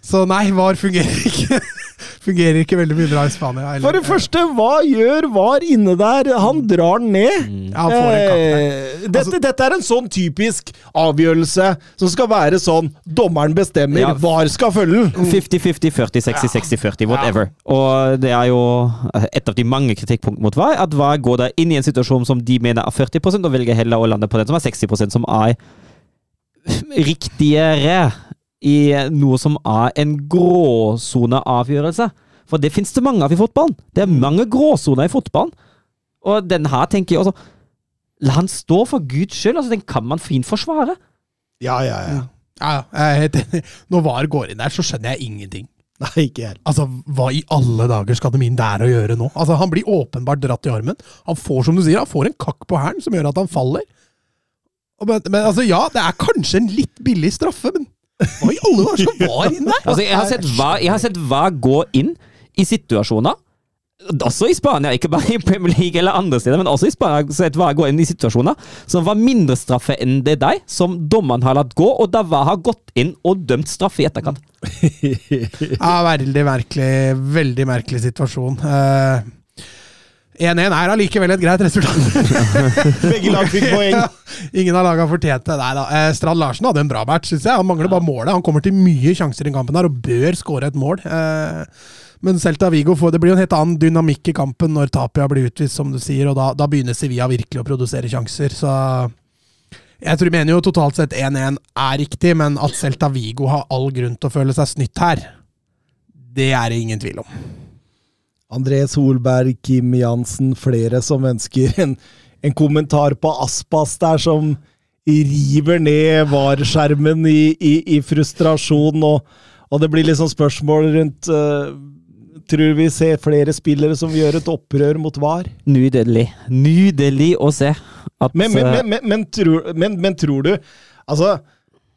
så nei, VAR fungerer ikke. [LAUGHS] Fungerer ikke veldig mye bra i Spania. Eller, For det første, hva gjør VAR inne der? Han drar den ned. Ja, han får en der. Eh, dette, dette er en sånn typisk avgjørelse som skal være sånn dommeren bestemmer, Ja. VAR skal følge den. 50-50, 40, 60, 60, 40, whatever. Og det er jo et av de mange kritikkpunktene mot VAR, at VAR går der inn i en situasjon som de mener er 40 og velger heller å lande på den som er 60% som er riktigere i noe som er en gråsoneavgjørelse. For det finnes det mange av i fotballen. Det er mange gråsoner i fotballen. Og den her tenker jeg også La han stå for guds skyld. altså Den kan man fint forsvare. Ja, ja, ja. Ja, ja, jeg er helt enig. Når VAR går inn der, så skjønner jeg ingenting. Nei, ikke helt. Altså, Hva i alle dager skal de inn der og gjøre nå? Altså, Han blir åpenbart dratt i armen. Han får som du sier, han får en kakk på hælen som gjør at han faller. Men, men altså, ja, det er kanskje en litt billig straffe, men hva i alle dager skal VAR [LAUGHS] inn der? Altså, jeg har sett hva, jeg har sett hva gå inn i situasjoner. Også i Spania, ikke bare i Premier League eller andre steder, men også i Spania. sett hva gå inn i situasjoner som var mindre straffe enn det deg, som dommeren har latt gå, og da var har gått inn og dømt straffe i etterkant. [LAUGHS] Ja, veldig merkelig, veldig merkelig situasjon. Eh, 1-1 er allikevel et greit resultat. [LAUGHS] Begge lag fikk poeng. [LAUGHS] Ja, ingen av lagene fortjente Nei da. Eh, Strand Larsen hadde en bra match, syns jeg. Han mangler bare målet. Han kommer til mye sjanser i kampen her og bør skåre et mål. Eh, men Celta Vigo får, det blir jo en helt annen dynamikk i kampen når Tapia blir utvist, som du sier, og da, da begynner Sevilla virkelig å produsere sjanser. Så jeg tror, mener jo totalt sett 1-1 er riktig, men at Celta Vigo har all grunn til å føle seg snytt her, det er det ingen tvil om. André Solberg, Kim Jansen, flere som ønsker en, en kommentar på Aspas der, som river ned VAR-skjermen i, i, i frustrasjon, og, og det blir liksom spørsmål rundt uh, Tror vi ser flere spillere som gjør et opprør mot VAR? Nydelig. Nydelig å se. At, Men, men, eh, men, men, men, tror, men, men tror du Altså,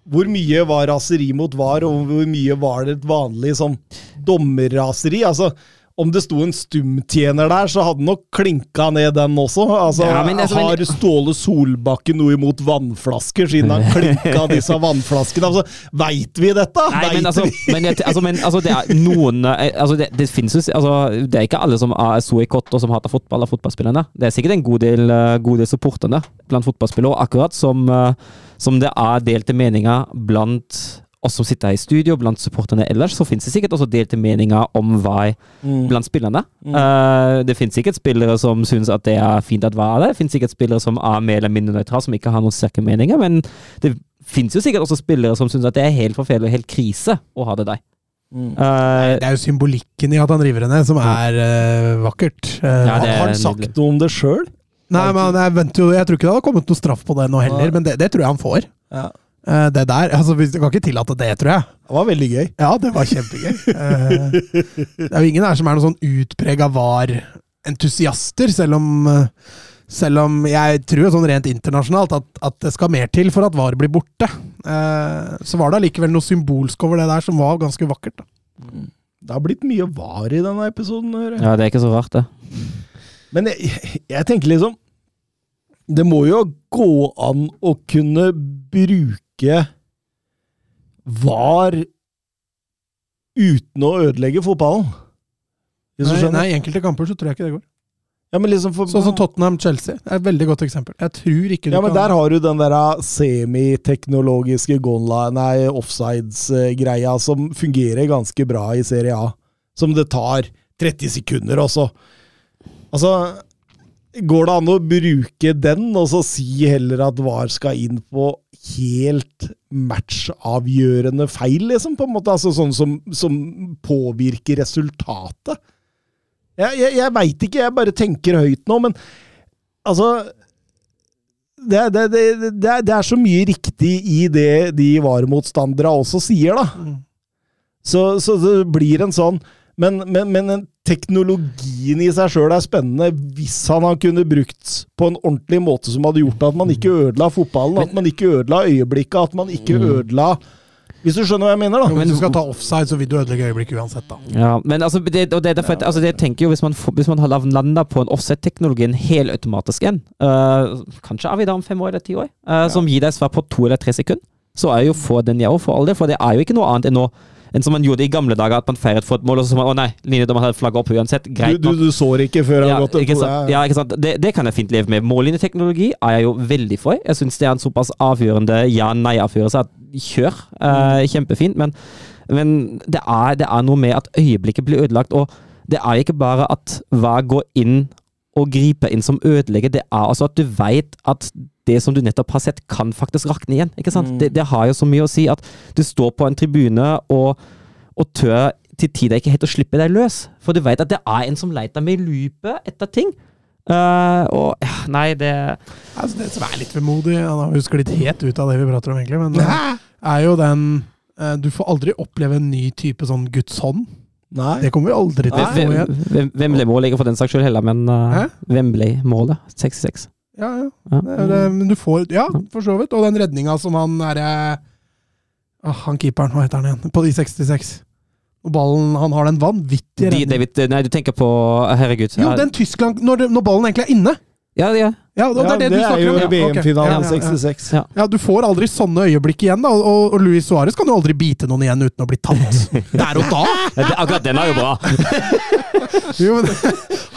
hvor mye var raseri mot VAR, og hvor mye var det et vanlig sånn dommerraseri? Altså, om det sto en stumtjener der, så hadde nok klinka ned den også. Altså, Ja, altså, Har Ståle Solbakken noe imot vannflasker, siden han [LAUGHS] klinka disse vannflaskene? Altså, Veit vi dette? Nei, Vet men altså, vi? men, altså, men altså, det er noen eh, altså, det, det finnes jo altså, Det er ikke alle som er så i kott og som hater fotball, av fotballspillerne. Det er sikkert en god del, eh, god del supporterne blant fotballspillere, akkurat som, eh, som det er delte meninger blant oss som sitter her i studio, blant supporterne ellers, så finnes det sikkert også delte meninger om VAR blant spillerne. Eh, det finnes sikkert spillere som syns at det er fint at VAR er der. Det finnes sikkert spillere som er mer eller mindre nøytrale, som ikke har noen sterke meninger, men det fins jo sikkert også spillere som syns at det er helt forferdelig og helt krise å ha det der. Mm. Uh, Det er jo symbolikken i at han river henne, som er uh, vakkert. Uh, Ja, Har han sagt noe om det sjøl? Nei, men jeg, jo, jeg tror ikke det hadde kommet noe straff på det nå heller, men det, det tror jeg han får. Ja. Eh, det der, altså Vi kan ikke tillate det, tror jeg. Det var veldig gøy. Ja, det var kjempegøy. Eh, det er jo ingen her som er noen sånn utprega VAR-entusiaster, selv om eh, selv om jeg tror sånn rent internasjonalt at, at det skal mer til for at VAR blir borte. Eh, så var det allikevel noe symbolsk over det der som var ganske vakkert. Da. Det har blitt mye var i denne episoden. jeg. ja, det er ikke så rart, det. Men jeg, jeg tenker liksom Det må jo gå an å kunne bruke VAR uten å ødelegge fotballen. Nei, nei, enkelte kamper så tror jeg ikke det går. Ja, men liksom for, Sånn som Tottenham-Chelsea. Er et veldig godt eksempel. Jeg tror ikke du Ja, men kan der har du den der semiteknologiske gonla- nei, offsides-greia som fungerer ganske bra i Serie A. Som det tar 30 sekunder også. Altså Går det an å bruke den, og så si heller at VAR skal inn på helt matchavgjørende feil, liksom? på en måte, altså Sånn som, som påvirker resultatet? Jeg, jeg, jeg veit ikke, jeg bare tenker høyt nå, men altså det, det, det, det, er, så mye riktig i det de VAR-motstanderne også sier, da. Mm. Så, så det blir en sånn Men, men, men den teknologien i seg sjøl er spennende hvis han har kunnet brukt på en ordentlig måte som hadde gjort at man ikke ødela fotballen, at man ikke ødela øyeblikket, at man ikke ødela Hvis du skjønner hva jeg mener, Jo, da? Hvis du skal ta offside, så vil du ødelegge øyeblikket uansett, da. Ja, men altså, det, og det, er derfor, altså, det tenker jo hvis man, hvis man har landa på en offset-teknologi, en helautomatisk en, uh, kanskje er vi da om fem år eller ti år, øh, som gir deg svar på to eller tre sekunder, så er jo få den jeg òg, for all del. For det er jo ikke noe annet enn, nå, enn som man gjorde i gamle dager, at man feiret for et mål, og så man å nei, linjedommeren hadde flagget opp uansett. Greit du, nok. du sår ikke før han Ja, har gått sant? Ja, ikke sant? Det, det kan jeg fint leve med. Mållinjeteknologi er jeg jo veldig for. Jeg syns det er en såpass avgjørende ja-nei-avgjørelse at kjør. Eh, kjempefint. Men, men det, er, det er noe med at øyeblikket blir ødelagt. Og det er ikke bare at hva går inn og gripe inn som ødelegger, det er altså at du veit at det som du nettopp har sett, kan faktisk rakne igjen. ikke sant? Mm. Det, det har jo så mye å si at du står på en tribune og, og tør til tider ikke helt å slippe deg løs. For du veit at det er en som leter med lupe etter ting. Uh, og ja, Nei, det Altså, det som er litt vemodig Han har jo sklidd helt ut av det vi prater om, egentlig, men det er jo den uh, Du får aldri oppleve en ny type sånn Guds hånd. Nei. Det kommer vi aldri til få Hvem- hvem- ble målet? ikke for den saks skyld heller, men uh, hvem ble målet? 66. Ja, ja. Ja. Det, er det, men du får Ja, for så vidt. Og den redninga som han derre ah, Han keeperen, hva heter han igjen? På de 66. Og ballen Han har den vanvittige De, redningen. David, nei, du tenker på Herregud. Jo, den Tyskland når, når ballen egentlig er inne! Ja, ja. Ja, det Ja, er det, det er jo. VM-finalen Ja, ja, ja. 66. Ja. Ja, Du får aldri sånne øyeblikk igjen, da. Og, og Luis Suárez kan jo aldri bite noen igjen uten å bli tatt. [LAUGHS] Der og da! Akkurat den er jo bra. [LAUGHS] Jo, men,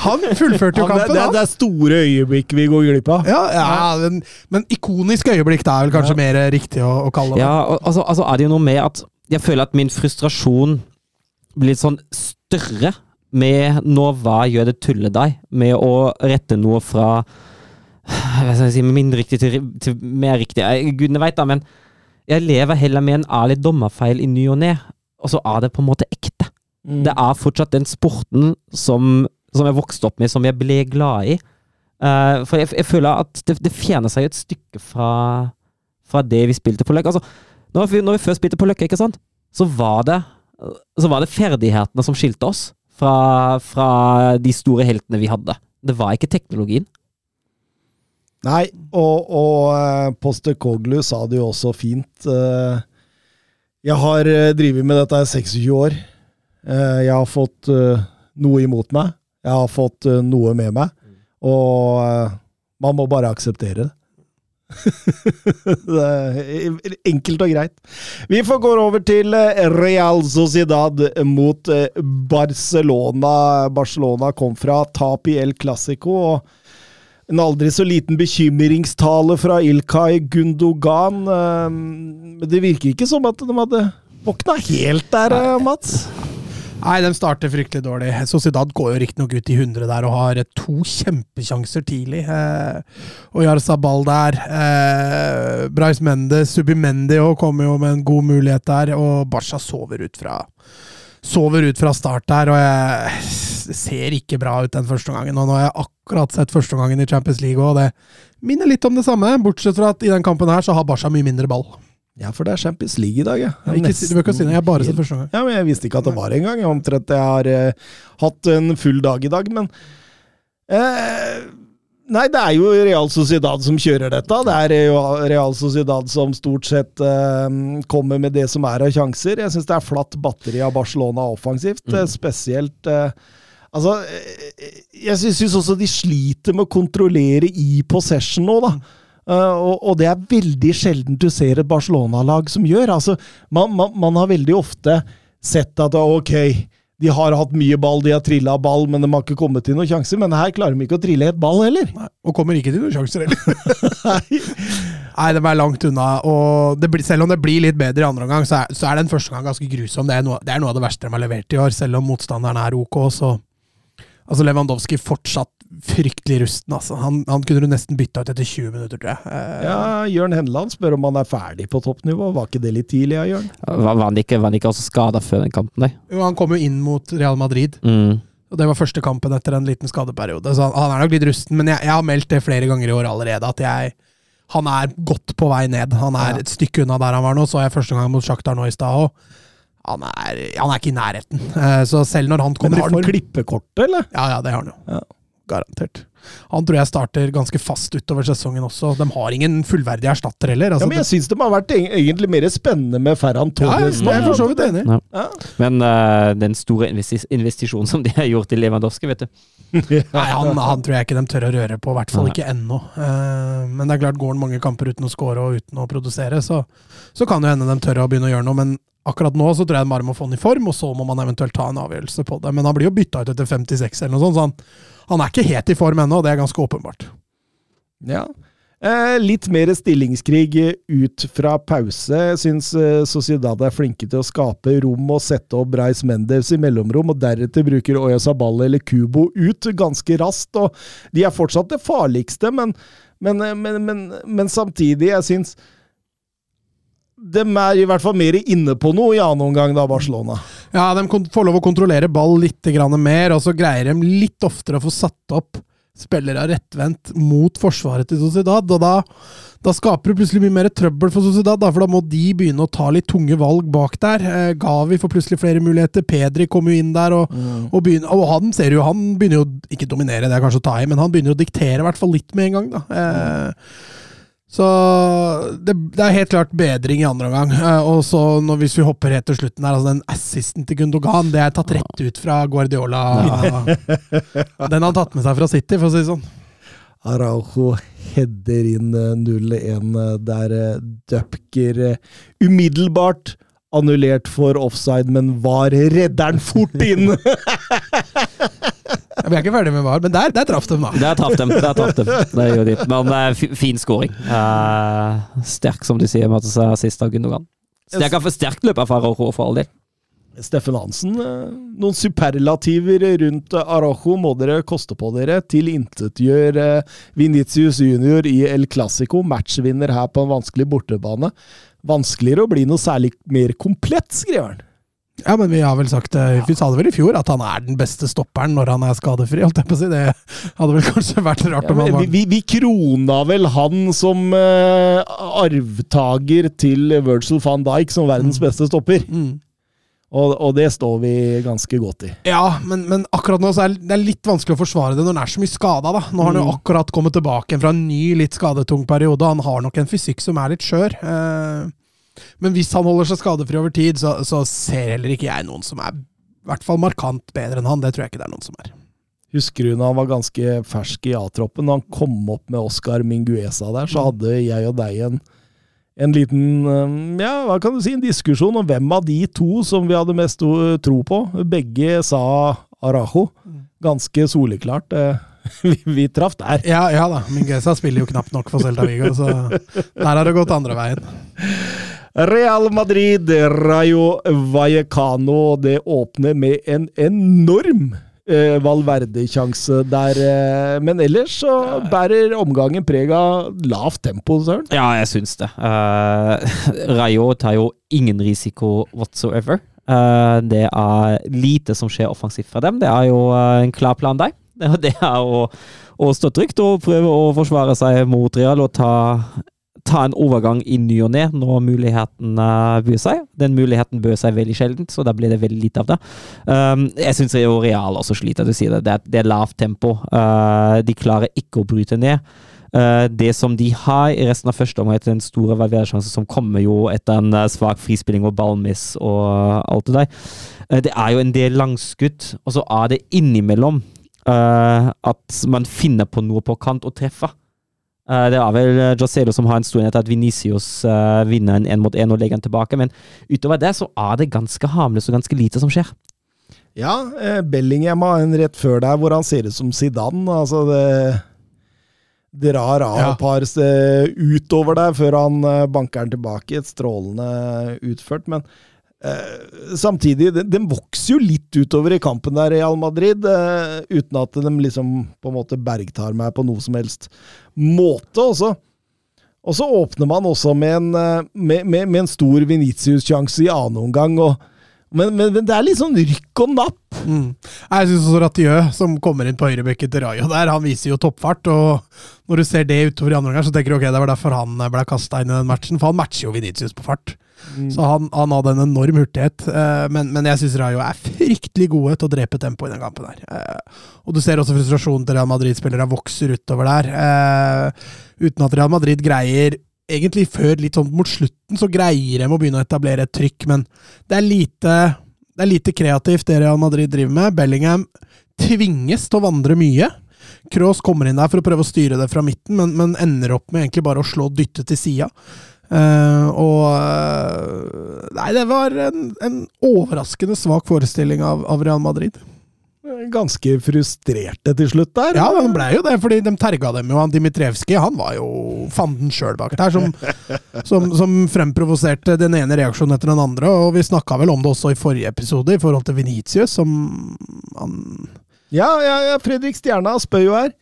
han fullførte jo Han, kampen, det, da. det er store øyeblikk vi går glipp av. Ja, ja men, men ikonisk øyeblikk, det er vel kanskje mer riktig å, å kalle det. Ja, og, altså, altså er det jo noe med at jeg føler at min frustrasjon blir litt sånn større med nå hva gjør det tulle deg, med å rette noe fra hva skal jeg si, mindre riktig til, til mer riktig. Gudene veit da, men jeg lever heller med en ærlig dommerfeil i ny og ne, og så er det på en måte ekte. Mm. Det er fortsatt den sporten som, som jeg vokste opp med, som jeg ble glad i. Uh, for jeg, jeg føler at det, det fjerner seg et stykke fra, fra det vi spilte på Løkka. Altså, når, vi, når vi først spilte på Løkka, ikke sant, så var det, så var det ferdighetene som skilte oss fra, fra de store heltene vi hadde. Det var ikke teknologien. Nei, og, og eh, Postecoglou sa det jo også fint. eh, Jeg har eh, drevet med dette i 26 år. Jeg har fått noe imot meg. Jeg har fått noe med meg. Og man må bare akseptere det. [LAUGHS] det enkelt og greit. Vi får gå over til Real Sociedad mot Barcelona. Barcelona kom fra tap i El Clásico. og en aldri så liten bekymringstale fra Ilkay Gundogan. eh, Men det virker ikke som at de hadde våkna helt der, eh, Mats. Nei, de starter fryktelig dårlig. Sociedad går jo riktignok ut i 100 der og har eh, to kjempesjanser tidlig. Eh, og Jarzabal der. Eh, Brais Mendes, Subimendi òg kommer jo med en god mulighet der. Og Basha sover ut fra Sover ut fra start der, og jeg ser ikke bra ut den første gangen. Og nå har jeg akkurat sett første gangen i Champions League, og det minner litt om det samme. Bortsett fra at i den kampen her så har Barca mye mindre ball. Ja, for det er Champions League i dag, ja. jeg ikke, du bør ikke si det, jeg har bare sett første gang. Ja, men Jeg visste ikke at det var engang. Jeg Omtrent jeg har eh, hatt en full dag i dag, men eh, Nei, det er jo Real Sociedad som kjører dette. Det er jo Real Sociedad som stort sett eh, kommer med det som er av sjanser. Jeg syns det er flatt batteri av Barcelona offensivt, mm. spesielt eh, Altså, eh, jeg syns også de sliter med å kontrollere i possession nå, da. Eh, og, og det er veldig sjelden du ser et Barcelona-lag som gjør. Altså, man, man, man har veldig ofte sett at ok, de har hatt mye ball, de har trilla ball, men de har ikke kommet til noen sjanser. Men her klarer de ikke å trille et ball heller. Nei, og kommer ikke til noen sjanser heller. [LAUGHS] Nei. Nei, de er langt unna. Og det blir, selv om det blir litt bedre i andre omgang, så, er- så er den første gang ganske grusom. Det er, noe, det er noe av det verste de har levert i år, selv om motstanderen er ok. Så Altså Lewandowski fortsatt fryktelig rusten, altså. Han, han kunne du nesten bytta ut etter 20 minutter, tror jeg. Eh, Ja, Jørn Henland spør om han er ferdig på toppnivå. Var ikke det litt tidlig av Jørn? Var, var, han ikke, var han ikke også skada før den kampen, nei? Jo, han kom jo inn mot Real Madrid, Mm. og det var første kampen etter en liten skadeperiode. Så han, han er nok litt rusten, men jeg, jeg har meldt det flere ganger i år allerede, at jeg han er godt på vei ned. Han er Ja. et stykke unna der han var nå. Så jeg første gang mot Sjaktar nå i stad òg. Han, er- han er ikke i nærheten. Eh, Så selv når han kommer i har han klippekortet, eller? Ja, ja, det har han jo. Ja. Garantert. Han tror jeg starter ganske fast utover sesongen også. De har ingen fullverdige erstatter heller. Ja, Altså, men jeg syns de har vært egentlig mer spennende med Ferran det, ja, Torres. jeg er for så vidt enig. Ja. Ja. Men uh, den store investisjonen som de har gjort i Lewandowski, vet du [LAUGHS] Nei, han, han tror jeg ikke de tør å røre på, i hvert fall ikke ennå. Uh, men det er klart, går han mange kamper uten å score og uten å produsere, så, så kan det hende de tør å begynne å gjøre noe. Men akkurat nå så tror jeg bare må få han i form, og så må man eventuelt ta en avgjørelse på det. Men han blir jo bytta ut etter 56 eller noe sånt, så han, han er ikke helt i form ennå, det er ganske åpenbart. Ja. Eh, litt mer stillingskrig ut fra pause. Jeg syns eh, Sociedad er flinke til å skape rom og sette opp Reis Menders i mellomrom, og deretter bruker Oyasabal eller Kubo ut ganske raskt. og De er fortsatt det farligste, men, men, eh, men, men, men samtidig, jeg syns de er i hvert fall mer inne på noe i annen omgang, da, Barcelona. Ja, de får lov å kontrollere ball litt mer, og så greier de litt oftere å få satt opp spillere rettvendt mot forsvaret til Sociedad. Og da, da skaper det plutselig mye mer trøbbel for Sociedad, da, for da må de begynne å ta litt tunge valg bak der. Eh, Gavi får plutselig flere muligheter, Pedri kommer jo inn der, og, og, begynner, og han ser jo, han begynner jo ikke dominere, det er kanskje å ta i, men han begynner å diktere i hvert fall litt med en gang. da. Eh, så det, det er helt klart bedring i andre omgang. Eh, og så når, hvis vi hopper helt til slutten her, altså den assisten til Gundogan, det er tatt rett ut fra Guardiola. [LAUGHS] Den har han tatt med seg fra City, for å si det sånn. Araujo header inn eh, 0-1 eh, der eh, Dupker eh, umiddelbart annullert for offside, men var redderen fort inn! [LAUGHS] Vi er ikke ferdig med VAR, men der, der traff de, da. Der traff dem. Der traff dem. Det gjorde de. Men eh, fin scoring. Uh, sterk, som du sier, Mattes, sist av Gundogan. Sterk, sterkt løp av Farrojo, for all del. Steffen Hansen, eh, noen superlativer rundt Arajo må dere koste på dere. Tilintetgjør Vinicius Junior i El Clásico, matchvinner her på en vanskelig bortebane. Vanskeligere å bli noe særlig mer komplett, skriver han. Ja, men vi har vel sagt det, vi sa det vel i fjor, at han er den beste stopperen når han er skadefri. holdt jeg på å si. Det hadde vel kanskje vært rart Ja, om han var vi, vi, krona vel han som uh, arvtaker til Virgil van Dijk som verdens beste stopper. mm. Og, og det står vi ganske godt i. Ja, men, men akkurat nå så er det litt vanskelig å forsvare det når han er så mye skada. Nå har han jo Mm. akkurat kommet tilbake fra en ny, litt skadetung periode. Han har nok en fysikk som er litt skjør. Eh, men hvis han holder seg skadefri over tid, så, så ser heller ikke jeg noen som er i hvert fall markant bedre enn han. Det tror jeg ikke det er noen som er. Husker du når han var ganske fersk i A-troppen? Når han kom opp med Oscar Minguesa der, så hadde jeg og deg en, en liten eh, ja, hva kan du si, en diskusjon om hvem av de to som vi hadde mest tro på. Begge sa Arajo. Ganske soleklart. eh, [LAUGHS] Vi, vi traff der. Ja, ja da. Minguesa spiller jo knapt nok for Celta Vigo, så der har det gått andre veien. Real Madrid, Rayo Vallecano. Det åpner med en enorm eh, Valverde-sjanse der. Eh, men ellers så bærer omgangen preg av lavt tempo, Søren. Ja, jeg syns det. Uh, Rayo tar jo ingen risiko whatsoever. Uh, det er lite som skjer offensivt fra dem. Det er jo uh, en klar plan der. [LAUGHS] Det, er å, å stå trygt og prøve å forsvare seg mot Real og ta ta en overgang i ny og ne når muligheten uh, byr seg. Den muligheten bød seg veldig sjeldent, så da blir det veldig lite av det. Um, jeg syns Real også sliter, du sier det. Det er, det er lavt tempo. Uh, de klarer ikke å bryte ned. Uh, det som de har i resten av første omgang, den store valversjansen som kommer jo etter en uh, svak frispilling og ballmiss og uh, alt det der, det er jo en del langskudd, og så er det innimellom at man finner på noe på kant og treffer. Uh, det er vel Joselo som har en stor enhet at Venicius uh, vinner en én mot én og legger den tilbake, men utover det så er det ganske harmløst og ganske lite som skjer. Ja, eh, Bellingham har en rett før der hvor han ser ut som Zidane. Altså det drar av Ja. et par eh, utover der før han eh, banker den tilbake. Et strålende utført, men eh, samtidig, den, den vokser jo litt utover i kampen der, Real Madrid, eh, uten at de liksom på en måte bergtar meg på noe som helst måte også. Og så åpner man også med en, eh, med, med, med en stor Venitius-sjanse i annen omgang. og men, men, men det er litt sånn rykk og napp. Mm. Jeg syns også Ratiø, som kommer inn på høyrebekken til Rayo der, han viser jo toppfart. og Når du ser det utover i andre omgang, så tenker du ok, det var derfor han ble kasta inn i den matchen. For han matcher jo Venitius på fart. Så han, han hadde en enorm hurtighet. eh, Men, men jeg syns Rayo er fryktelig gode til å drepe tempo i den kampen. her. Eh, Og du ser også frustrasjonen til Real Madrid-spillere vokser utover der. eh, Uten at Real Madrid greier Egentlig før litt sånn mot slutten så greier de å begynne å etablere et trykk, men det er lite, det er lite kreativt det Real Madrid driver med. Bellingham tvinges til å vandre mye. Kroos kommer inn der for å prøve å styre det fra midten, men, men ender opp med egentlig bare å slå dytte til sida. Uh, og eh, Nei, det var en, en overraskende svak forestilling av, av Real Madrid. Ganske frustrerte til slutt der. Ja, de ble jo det, fordi de terga dem jo. Han Dimitrevskij han var jo fanden sjøl bak der, som, [LAUGHS] som, som fremprovoserte den ene reaksjonen etter den andre. Og vi snakka vel om det også i forrige episode, i forhold til Venitius, som han Ja, ja, ja Fredrik Stjerna spør jo her.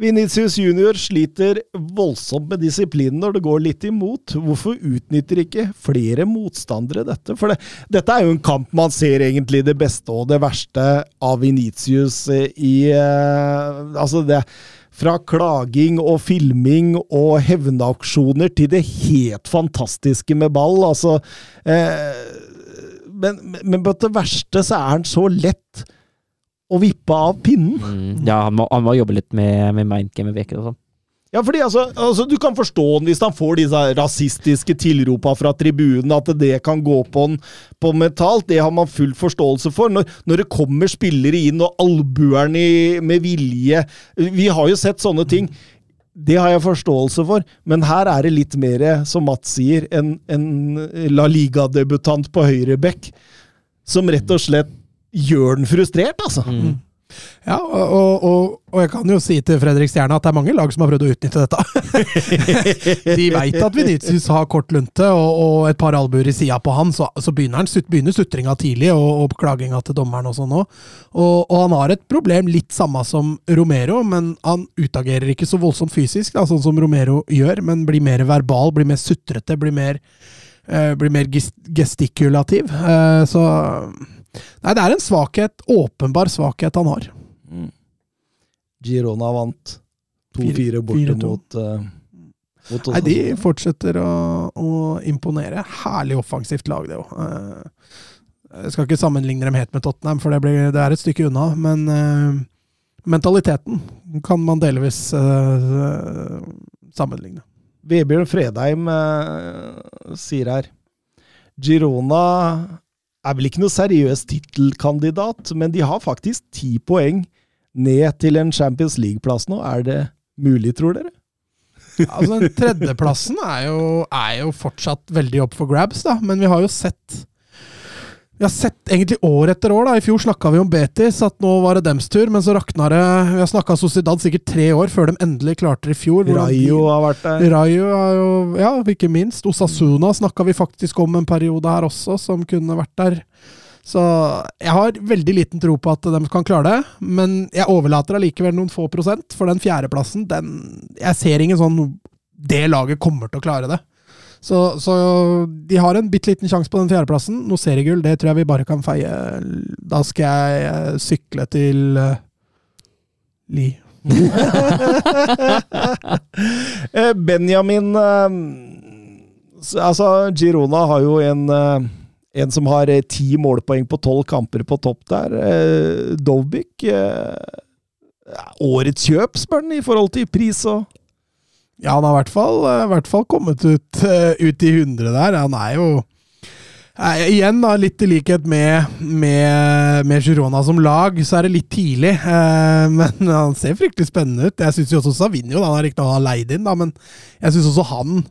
Vinicius junior sliter voldsomt med disiplinen når det går litt imot. Hvorfor utnytter ikke flere motstandere dette? For det, dette er jo en kamp man ser egentlig det beste og det verste av Vinicius eh, i eh, Altså, det fra klaging og filming og hevnaksjoner til det helt fantastiske med ball. Altså eh, men, men på det verste så er han så lett å vippe av pinnen. Mm. Ja, han må, han må jobbe litt med, med mindgame veker og sånn. Ja, fordi altså, altså Du kan forstå han hvis han får disse rasistiske tilropa fra tribunen, at det kan gå på han på mentalt. Det har man full forståelse for. Når, når det kommer spillere inn og albuer med vilje Vi har jo sett sånne ting. Det har jeg forståelse for, men her er det litt mer, som Mats sier, en, en La Liga-debutant på høyre bekk som rett og slett gjør den frustrert, altså. Mm. Ja, og, og, og, jeg kan jo si til Fredrik Stjerna at det er mange lag som har prøvd å utnytte dette. [LAUGHS] De veit at Venitius har kort lunte og, og et par albuer i sida på han, så, så begynner, han, begynner sutringa tidlig og, og klaginga til dommeren og sånn òg. Og, og han har et problem litt samme som Romero, men han utagerer ikke så voldsomt fysisk, da, sånn som Romero gjør, men blir mer verbal, blir mer sutrete, blir mer, eh, blir mer ges- gestikulativ. Uh, så Nei, det er en svakhet, åpenbar svakhet han har. Girona vant 2-4 borte 4-2. mot, uh, mot Nei, de fortsetter å, å imponere. Herlig offensivt lag, det òg. Jeg skal ikke sammenligne dem helt med Tottenham, for det, blir, det er et stykke unna. Men uh, mentaliteten kan man delvis eh, sammenligne. Vebjørn Fredheim eh, sier her Girona er vel ikke noe seriøs tittelkandidat, men de har faktisk ti poeng ned til en Champions League-plass nå. Er det mulig, tror dere? [LAUGHS] Altså, den Tredjeplassen er jo, er jo fortsatt veldig opp for grabs, da. Men vi har jo sett Vi har sett egentlig år etter år. da. I fjor snakka vi om Betis, at nå var det dems tur. Men så rakna det Vi har snakka Sociedad sikkert tre år før de endelig klarte det i fjor. Rayo har vært der. Rayo er jo Ja, ikke minst. Osasuna snakka vi faktisk om en periode her også, som kunne vært der. Så jeg har veldig liten tro på at de kan klare det. Men jeg overlater allikevel noen få prosent, for den fjerdeplassen, den Jeg ser ingen sånn Det laget kommer til å klare det. Så, så de har en bitte liten sjanse på den fjerdeplassen. Noe seriegull, det tror jeg vi bare kan feie. Da skal jeg eh, sykle til uh, Li. [LAUGHS] Eh, Benjamin uh, Altså, Girona har jo en uh, en som har eh, ti målpoeng på tolv kamper på topp der. Eh, Dovbyk eh, Årets kjøp, spør han, i forhold til pris og Ja, han har i hvert fall, eh, i hvert fall kommet ut, eh, ut i 100 der. Han er jo eh, Igjen, da, litt i likhet med, med, med Girona som lag, så er det litt tidlig. eh, [LAUGHS] Men han ser fryktelig spennende ut. Jeg syns også Savinho Han har riktignok leid inn, da, men jeg syns også han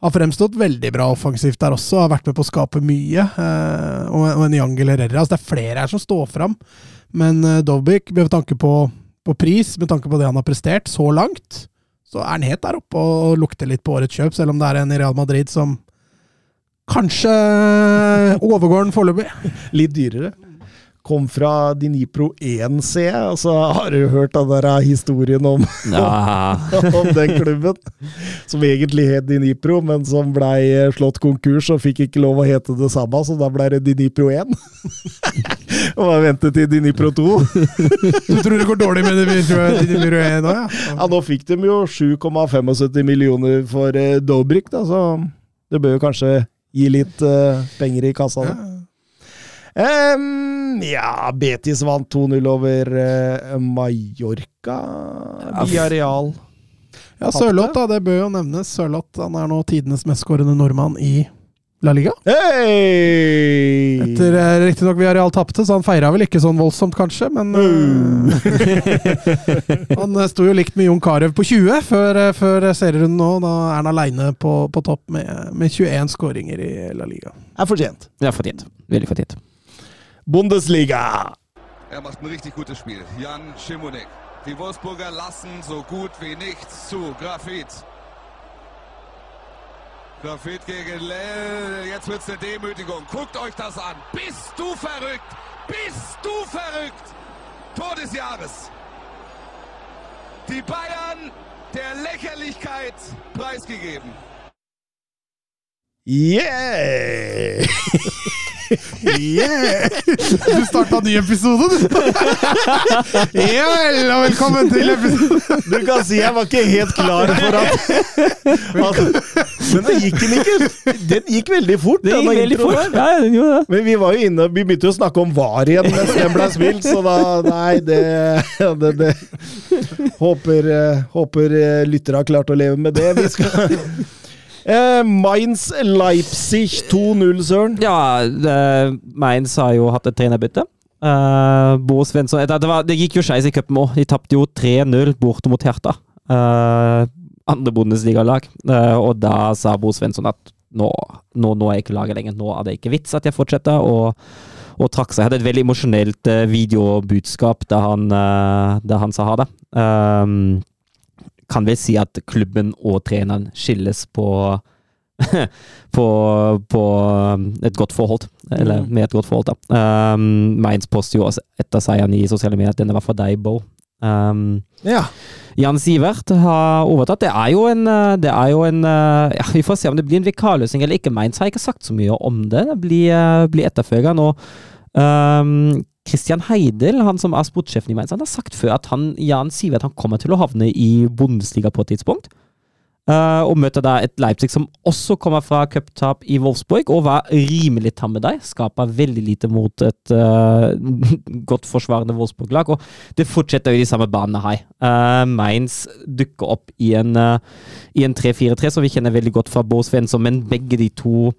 har fremstått veldig bra offensivt der også. Har vært med på å skape mye. eh, Og, og en Yangel Herrera. Altså, det er flere her som står fram. Men eh, Dovbik, med tanke på, på pris, med tanke på det han har prestert så langt, så er han helt der oppe og lukter litt på årets kjøp, selv om det er en i Real Madrid som kanskje overgår den foreløpig. [LAUGHS] litt dyrere. Kom fra Dinipro 1C, og så har du hørt den der historien om, Ja. [LAUGHS] om den klubben? Som egentlig het Dinipro, men som blei slått konkurs og fikk ikke lov å hete det samme, så da blei det Dinipro 1. [LAUGHS] og bare vente til Dinipro 2. [LAUGHS] Du tror det går dårlig med det Dinipro 1 nå, ja? Ja, nå fikk de jo 7,75 millioner for eh, Dobrik, da, så det bør jo kanskje gi litt eh, penger i kassa. Da. Um, ja, Betis vant 2-0 over uh, Mallorca. Via Real. Ja, Sørloth, da. Det bør jo nevnes. Sørloth han er nå tidenes mestskårende nordmann i La Liga. Hey! Etter eh, Riktignok Villarreal tapte, så han feira vel ikke sånn voldsomt, kanskje, men eh, [LAUGHS] Han eh, sto jo likt med Jon Carew på 20 før, før serierunden nå. Da er han aleine på, på topp med, med 21 skåringer i La Liga. Er fortjent. Ja, fortjent. Veldig fortjent. Bundesliga. Er macht ein richtig gutes Spiel. Jan Schimonek. Die Wolfsburger lassen so gut wie nichts zu. Grafit. Grafit gegen Lell. Jetzt wird's eine Demütigung. Guckt euch das an. Bist du verrückt? Bist du verrückt? Tor des Jahres. Die Bayern der Lächerlichkeit preisgegeben. Yeah! [LAUGHS] Yeah! Du starta ny episode, du! Ja vel, og velkommen til episode Du kan si jeg var ikke helt klar for at, altså, Men det gikk den ikke. Den gikk veldig fort. Det gikk veldig fort. Ja, den gjorde det. Men vi var jo inne, vi begynte jo å snakke om VAR igjen mens den ble spilt, så da Nei, det, det, det Håper, eh, håper eh, lyttere har klart å leve med det. Vi skal eh, Mainz Leipzig 2-0, Søren. Ja, det, Mainz har jo hatt et trenerbytte. Eh, Bo Svensson det, det, var, det gikk jo skeis i cupen òg. De tapte jo 3-0 bort mot Hertha. Eh, andre Bundesliga-lag. Uh, og da sa Bo Svensson at nå, nå, nå er jeg ikke laget lenger. Nå er det ikke vits at jeg fortsetter. Og, og trakk seg. Hadde et veldig emosjonelt uh, videobudskap da han, da han sa ha det. Um, kan vel si at klubben og treneren skilles på [LAUGHS] på, på um, et godt forhold. Eller Mm. med et godt forhold, da. Um, Mainz poster jo også etter seieren i sosiale medier at denne var for deg, Bo. Um, Ja. Jan Sivert har overtatt. Det er jo en, uh, det er jo en uh, ja, Vi får se om det blir en vikarløsning eller ikke. Mainz har ikke sagt så mye om det. Det blir, uh, blir etterfølger nå. um, Christian Heidel, han som er sportssjefen i Mainz, han har sagt før at han, Jan at han kommer til å havne i Bundesliga på et tidspunkt. Uh, og møter da et Leipzig som også kommer fra cuptap i Wolfsburg, og var rimelig tam med deg. Skaper veldig lite mot et uh, [LAUGHS] godt forsvarende Wolfsburg-lag. Og det fortsetter jo de samme banene her. Uh, Mainz dukker opp i en, en 3-4-3 som vi kjenner veldig godt fra Svensson, men begge de to,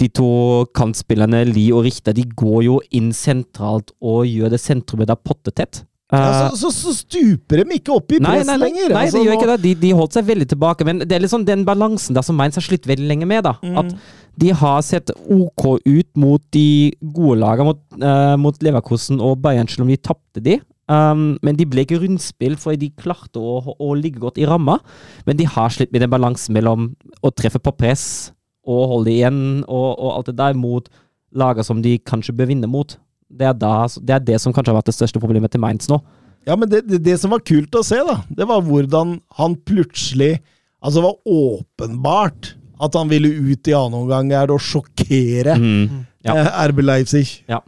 de to kantspillerne, Lie og Richter, de går jo inn sentralt og gjør det sentrumet da pottetett. Ja, Eh, så, så, så stuper de ikke opp i press nei, nei, lenger. nei Altså, de gjør ikke det. De, de holdt seg veldig tilbake. Men det er liksom den balansen der som Mainz har slitt veldig lenge med. da. Mm. At de har sett OK ut mot de gode lagene, mot, uh, mot Leverkosen og Bayern, selv om de tapte de. Um, men de ble ikke rundspill, for de klarte å, å ligge godt i ramma. Men de har slitt med den balansen mellom å treffe på press og holde igjen og, og alt det der, mot lager som de kanskje bør vinne mot. Det er, da, det er det som kanskje har vært det største problemet til Mainz nå. Ja, men det, det, det som var kult å se, da, det var hvordan han plutselig Altså, det var åpenbart at han ville ut i annen omgang og sjokkere Mm. Ja. eh, RB Leipzig. Ja.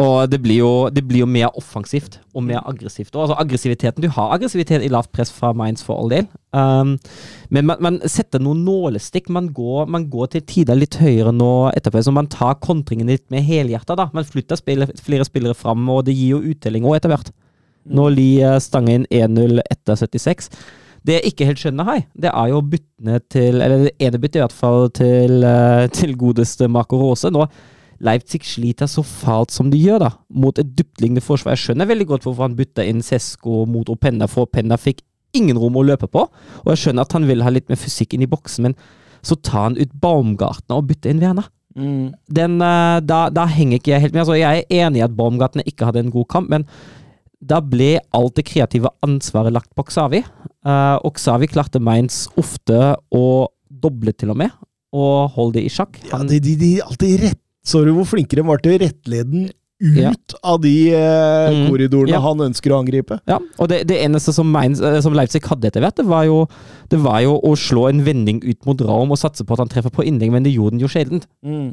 Og det blir, jo, det blir jo mer offensivt og mer aggressivt. Og altså aggressiviteten, Du har aggressivitet i lavt press fra Mainz for all del, um, men man, man setter noen nålestikk. Man går, man går til tider litt høyere nå etterpå, så man tar kontringen litt med helhjertet. da. Man flytter spiller, flere spillere fram, og det gir jo uttelling òg etter hvert. Nå Li stanger inn 1-0 etter 76. Det jeg ikke helt skjønner her, det er jo byttene til Eller det ene byttet i hvert fall til, eh, til godeste Marco Rose. Nå Leipzig sliter så fælt som de gjør, da, mot et dyptliggende forsvar. Jeg skjønner veldig godt hvorfor han bytta inn Sesko mot Openda, for Openda fikk ingen rom å løpe på. Og jeg skjønner at han vil ha litt mer fysikk inn i boksen, men så tar han ut Baumgartner og bytter inn Werner. Den, eh, da, da henger ikke jeg helt med. Altså, jeg er enig i at Baumgartner ikke hadde en god kamp, men da ble alt det kreative ansvaret lagt på Xavi. Uh, og Xavi klarte Mainz ofte å doble, til og med, og holde det i sjakk. Ja, de, de, de alltid rett Så du hvor flinke de var til å rettlede den ut Ja. av de eh, Mm, korridorene ja. han ønsker å angripe? Ja, og det, det eneste som, Mainz, eh, som Leipzig hadde etter hvert, det var, jo, det var jo å slå en vending ut mot Raum og satse på at han treffer på innlegg, men det gjorde han jo sjelden.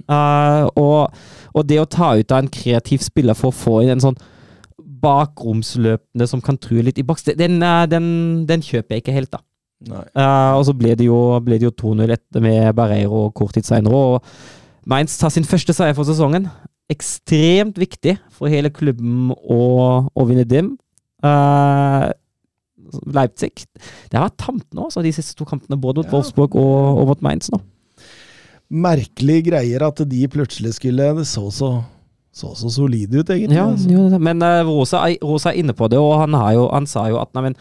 Eh, og, og det å ta ut av en kreativ spiller for å få inn en sånn bakromsløpende som kan true litt i boks, det- den, eh, den, den kjøper jeg ikke helt, da. Eh, og så ble det jo, jo 2-0 etter med Barreiro kort tid senere, og Mainz tar sin første seier for sesongen. Ekstremt viktig for hele klubben å, å vinne dem. Uh, Leipzig Det har vært tamt nå, så de siste to kampene, både mot Ja. Wolfsburg og, og mot Mainz nå. Merkelige greier at de plutselig skulle så så, så, så solide ut, egentlig. Ja, altså. jo, men eh, Rosa, Rosa er inne på det, og han, har jo, han sa jo at nei, men,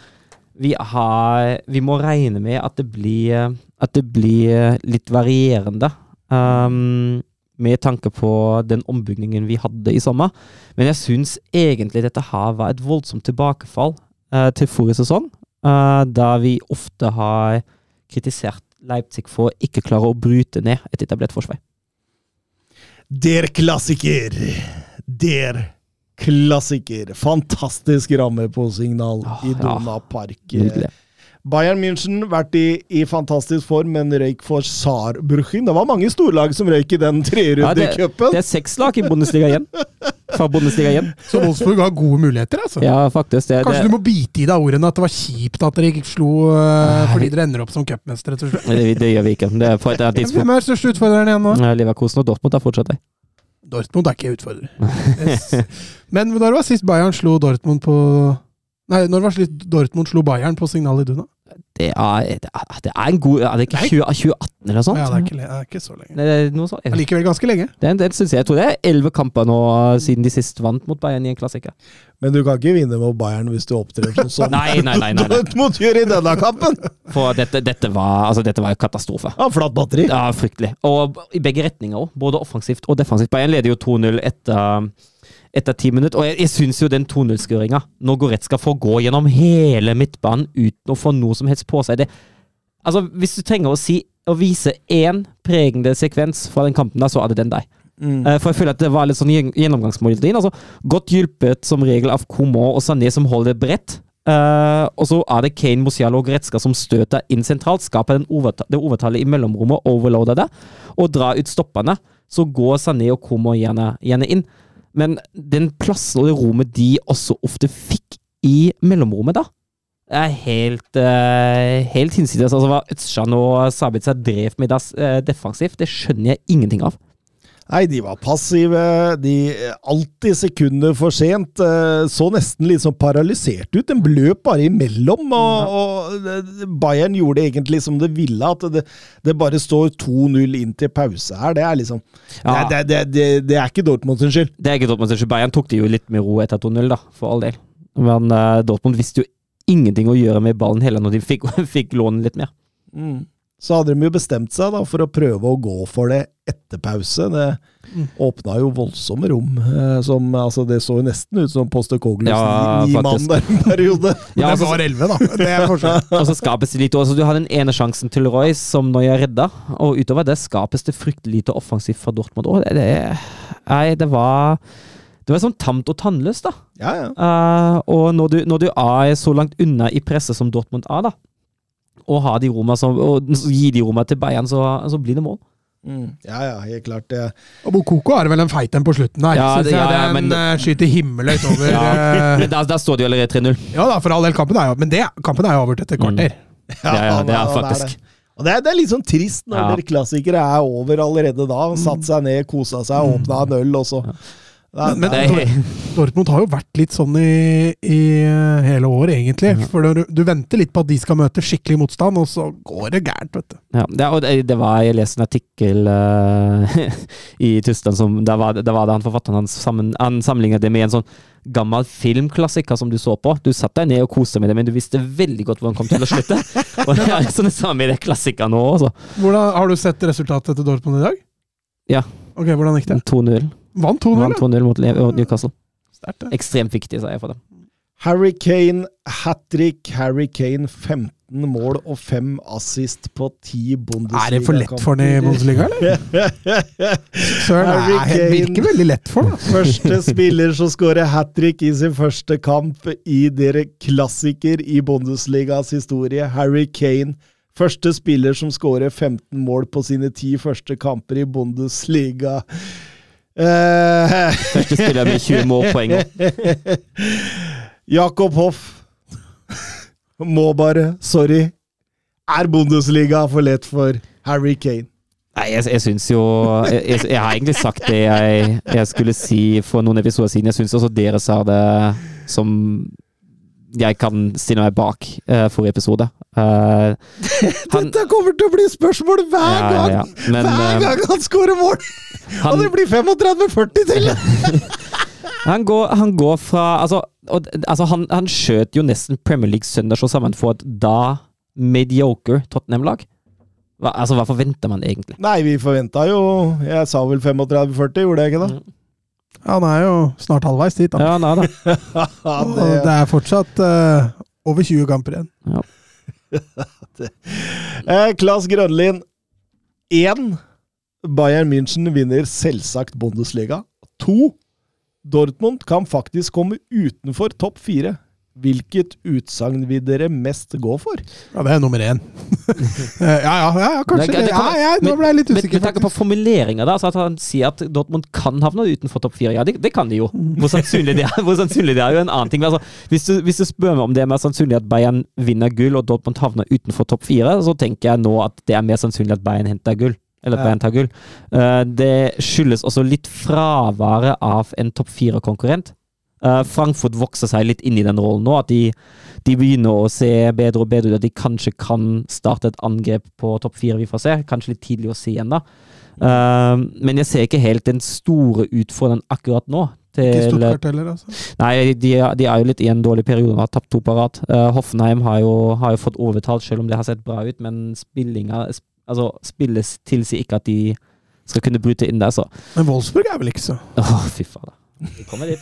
vi, har, vi må regne med at det blir, at det blir litt varierende. Um, med tanke på den ombygningen vi hadde i sommer. Men jeg syns egentlig dette her var et voldsomt tilbakefall uh, til forrige sesong. uh, da vi ofte har kritisert Leipzig for å ikke klare å bryte ned et etablert forsvar. Der klassiker! Der klassiker! Fantastisk ramme på signal oh, i ja. Dona Park. Nydelig. Bayern München vært i, i fantastisk form, men røyk for Saarbrüchen. Det var mange storlag som røyk i den Ja, trerunde det, det er seks lag i Bundesliga igjen. Fra Bundesliga igjen. [LAUGHS] Så Wolfsburg har gode muligheter, altså. Ja, faktisk. Det, Kanskje det, du må bite i deg ordene at det var kjipt at dere ikke slo uh, fordi dere ender opp som cupmestere til slutt. det, det gjør vi ikke. Det er på et annet tidspunkt. Hvem er største utfordreren igjen nå? Ja, Leverkosen og Dortmund har fortsatt det. Dortmund er ikke utfordrer. [LAUGHS] Yes. Men når var sist Bayern slo Dortmund på Nei, når var sist Dortmund slo Bayern på Signal i er, det er, det er en god Er det ikke 20, 2018 eller noe sånt? Ja, det er ikke, det er ikke så lenge. Det er noe sånt. Allikevel ganske lenge. Det, det synes jeg. Jeg tror det er elleve kamper nå siden de sist vant mot Bayern i en klassiker. Men du kan ikke vinne mot Bayern hvis du opptrer sånn som [LAUGHS] Nei, nei, nei. nei, nei. [LAUGHS] Dortmund gjør i denne kampen! For dette, dette var altså, dette var en katastrofe. Ja, flatt batteri. Ja, fryktelig. Og i begge retninger òg. Både offensivt og defensivt. Bayern leder jo 2-0 etter etter ti minutter. Og jeg, jeg syns jo den 2-0-skåringa, når Goretzka får gå gjennom hele midtbanen uten å få noe som helst på seg det, Altså, Hvis du trenger å si å vise én pregende sekvens fra den kampen, da, så er det den der. Mm. Eh, for jeg føler at det var litt sånn gjen- gjennomgangsmåltid. Altså, godt hjulpet som regel av Coman og Sané som holder det bredt. Uh, og så er det Kane, Musiala og Gretzka som støter inn sentralt, skaper den overta det overtallet i mellomrommet, overloader det, og drar ut stoppene. Så går Sané og Komo gjerne, gjerne inn. Men den plassen og det rommet de også ofte fikk i mellomrommet, da, er helt, uh, helt hinsides. Altså, hva Øzcan og Sabitzer drev med das, uh, defensivt, det skjønner jeg ingenting av. Nei, de var passive. De Alltid sekunder for sent. eh, Så nesten litt sånn paralysert ut. Den bløp bare imellom. Og, og Bayern gjorde det egentlig som det ville. At det, det bare står 2-0 inn til pause her. Det er liksom Ja. det, det, det, det, det er ikke Dortmund sin skyld. Det er ikke Dortmund sin skyld. Bayern tok det jo litt med ro etter 2-0, da, for all del. Men uh, Dortmund visste jo ingenting å gjøre med ballen heller når de fikk, [LAUGHS] fikk låne litt mer. Mm. Så hadde de jo bestemt seg da for å prøve å gå for det etter pause. Det Mm. åpna jo voldsomme rom. Eh, som, altså, det så jo nesten ut som Postecoglus Ja, ni, ni mann der en periode. [LAUGHS] Men Ja, det altså, var elleve, da. Det er forskjell. [LAUGHS] og så skapes det litt Også, Du har den ene sjansen til Royce som når jeg redda, og utover det skapes det fryktelig lite offensivt fra Dortmund. Og det, det, nei, det var Det var sånn tamt og tannløst, da. Ja, ja. Uh, og når du, når du er så langt unna i presset som Dortmund er, da, og, har de Roma som, og gi de rommene til Bayern, så, så blir det mål. Mm. ja, ja, helt klart. Det. Og Bokoko har vel en feit en på slutten der. Ja, det- ja, ja, ja, Den men- eh, skyter himmelhøyt [LAUGHS] over Ja, eh, Men der, der står det jo allerede 3-0. Ja da, for all del, kampen er jo Men det, kampen er jo avgjort etter kvarter. Mm. Ja, ja, det er faktisk det. Og det er, det er litt sånn trist når Ja. klassikere er over allerede da. Satt seg ned, kosa seg, åpna en øl, og så Er- Men- men- Dortmund har jo vært litt sånn i, i eh, hele år, egentlig. For du, du venter litt på at de skal møte skikkelig motstand, og så går det gærent, vet du. ja, det, og det, det var Jeg leste en artikkel uh, [LAUGHS] i Tyskland som Der var, der var det han forfatteren han, sammen, han sammenlignet det med en sånn gammel filmklassiker som du så på. Du satt deg ned og koste med det, men du visste veldig godt hvor den kom til å slutte. [LAUGHS] og det er sånn det samme i det klassikeren nå også. Hvordan, har du sett resultatet til Dortmund i dag? Ja. Ok, Hvordan gikk det? 2-0. Vant 2-0, Vant ja. 2-0 mot Le- Newcastle. Stert. Ekstremt viktig seier for dem. Harry Kane hat trick. Harry Kane 15 mål og 5 assist på 10 Bundesliga-kamper. Er det for lett for han i Bundesliga, eller? [LAUGHS] Søren, Harry det er- virker veldig lett for ham. Første spiller som skårer hat trick i sin første kamp i dere klassiker i Bundesligas historie. Harry Kane. Første spiller som skårer 15 mål på sine ti første kamper i Bundesliga. Eh, Første spiller med 20 målpoeng. òg. [LAUGHS] Jakob Hoff. Må bare, sorry. Er Bundesliga for lett for Harry Kane? Nei, jeg, jeg syns jo jeg, jeg, jeg har egentlig sagt det jeg, jeg skulle si for noen episoder siden. Jeg syns også dere sa det som jeg kan stille meg bak uh, forrige episode. Uh, [LAUGHS] han, Dette kommer til å bli spørsmål hver Ja, ja, gang! ja. Men, hver eh, gang han scorer mål! [LAUGHS] han, Og det blir 35-40 til! [LAUGHS] han, går, han går fra Altså, og, altså han, han skjøt jo nesten Premier League søndag så sammen for et da mediocre Tottenham-lag. Hva, altså, hva forventer man egentlig? Nei, vi forventa jo Jeg sa vel 35-40, gjorde jeg ikke det? Han er jo snart halvveis dit, da. Ja, nei da. Ja, Og det, det er fortsatt uh, over 20 kamper igjen. [LAUGHS] eh, Klas Grønlin. Én. Bayern München vinner selvsagt Bundesliga. To. Dortmund kan faktisk komme utenfor topp fire. Hvilket utsagn vil dere mest gå for? Ja, det er nummer én. Eh, [LAUGHS] ja, ja, ja, ja, kanskje Det- Ja, ja, nå ble jeg litt usikker, med tanke på formuleringa, da, at han sier at Dortmund kan havne utenfor topp fire. Ja, det, det kan de jo. Hvor sannsynlig det er, hvor sannsynlig det er jo en annen ting. Altså, hvis, du, hvis du spør meg om det er mer sannsynlig at Bayern vinner gull og Dortmund havner utenfor topp fire, så tenker jeg nå at det er mer sannsynlig at Bayern henter gull. Eller at Bayern tar gull. Eh, det skyldes også litt fraværet av en topp fire-konkurrent. Eh, Frankfurt vokser seg litt inn i den rollen nå, at de, de begynner å se bedre og bedre ut. At de kanskje kan starte et angrep på topp fire, vi får se. Kanskje litt tidlig å si ennå. Uh, men jeg ser ikke helt den store utfordringen akkurat nå. Ikke Til, Stuttgart heller, altså. nei, de, de er jo litt i en dårlig periode. og Har tapt to på rad. Uh, Hoffenheim har jo, har jo fått overtalt, selv om det har sett bra ut. Men altså, spilles tilsier ikke at de skal kunne bryte inn der, så Men Wolfsburg er vel ikke så Åh, fy fader. Vi kommer dit.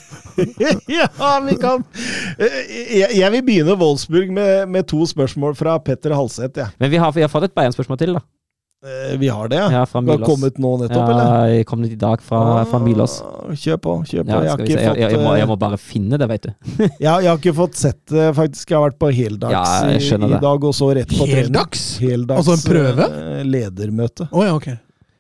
[LAUGHS] ja, vi kan Eh, jeg, jeg vil begynne Wolfsburg med, med to spørsmål fra Petter Halseth. Ja. Men vi har, vi har fått et Bayern-spørsmål til, da. Eh, Vi har det, ja? Ja, fra Det har kommet nå nettopp, eller? Ja, jeg kom i dag fra, fra Milos. Ah, Kjør på, kjør på. Ja, jeg, har ikke. Jeg, fått, jeg, jeg, må, jeg eh, må bare finne det, veit du. [LAUGHS] jeg, jeg har ikke fått sett det, faktisk. Jeg har vært på heldags Ja, i, i dag, og så rett på trening. Heldags? Heldags Altså en prøve? ledermøte. Oh, ja, ok.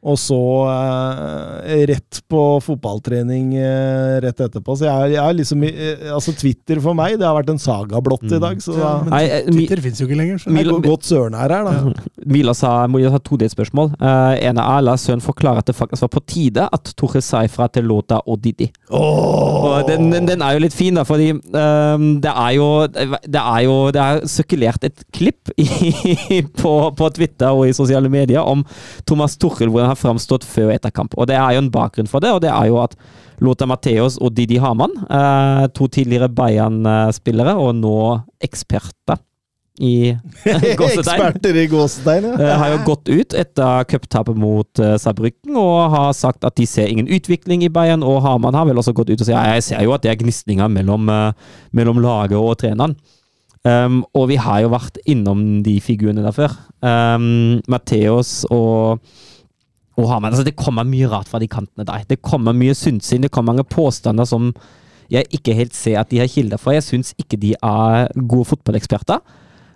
Og så eh, rett på fotballtrening eh, rett etterpå. Så jeg, jeg liksom eh, Altså, Twitter for meg, det har vært en saga blått i dag. Så da, Ja, men Nei, eh, Twitter fins jo ikke lenger. Så. det er godt søren her, her da. Milos må Milos ta to delspørsmål. Uh, en av Ala sønn forklarer at det faktisk var på tide at Tore sa ifra til låta Odidi. Og den, den, den er jo litt fin, da, fordi um, det er jo Det er jo Det er sirkulert et klipp i, [LAUGHS] på, på Twitter og i sosiale medier om Thomas Tuchel, hvor han har framstått før og etter kamp. Og det er jo en bakgrunn for det, og det er jo at Lothar Matheos og Didi Hamann, eh, to tidligere Bayern-spillere og nå eksperter i [LAUGHS] gåsetegn, Eksperter i gåsetegn, ja. eh, har jo gått ut etter cuptapet mot eh, Saarbrücken og har sagt at de ser ingen utvikling i Bayern, og Hamann har vel også gått ut og sagt ja, jeg ser jo at det er gnisninger mellom, mellom laget og treneren. Um, og vi har jo vært innom de figurene der før. Um, Matheos og, og Hamann. Altså, det kommer mye rart fra de kantene der. Det kommer mye synsing, det kommer mange påstander som jeg ikke helt ser at de har kilder for. Jeg syns ikke de er gode fotballeksperter.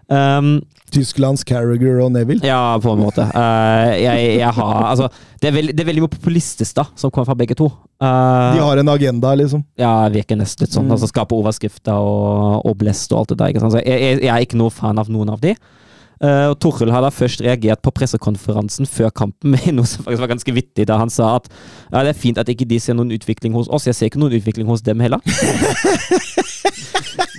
Um, Tysklands Carragher og Neville. ja, på en måte. Uh, jeg, jeg har Altså, det er, veldig, det er veldig mye populistisk da, som kommer fra begge to. Uh, De har en agenda, liksom. ja, virker nesten litt sånn. Mm. Altså Skape overskrifter og, og blest og alt det der. Jeg, jeg, jeg er ikke noe fan av noen av de. Eh, og Torhild har da først reagert på pressekonferansen før kampen [LAUGHS] med noe som faktisk var ganske vittig, da han sa at ja, det er fint at ikke de ser noen utvikling hos oss, jeg ser ikke noen utvikling hos dem heller. [LAUGHS]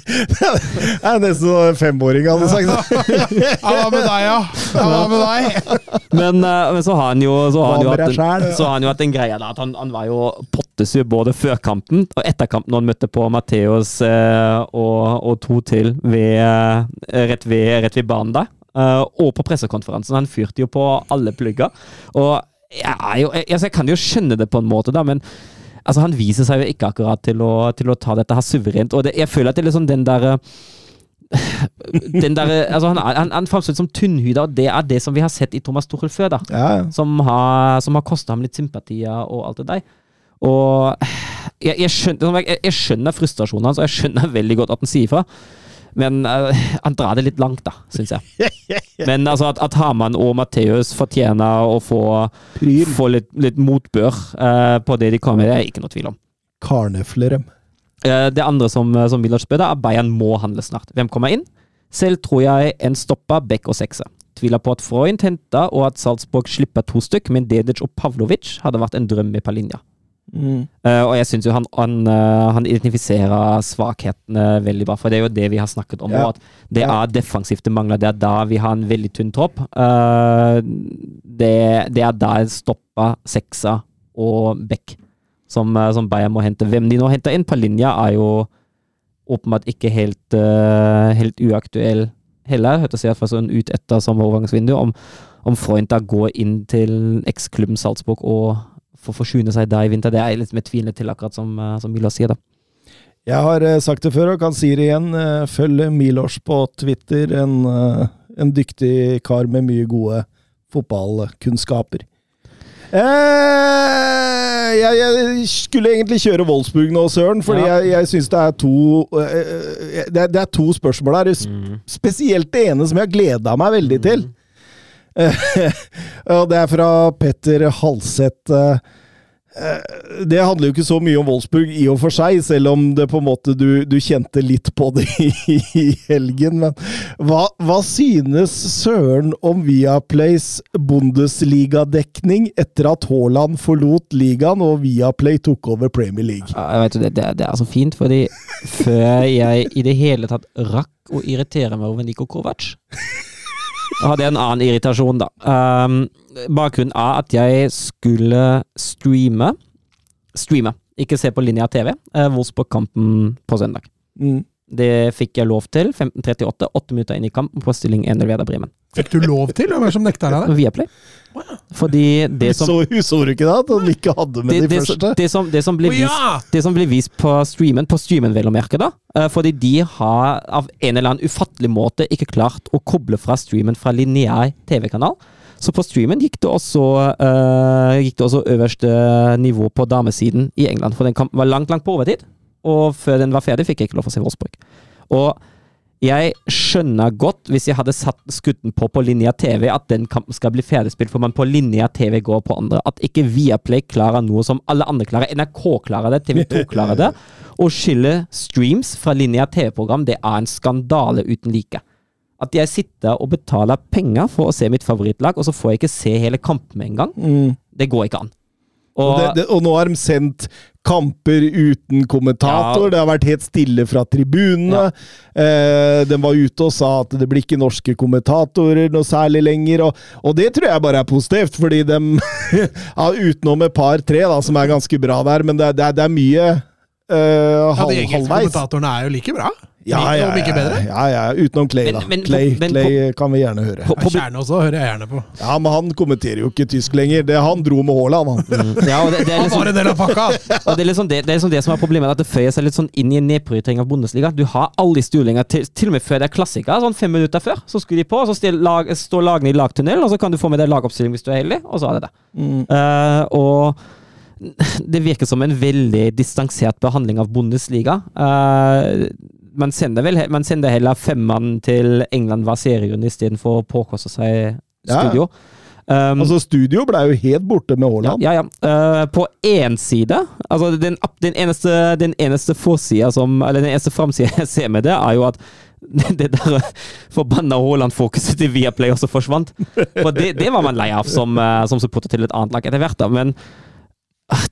Det er nesten sånn femåring hadde sagt. [LAUGHS] Ja, hva med deg, ja? ja hva med deg? Men, eh, men så har han jo, så har han jo hatt en, så har han jo hatt en greie da, at han, han var jo pottesur både før kampen og etter kampen når han møtte på Matheos eh, og, og to til ved, eh, rett, ved, rett ved banen der. Eh, og på pressekonferansen. Han fyrte jo på alle plugger. Og jeg, jo, jeg, altså jeg kan jo skjønne det på en måte, da, men altså han viser seg jo ikke akkurat til å, til å ta dette her suverent. Og det, jeg føler at det er liksom den derre [LAUGHS] den der, altså han, han, han framstår som tynnhuda, og det er det som vi har sett i Thomas Tuchel før. da Ja, ja. som har, som har kosta ham litt sympatier og alt det der. Og jeg, jeg, skjønner, jeg, jeg skjønner frustrasjonen hans, og jeg skjønner veldig godt at han sier fra. Men uh, han drar det litt langt, da, syns jeg. [LAUGHS] Men altså, at, at Hamann og Matheus fortjener å få, få litt, litt motbør uh, på det de kommer med, det er ikke noe tvil om. Karneflerem. Uh, det andre som, som Villard spør, er Bayern må handle snart. Hvem kommer inn? Selv tror jeg en stopper, Beck og sekser. Tviler på at Freund henter, og at Salzburg slipper to stykk, men Dedic og Pavlovic hadde vært en drøm med Palinja. Mm. Eh, og jeg syns jo han, han, uh, han identifiserer svakhetene veldig bra, for det er jo det vi har snakket om. Ja. At det Ja. er defensivt det mangler. Det er da vi har en veldig tynn tropp. Uh, det, det er da jeg stopper seksa og Beck, som, som Bayern må hente. Hvem de nå henter inn på linja, er jo åpenbart ikke helt, helt uaktuell heller. Hørte seg iallfall sånn ut etter sommerovergangsvinduet, om, om Freund da går inn til eksklubben Salzburg og får forsyne seg der i vinter. Det er jeg litt mer tvilende til, akkurat som, eh, som Milo sier, da. Jeg har eh, sagt det før og kan si det igjen. eh, Følg Milos på Twitter. En, en dyktig kar med mye gode fotballkunnskaper. Eh, jeg, jeg skulle egentlig kjøre Wolfsburg nå, Søren, fordi Ja. jeg, jeg syns det er to eh, det, er, det er to spørsmål her. Mm. Spesielt det ene som jeg har gleda meg veldig til. og [LAUGHS] det er fra Petter Halseth. eh, Det handler jo ikke så mye om Wolfsburg i og for seg, selv om det på en måte du, du kjente litt på det [LAUGHS] i, helgen. Men hva, hva synes Søren om Viaplays Bundesliga-dekning etter at Haaland forlot ligaen og Viaplay tok over Premier League? Ja, vet det, det, er så fint, fordi før jeg i det hele tatt rakk å irritere meg over Niko Kovac hadde jeg en annen irritasjon, da. Um, bakgrunnen er at jeg skulle streame Streame, ikke se på linja TV. Uh, Wolfsburg-kampen på søndag. Mm. Det fikk jeg lov til. 15.38, åtte minutter inn i kampen på stilling 1 Werder Bremen. Fikk du lov til? Hvem er det som nekta deg det? Viaplay. Fordi det som så, så du ikke da, at han ikke hadde med det, de det, første? det, som, det, som ble vist, ja! det som blir vist på streamen, på streamen vel å merke, da. eh, fordi de har av en eller annen ufattelig måte ikke klart å koble fra streamen fra lineær TV-kanal. Så på streamen gikk det også, uh, gikk det også øverste nivå på damesiden i England. For den kampen var langt, langt på overtid. Og før den var ferdig, fikk jeg ikke lov å se Wolfsburg. Og jeg skjønner godt, hvis jeg hadde satt skutten på på linja TV, at den kampen skal bli ferdigspilt, for man på linja TV går på andre. At ikke Viaplay klarer noe som alle andre klarer. NRK klarer det, TV2 [LAUGHS] klarer det. Å skille streams fra linja TV-program, det er en skandale uten like. At jeg sitter og betaler penger for å se mitt favorittlag, og så får jeg ikke se hele kampen med en gang. Mm. Det går ikke an. Og, Og, det, det, og nå har de sendt kamper uten kommentator. Ja. Det har vært helt stille fra tribunene. Eh, de var ute og sa at det blir ikke norske kommentatorer noe særlig lenger. Og, og det tror jeg bare er positivt, fordi de [LAUGHS] ja, Utenom et par-tre som er ganske bra der, men det, det, det er mye eh, Ja, De engelske kommentatorene er jo like bra. Ja, ja. Ja, ja, utenom Clay, da. men- Clay, men- Clay kan vi gjerne høre. på, Ja, på, Kjerne også hører jeg gjerne på. Ja, men han kommenterer jo ikke tysk lenger. Det, han dro med Haaland, han. ja, og det, det er Han liksom, var en del av pakka! [LAUGHS] Og det er liksom det, det, er liksom det som er problemet, at det føyer seg litt sånn inn i en nedprioritering av Bundesliga. Du har alle de stulinger, til, til og med før det er klassiker. sånn fem minutter før, så skulle de på, og så still, lag, står lagene i lagtunnel, og så kan du få med deg lagoppstilling hvis du er heldig, og så er det det. Eh, og [LAUGHS] det virker som en veldig distansert behandling av Bundesliga. Uh, man sender vel man sender heller femmann til England hver serierunde istedenfor å påkoste seg Ja. studio. Um, Altså, studio ble jo helt borte med Haaland. ja. ja. Eh, på én side Altså, den, den eneste, den eneste forsida som Eller den eneste framsida jeg ser med det, er jo at [LAUGHS] det der forbanna Haaland-fokuset til Viaplay også forsvant. For det, det var man lei av som, eh, som supporter til et annet lag etter hvert, da. Men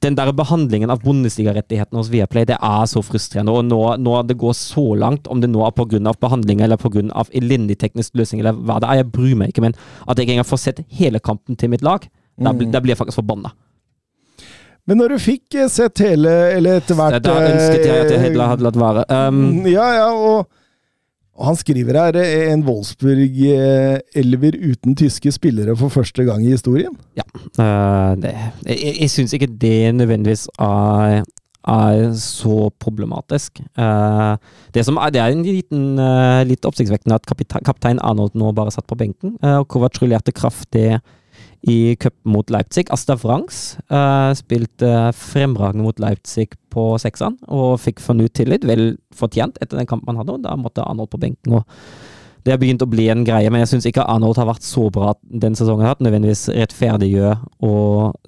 den der behandlingen av Bundesliga-rettighetene hos Viaplay, det er så frustrerende. Og nå, nå det går så langt, om det nå er pga. behandling eller pga. elendig teknisk løsning eller hva det er, jeg bryr meg ikke, men at jeg ikke engang får sett hele kampen til mitt lag, da, blir- da blir jeg faktisk forbanna. Men når du fikk eh, sett hele, eller etter hvert Da ønsket jeg at jeg eh, hadde latt være. Um, Ja, ja, og, og han skriver her eh, en Wolfsburg-elver uten tyske spillere for første gang i historien. Ja. det, jeg jeg syns ikke det nødvendigvis er, er så problematisk. Uh, det, er, det er en liten, litt oppsiktsvekkende at kaptein Arnold nå bare satt på benken. Og Kovac rullerte kraftig i cup mot Leipzig. Asta Franks uh, spilte fremragende mot Leipzig på sekseren og fikk fornyet tillit. Vel fortjent etter den kampen han hadde, og da måtte Arnold på benken. og det har begynt å bli en greie, men jeg syns ikke Arnold har vært så bra den sesongen. at Nødvendigvis rettferdiggjør å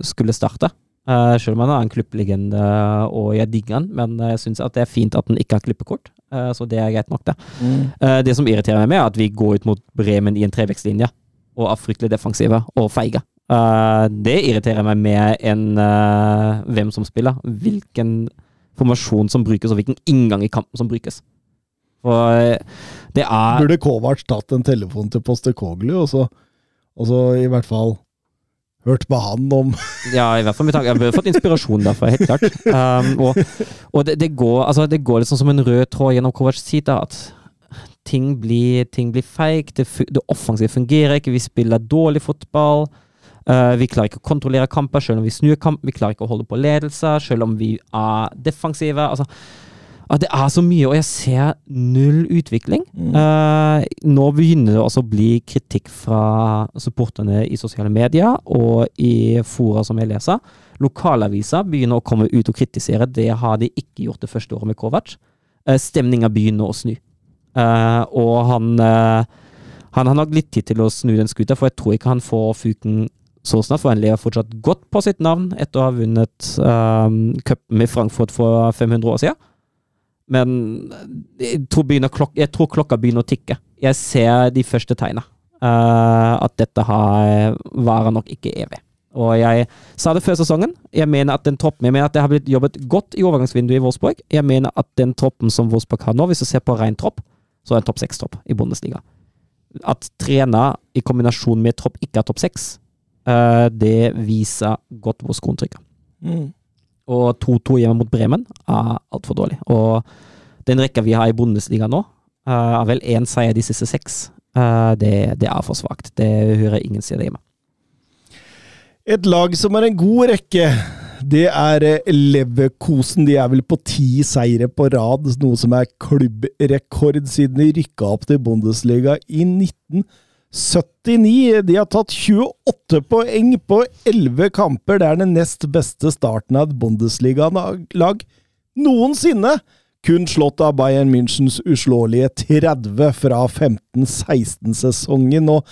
skulle starte. Uh, selv om han er en klubblegende og jeg digger han, men jeg syns det er fint at han ikke har klippekort. Uh, så det er greit nok, det. Eh, det som irriterer meg er at vi går ut mot Bremen i en trevekstlinje og er fryktelig defensive og feige. Eh, det irriterer meg mer enn uh, hvem som spiller. Hvilken formasjon som brukes, og hvilken inngang i kampen som brukes. For eh, det er Burde Kovac tatt en telefon til Postekoglu, og så, og så i hvert fall hørt på han om [LAUGHS] Ja, i hvert fall med tanke Jeg har fått inspirasjon derfra, helt klart. Um, og og det, det, går, altså, det går sånn som en rød tråd gjennom Kovacs tid, at ting blir, ting blir feigt, det, det offensive fungerer ikke, vi spiller dårlig fotball. Uh, vi klarer ikke å kontrollere kamper selv om vi snur kamp, vi klarer ikke å holde på ledelse selv om vi er defensive. altså at det er så mye, og jeg ser null utvikling. Eh, nå begynner det også å bli kritikk fra supporterne i sosiale medier og i fora som jeg leser. Lokalaviser begynner å komme ut og kritisere. Det har de ikke gjort det første året med Kovac. Uh, Stemninga begynner å snu. Uh, og han, uh, han har nok litt tid til å snu den skuta, for jeg tror ikke han får fuken så snart, for han fortsatt godt på sitt navn etter å ha vunnet um, cupen i Frankfurt for 500 år siden. Men jeg tror, klok jeg tror klokka begynner å tikke. Jeg ser de første tegna. Uh, at dette har varer nok ikke evig. Og jeg sa det før sesongen. Jeg mener at den troppen, jeg mener at det har blitt jobbet godt i overgangsvinduet i Wolfsburg. Jeg mener at den troppen som Wolfsburg har nå, hvis du ser på ren tropp, så er det en topp seks-tropp i Bundesliga. At trener i kombinasjon med tropp ikke er topp seks, eh, det viser godt hvor skoen trykker. Og 2-2 hjemme mot Bremen er altfor dårlig. Og den rekka vi har i Bundesliga nå, eh, er vel én seier de siste seks. Eh, det, det er for svakt. Det hører ingen steder hjemme. Et lag som er en god rekke, det er eh, Leverkosen. De er vel på ti seire på rad, noe som er klubbrekord siden de rykka opp til Bundesliga i 1979. De har tatt 28 poeng på 11 kamper. Det er den nest beste starten av et Bundesliga-lag noensinne. Kun slått av Bayern Münchens uslåelige 30 fra 15-16-sesongen. og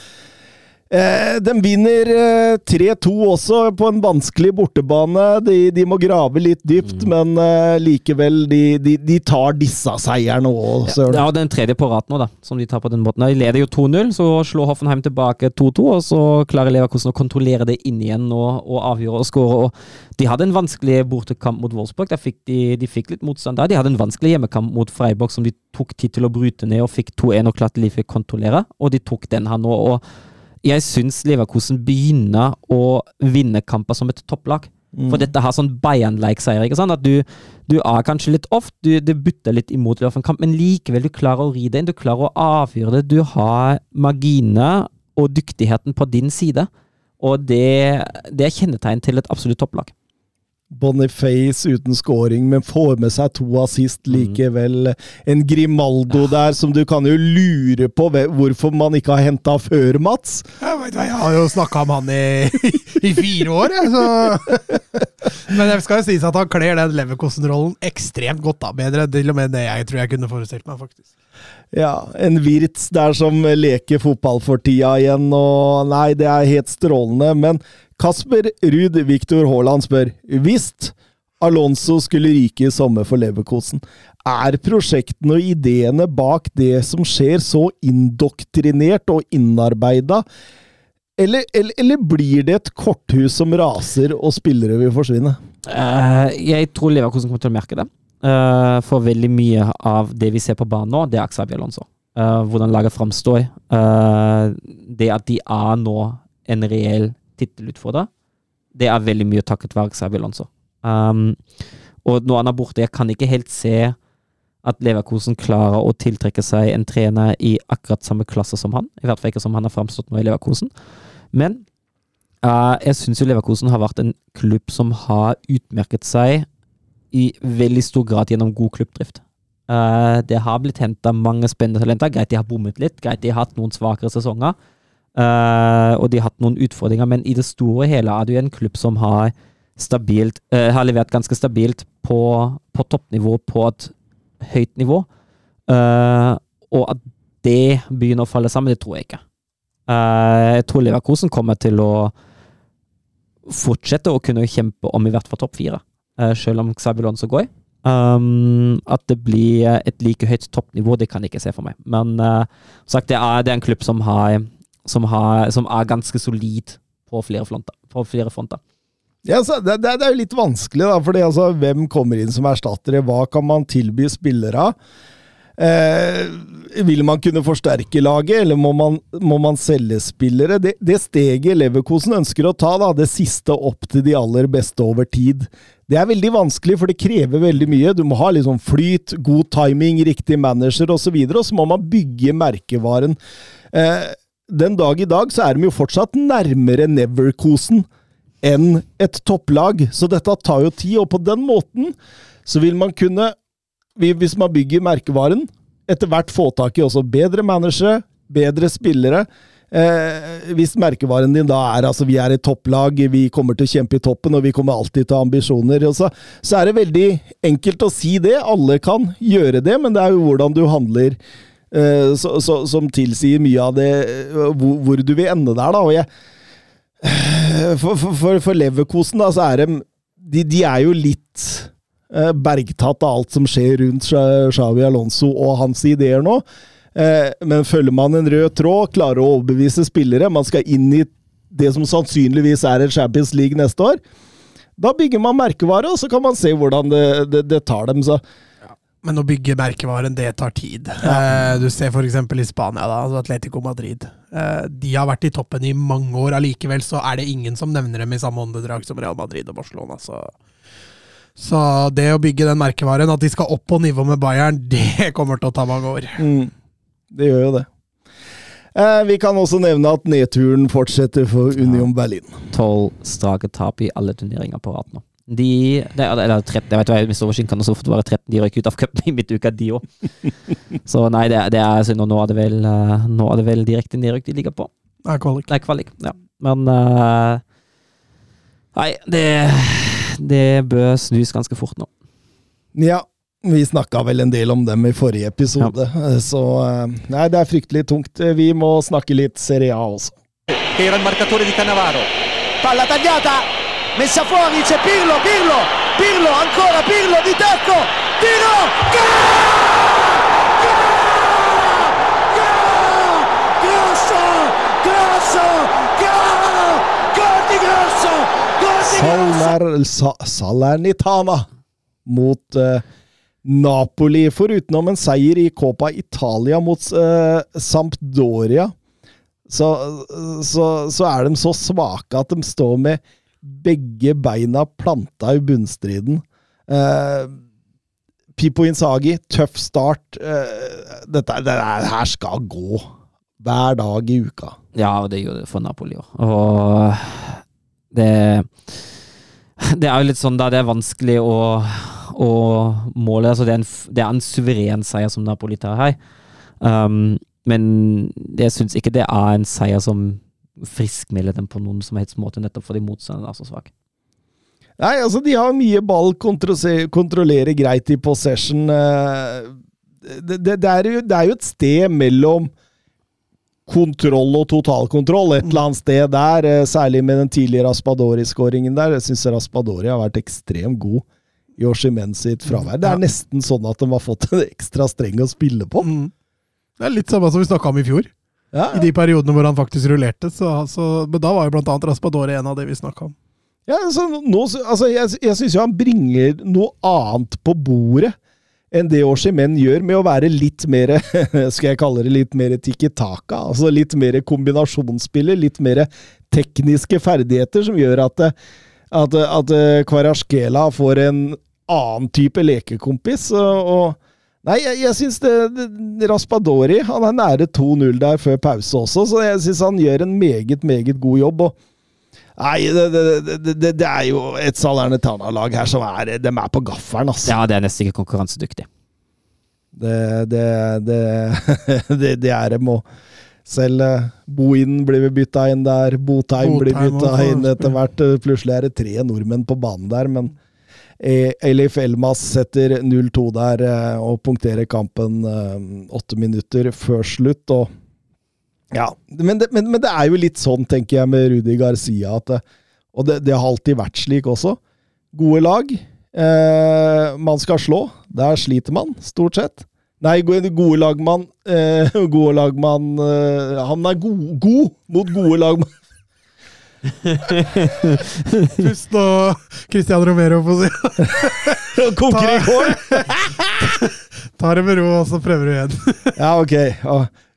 Eh, de vinner eh, 3-2 også, på en vanskelig bortebane. De, de må grave litt dypt, men eh, likevel, de, de, de tar disse seierne òg, Søren. Ja, og den tredje på rad nå, da, som de tar på den måten. De leder jo 2-0, så slår Hoffenheim tilbake 2-2, og så klarer Leverkusen å kontrollere det inn igjen og, og avgjøre og skåre. De hadde en vanskelig bortekamp mot Wolfsburg, fikk de, de fikk litt motstand der. De hadde en vanskelig hjemmekamp mot Freiburg som de tok tid til å bryte ned og fikk 2-1 og klarte de fikk kontrollere, og de tok den her nå. og jeg syns Leverkusen begynner å vinne kamper som et topplag. Mm. For dette har sånn Bayern-like seier. ikke sant? At du, du er kanskje litt off, du, du butter litt imot i en kamp, men likevel du klarer å ri det inn. Du klarer å avgjøre det. Du har marginene og dyktigheten på din side. Og det, det er kjennetegn til et absolutt topplag. Boniface uten scoring, men får med seg to assist likevel. En Grimaldo der som du kan jo lure på hvorfor man ikke har henta før, Mats. Jeg, vet, jeg har jo snakka om han i, [LAUGHS] i fire år, jeg, så Men det skal jo sies at han kler den Leverkosten-rollen ekstremt godt. da, Bedre til og med det jeg tror jeg kunne forestilt meg, faktisk. Ja, en Wirtz der som leker fotball for tida igjen, og nei, det er helt strålende. Men Kasper Ruud Viktor Haaland spør hvis Alonso skulle ryke i sommer for Leverkosen, er prosjektene og ideene bak det som skjer, så indoktrinert og innarbeida? Eller, eller, eller blir det et korthus som raser og spillere vil forsvinne? Uh, jeg tror Leverkosen kommer til å merke det. Uh, for veldig mye av det vi ser på banen nå, det er Axel Alonso. Uh, hvordan laget framstår. Det at de er nå en reell tittelutfordrer, det er veldig mye takket være Xabi Alonso. Um, og når han er borte, jeg kan ikke helt se at Leverkusen klarer å tiltrekke seg en trener i akkurat samme klasse som han. I hvert fall ikke som han har framstått nå i Leverkusen. Men uh, jeg syns jo Leverkusen har vært en klubb som har utmerket seg i veldig stor grad gjennom god klubbdrift. Uh, det har blitt henta mange spennende talenter. Greit de har bommet litt, greit de har hatt noen svakere sesonger. Eh, og de har hatt noen utfordringer, men i det store og hele er det jo en klubb som har stabilt uh, har levert ganske stabilt på, på toppnivå på et høyt nivå. Uh, og at det begynner å falle sammen, det tror jeg ikke. Jeg tror Leverkosen kommer til å fortsette å kunne kjempe om i hvert fall topp fire, uh, selv om Xabi så går. Um, at det blir et like høyt toppnivå, det kan jeg ikke se for meg. Men uh, sagt, det, er, det er en klubb som, har, som, har, som er ganske solid på flere fronter. På flere fronter. Ja, så det, det, er jo litt vanskelig, da, fordi altså, hvem kommer inn som erstattere? Hva kan man tilby spillere? Eh, vil man kunne forsterke laget, eller må man, må man selge spillere? Det, det steget Leverkosen ønsker å ta, da, det siste opp til de aller beste over tid, det er veldig vanskelig, for det krever veldig mye. Du må ha sånn flyt, god timing, riktig manager osv., og, så videre, og så må man bygge merkevaren. Eh, den dag i dag så er de jo fortsatt nærmere Neverkosen enn et topplag, så dette tar jo tid, og på den måten så vil man kunne, hvis man bygger merkevaren, etter hvert få tak i også bedre managere, bedre spillere. Eh, hvis merkevaren din da er altså vi er et topplag, vi kommer til å kjempe i toppen og vi kommer alltid til å ha ambisjoner, så, så er det veldig enkelt å si det. Alle kan gjøre det, men det er jo hvordan du handler så, så, som tilsier mye av det, hvor, hvor du vil ende der. da, og jeg for, for, for Leverkosen, da, så er de De, de er jo litt eh, bergtatt av alt som skjer rundt Xavi Alonso og hans ideer nå. Eh, men følger man en rød tråd, klarer å overbevise spillere, man skal inn i det som sannsynligvis er en Champions League neste år, da bygger man merkevare, og så kan man se hvordan det, det, det tar dem. så Men å bygge merkevaren, det tar tid. Eh, du ser f.eks. i Spania, da, altså Atletico Madrid. Eh, de har vært i toppen i mange år, allikevel så er det ingen som nevner dem i samme åndedrag som Real Madrid og Barcelona. Så. så det å bygge den merkevaren, at de skal opp på nivå med Bayern, [LAUGHS] det kommer til å ta mange år. Mm, det gjør jo det. Eh, vi kan også nevne at nedturen fortsetter for Union Berlin. Tolv strake tap i alle turneringer på rad nå. De, det er, eller 13, jeg vet hva, Hvis overskinn kan også fort være 13. De røyk ut av cupen i midtuka, de òg. [LAUGHS] Så nei, det, det er synd. Og nå er det vel, eh, nå er det vel direkte nedrykk de ligger på. Det er kvalik. Nei, kvalik. Ja. Men uh, Nei, det, det bør snus ganske fort nå. Ja, vi snakka vel en del om dem i forrige episode, så eh, Nei, det er fryktelig tungt. Vi må snakke litt Serie A også. era il marcatore di Cannavaro. Palla tagliata, messa fuori, c'è Pirlo, Pirlo, Pirlo, ancora Pirlo di tacco, tiro, Grosso, grosso, gol, gol di Grosso, gol di Grosso. Salernitana mot eh, Napoli. Forutenom en seier i Copa Italia mot eh, Sampdoria, så, så, så er de så svake at de står med begge beina planta i bunnstriden. Eh, Pippo Insagi, tøff start. Eh, dette, dette, her skal gå hver dag i uka. Ja, og det gjorde det for Napoli òg. Og det Det er jo litt sånn da det er vanskelig å, å måle. Altså det, er en, det er en suveren seier som Napoli tar her. Um, men jeg syns ikke det er en seier som friskmelder dem på noen som helst måte, nettopp fordi motstanderen er så svak. Nei, altså, de har mye ball, kontrollerer greit i possession. eh, Det, det, det, er jo, det er jo et sted mellom kontroll og totalkontroll, et eller annet sted der. eh, Særlig med den tidlige Raspadori-skåringen der. Jeg syns Raspadori har vært ekstremt god i Oshimen sitt fravær. Det er nesten sånn at de har fått en [LAUGHS] ekstra streng å spille på. Mm. Det er litt samme som vi snakka om i fjor. Ja, I de periodene hvor han faktisk rullerte. Så, så, men da var jo blant annet Raspadori en av det vi snakka om. Ja, altså, nå, altså, jeg, jeg syns jo han bringer noe annet på bordet enn det Oshimen gjør, med å være litt mer [LAUGHS] Skal jeg kalle det litt mer tikki taka? Altså litt mer kombinasjonsspiller, litt mer tekniske ferdigheter, som gjør at, at, at Kvarasjkela får en annen type lekekompis. Og Nei, jeg, jeg syns det, det Raspadori Han er nære 2-0 der før pause også, så jeg syns han gjør en meget, meget god jobb. og Nei, det, det, det, det, er jo et Salernitana-lag her som er De er på gaffelen, altså. Ja, det er nesten ikke konkurransedyktig. Det, det, det, [LAUGHS] det, det er dem òg. Selv Bohinen Bohin blir bytta inn der. Botheim blir bytta inn etter hvert. Eh, Plutselig er det tre nordmenn på banen der, men eh, Elif Elmas setter 0-2 der eh, og punkterer kampen eh, åtte minutter før slutt. og ja, men det, men, men det er jo litt sånn, tenker jeg, med Rudi Garcia, at og det, det har alltid vært slik også. Gode lag. Eh, man skal slå. Der sliter man, stort sett. Nei, gode lagmann eh, [LAUGHS] Gode lagmann eh, Han er go, god mot gode lagmann. [LAUGHS] Pust nå, Christian Romero på sida. [LAUGHS] Koker i kål! Ta det med ro, og så prøver du igjen. [LAUGHS] Ja, ok.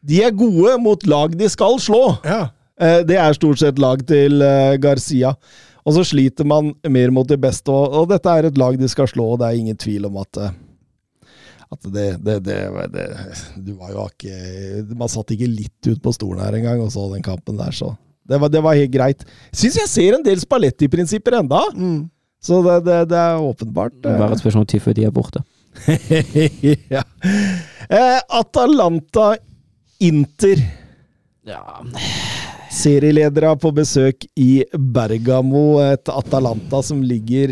De er gode mot lag de skal slå. Ja. Eh, Det er stort sett lag til eh, Garcia. Og så sliter man mer mot de beste, og, og dette er et lag de skal slå, og det er ingen tvil om at eh, at det, det, det, det Du var jo ikke Man satt ikke litt ut på stolen her engang og så den kampen der, så det var, det var helt greit. Syns jeg ser en del spalettiprinsipper enda, Mm. så det, det, det er åpenbart. Det er bare et spørsmål om tid før de er borte. [LAUGHS] ja. eh, Atalanta Inter. Ja, Serieledere på besøk i Bergamo. Et Atalanta som ligger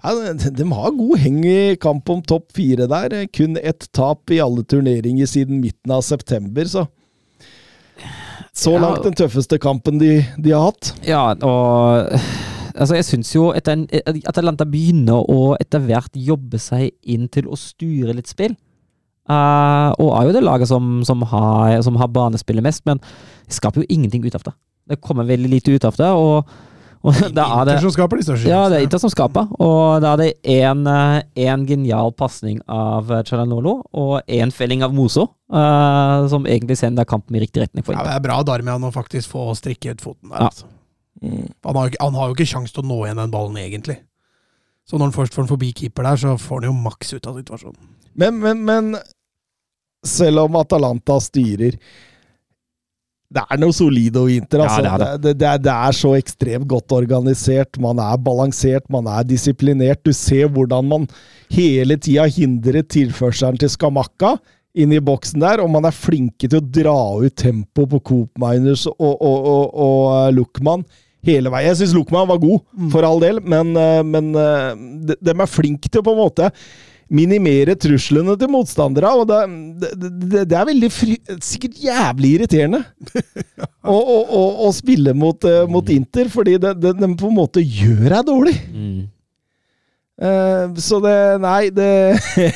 ja, de, de har god heng i kamp om topp fire der. Kun ett tap i alle turneringer siden midten av september, så Så langt den tøffeste kampen de, de har hatt. Ja, og altså jeg syns jo at Atalanta begynner å etter hvert jobbe seg inn til å styre litt spill. Uh, og er jo det laget som, som, har, som har banespillet mest, men de skaper jo ingenting ut av det. Det kommer veldig lite ut av det, og, og da er det Inter som skaper de største ja, det er sjansene. Inter som skaper, og da er det én en genial pasning av Chalanolo og én felling av Moso, uh, som egentlig sender kampen i riktig retning for Ja, det er bra Darmian å faktisk få strikke ut foten der. Ja. Altså. Han, har han har jo ikke sjanse til å nå igjen den ballen, egentlig. Så når han først får den forbi keeper der, så får han jo maks ut av situasjonen. Men, men, men selv om Atalanta styrer Det er noe solido over Inter. Ja, Altså. det er det. det, det, er, det så ekstremt godt organisert. Man er balansert, man er disiplinert. Du ser hvordan man hele tida hindrer tilførselen til Skamakka inn i boksen der, og man er flinke til å dra ut tempo på Coop Miners og, og, og, og eh, Luckman hele veien. Jeg syns Luckman var god, for all del, men, eh, men eh, de, de er flinke til å på en måte minimere truslene til motstandere. Og det, det, det, er veldig fri, sikkert jævlig irriterende [LAUGHS] å, å, å, å spille mot, eh, mot Inter, fordi de, de, de på en måte gjør deg dårlig. Mm. Uh, så det Nei, det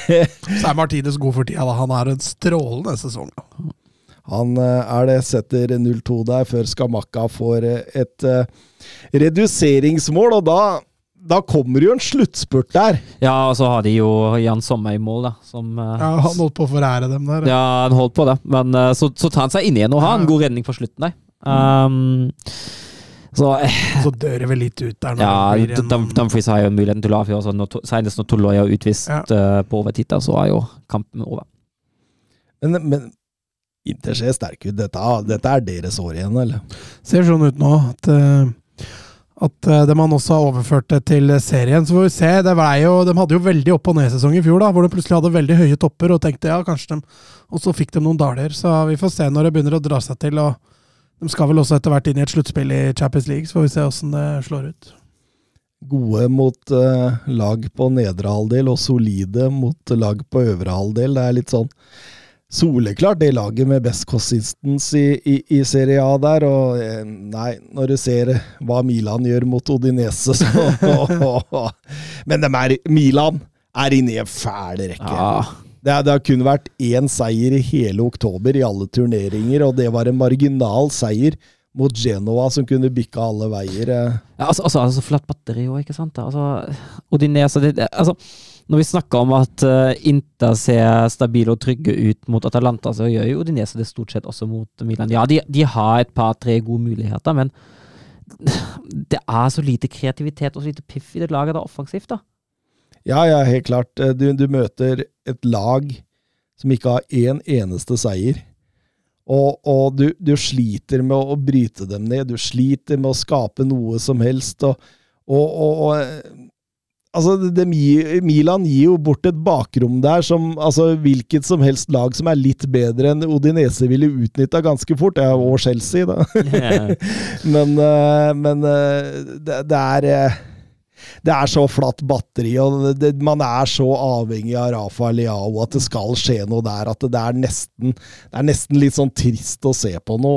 [LAUGHS] Så er Martinez god for tida. da. Han er en strålende sesong. Han eh, er det, setter 0-2 der før Skamakka får et uh, reduseringsmål, og da, da kommer det jo en sluttspurt der. Ja, og så har de jo Jan Sommer i mål, da. Som eh, Ja, han holdt på å forære dem der. Ja, han holdt på det, men eh, så, så tar han seg inn igjen og har en god redning på slutten der. Um, så eh, Så dør det vel litt ut der. ja, Dumfries har jo muligheten til å avgjøre, så når, senest når Tolloy er utvist Ja. uh, på overtid, så er jo kampen over. Men, men Inter ser sterke ut. Dette, dette er deres år igjen, eller? ser sånn ut nå at, eh, at uh, de man også har overført det til serien. Så får vi se. Det var jo, de hadde jo veldig opp- og ned-sesong i fjor, da, hvor de plutselig hadde veldig høye topper og tenkte ja, kanskje de Og så fikk de noen daler. Så vi får se når det begynner å dra seg til. og De skal vel også etter hvert inn i et sluttspill i Champions League, så får vi se åssen det slår ut. Gode mot uh, lag på nedre halvdel, og solide mot lag på øvre halvdel. Det er litt sånn soleklart det laget med best consistency i, i, i Serie A der. Og eh, nei, når du ser hva Milan gjør mot Odinese, så [LAUGHS] Men er, Milan er inne i en fæl rekke. Ja, Det, det har kun vært én seier i hele oktober i alle turneringer, og det var en marginal seier mot Genoa som kunne bikka alle veier. eh. Ja, altså, altså, altså flatt batteri òg, ikke sant? Altså, Odinese det, altså, Når vi snakker om at uh, Inter ser stabile og trygge ut mot Atalanta, så gjør jo Odinese det stort sett også mot Milan. Ja, de, de har et par-tre gode muligheter, men [SIGHS] det er så lite kreativitet og så lite piff i det laget da, offensivt. da. Ja, ja, helt klart. Eh, Du, du møter et lag som ikke har én eneste seier. Og, og du, du sliter med å bryte dem ned. Du sliter med å skape noe som helst. Og, og, og eh, altså, det, Milan gir jo bort et bakrom der som altså, hvilket som helst lag som er litt bedre enn Odinese ville utnytta ganske fort. Ja, og Chelsea, da. [LAUGHS] Men, eh, men eh, det, det er eh, det er så flatt batteri, og det, man er så avhengig av Rafa Leao at det skal skje noe der, at det er nesten, det er nesten litt sånn trist å se på nå.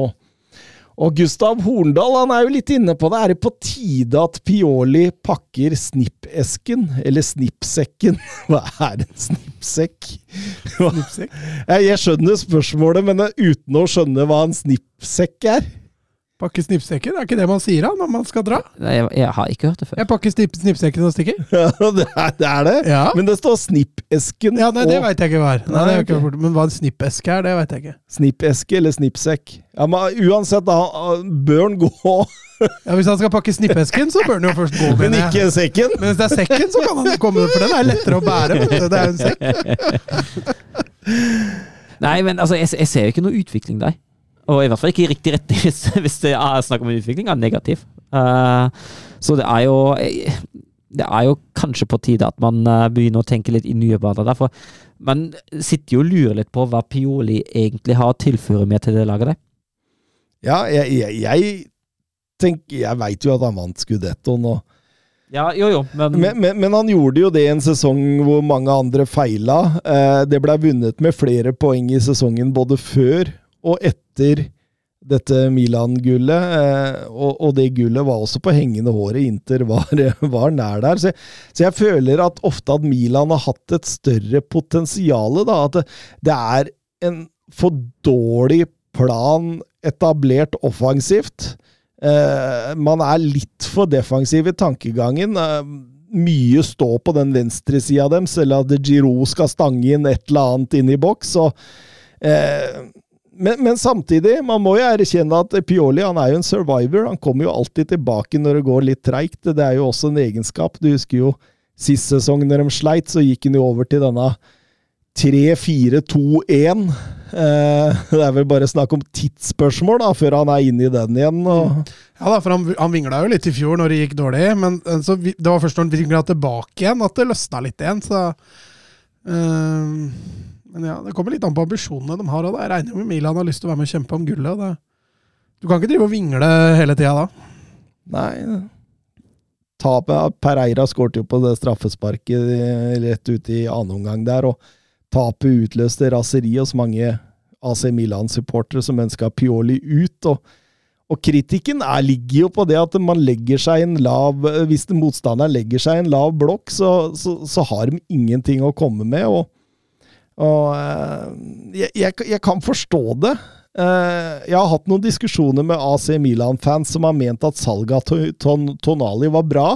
Og Gustav Horndal han er jo litt inne på det. Er det på tide at Pioli pakker snippesken? Eller snippsekken? [LAUGHS] Hva er en snippsekk? Snippsekk? Jeg skjønner spørsmålet, men uten å skjønne hva en snippsekk er. Pakke snippsekken, er ikke det man sier da når man skal dra? Nei, Jeg, jeg har ikke hørt det før. Jeg pakker snipp, snippsekken og stikker. [LAUGHS] Ja, det er det. Er det. Ja. Men det står snippesken Ja, nei, det og veit jeg ikke hva er. Nei, Nei, det har ikke Men hva en snippeske er, det veit jeg ikke. snippeske eller snippsekk. Ja, men Uansett, da han- bør han gå, [LAUGHS] Ja, Hvis han skal pakke snippesken, så bør han jo først gå. men mener jeg. ikke sekken. Men hvis det er sekken, så kan han komme, for den er lettere å bære. vet. Det er jo en sekk. [LAUGHS] Nei, men altså, jeg, jeg ser jo ikke noe utvikling der. Og i hvert fall ikke i riktig retning, [LAUGHS] hvis, hvis det er snakk om en utvikling av negativ. Uh, så det er jo Det er jo kanskje på tide at man eh, begynner å tenke litt i nye baner. Derfor man sitter jo og lurer litt på hva Pioli egentlig har å tilføre med til det laget der. Ja, jeg, jeg, jeg tenker Jeg veit jo at han vant Scudettoen, og Ja, jo jo, men, men, men, men han gjorde jo det i en sesong hvor mange andre feila. Eh, det ble vunnet med flere poeng i sesongen både før og etter dette Milan-gullet. Eh, og, og det gullet var også på hengende håret. Inter var, [LAUGHS] var nær der. Så, jeg- så jeg føler at ofte at Milan har hatt et større potensial. At det, det er en for dårlig plan etablert offensivt. Eh, man er litt for defensiv i tankegangen. Eh, mye står på den venstresida deres, eller at Giroud skal stange inn et eller annet inn i boks. Og, eh, men, men samtidig, man må jo erkjenne at Pioli han er jo en survivor. Han kommer jo alltid tilbake når det går litt treigt. Det er jo også en egenskap. Du husker jo sist sesong når de sleit, så gikk han jo over til denne 3-4-2-1. Eh, det er vel bare snakk om tidsspørsmål da, før han er inne i den igjen. Og, Ja da, for han, han vingla jo litt i fjor når det gikk dårlig, men så det var først når han vingla tilbake igjen at det løsna litt igjen, så eh, Men ja, det kommer litt an på ambisjonene de har. Og. Jeg regner med Milan har lyst til å være med og kjempe om gullet. Det. Du kan ikke drive og vingle hele tida da. Nei Tapet Pereira skårte jo på det straffesparket rett ut i annen omgang der, og tapet utløste raseri hos mange AC Milan-supportere som ønska Pioli ut. og og kritikken er, ligger jo på det at man legger seg en lav Hvis motstanderen legger seg en lav blokk, så, så, så, har de ingenting å komme med. Og, og eh, jeg, jeg, jeg, kan forstå det. Eh, jeg har hatt noen diskusjoner med AC Milan-fans som har ment at salget av Tonali var bra,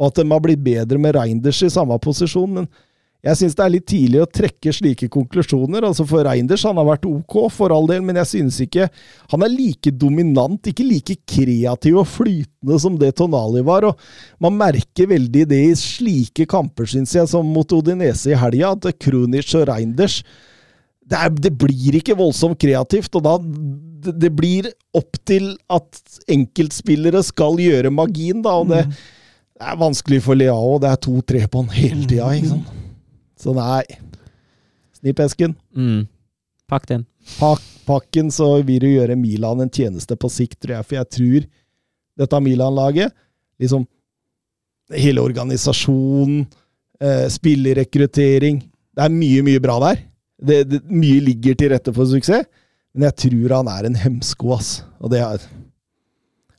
og at de har blitt bedre med Reinders i samme posisjon. men jeg syns det er litt tidlig å trekke slike konklusjoner. altså For Reinders han har vært ok, for all del, men jeg synes ikke han er like dominant, ikke like kreativ og flytende som det Tonali var. og Man merker veldig det i slike kamper, synes jeg, som mot Odinese i helga, at Krunic og Reinders det, er, det, blir ikke voldsomt kreativt, og da det, blir opp til at enkeltspillere skal gjøre magien, da, og det, mm. det er vanskelig for Leao. Det er to-tre på han hele tida, ikke sant. Så nei. Snipp esken. Mm. Pakk den. Pakk, pakken, så vil du gjøre Milan en tjeneste på sikt, tror jeg. For jeg tror dette Milan-laget liksom Hele organisasjonen, eh, spillerekruttering Det er mye, mye bra der. Det, det, mye ligger til rette for suksess. Men jeg tror han er en hemsko, ass. Og det er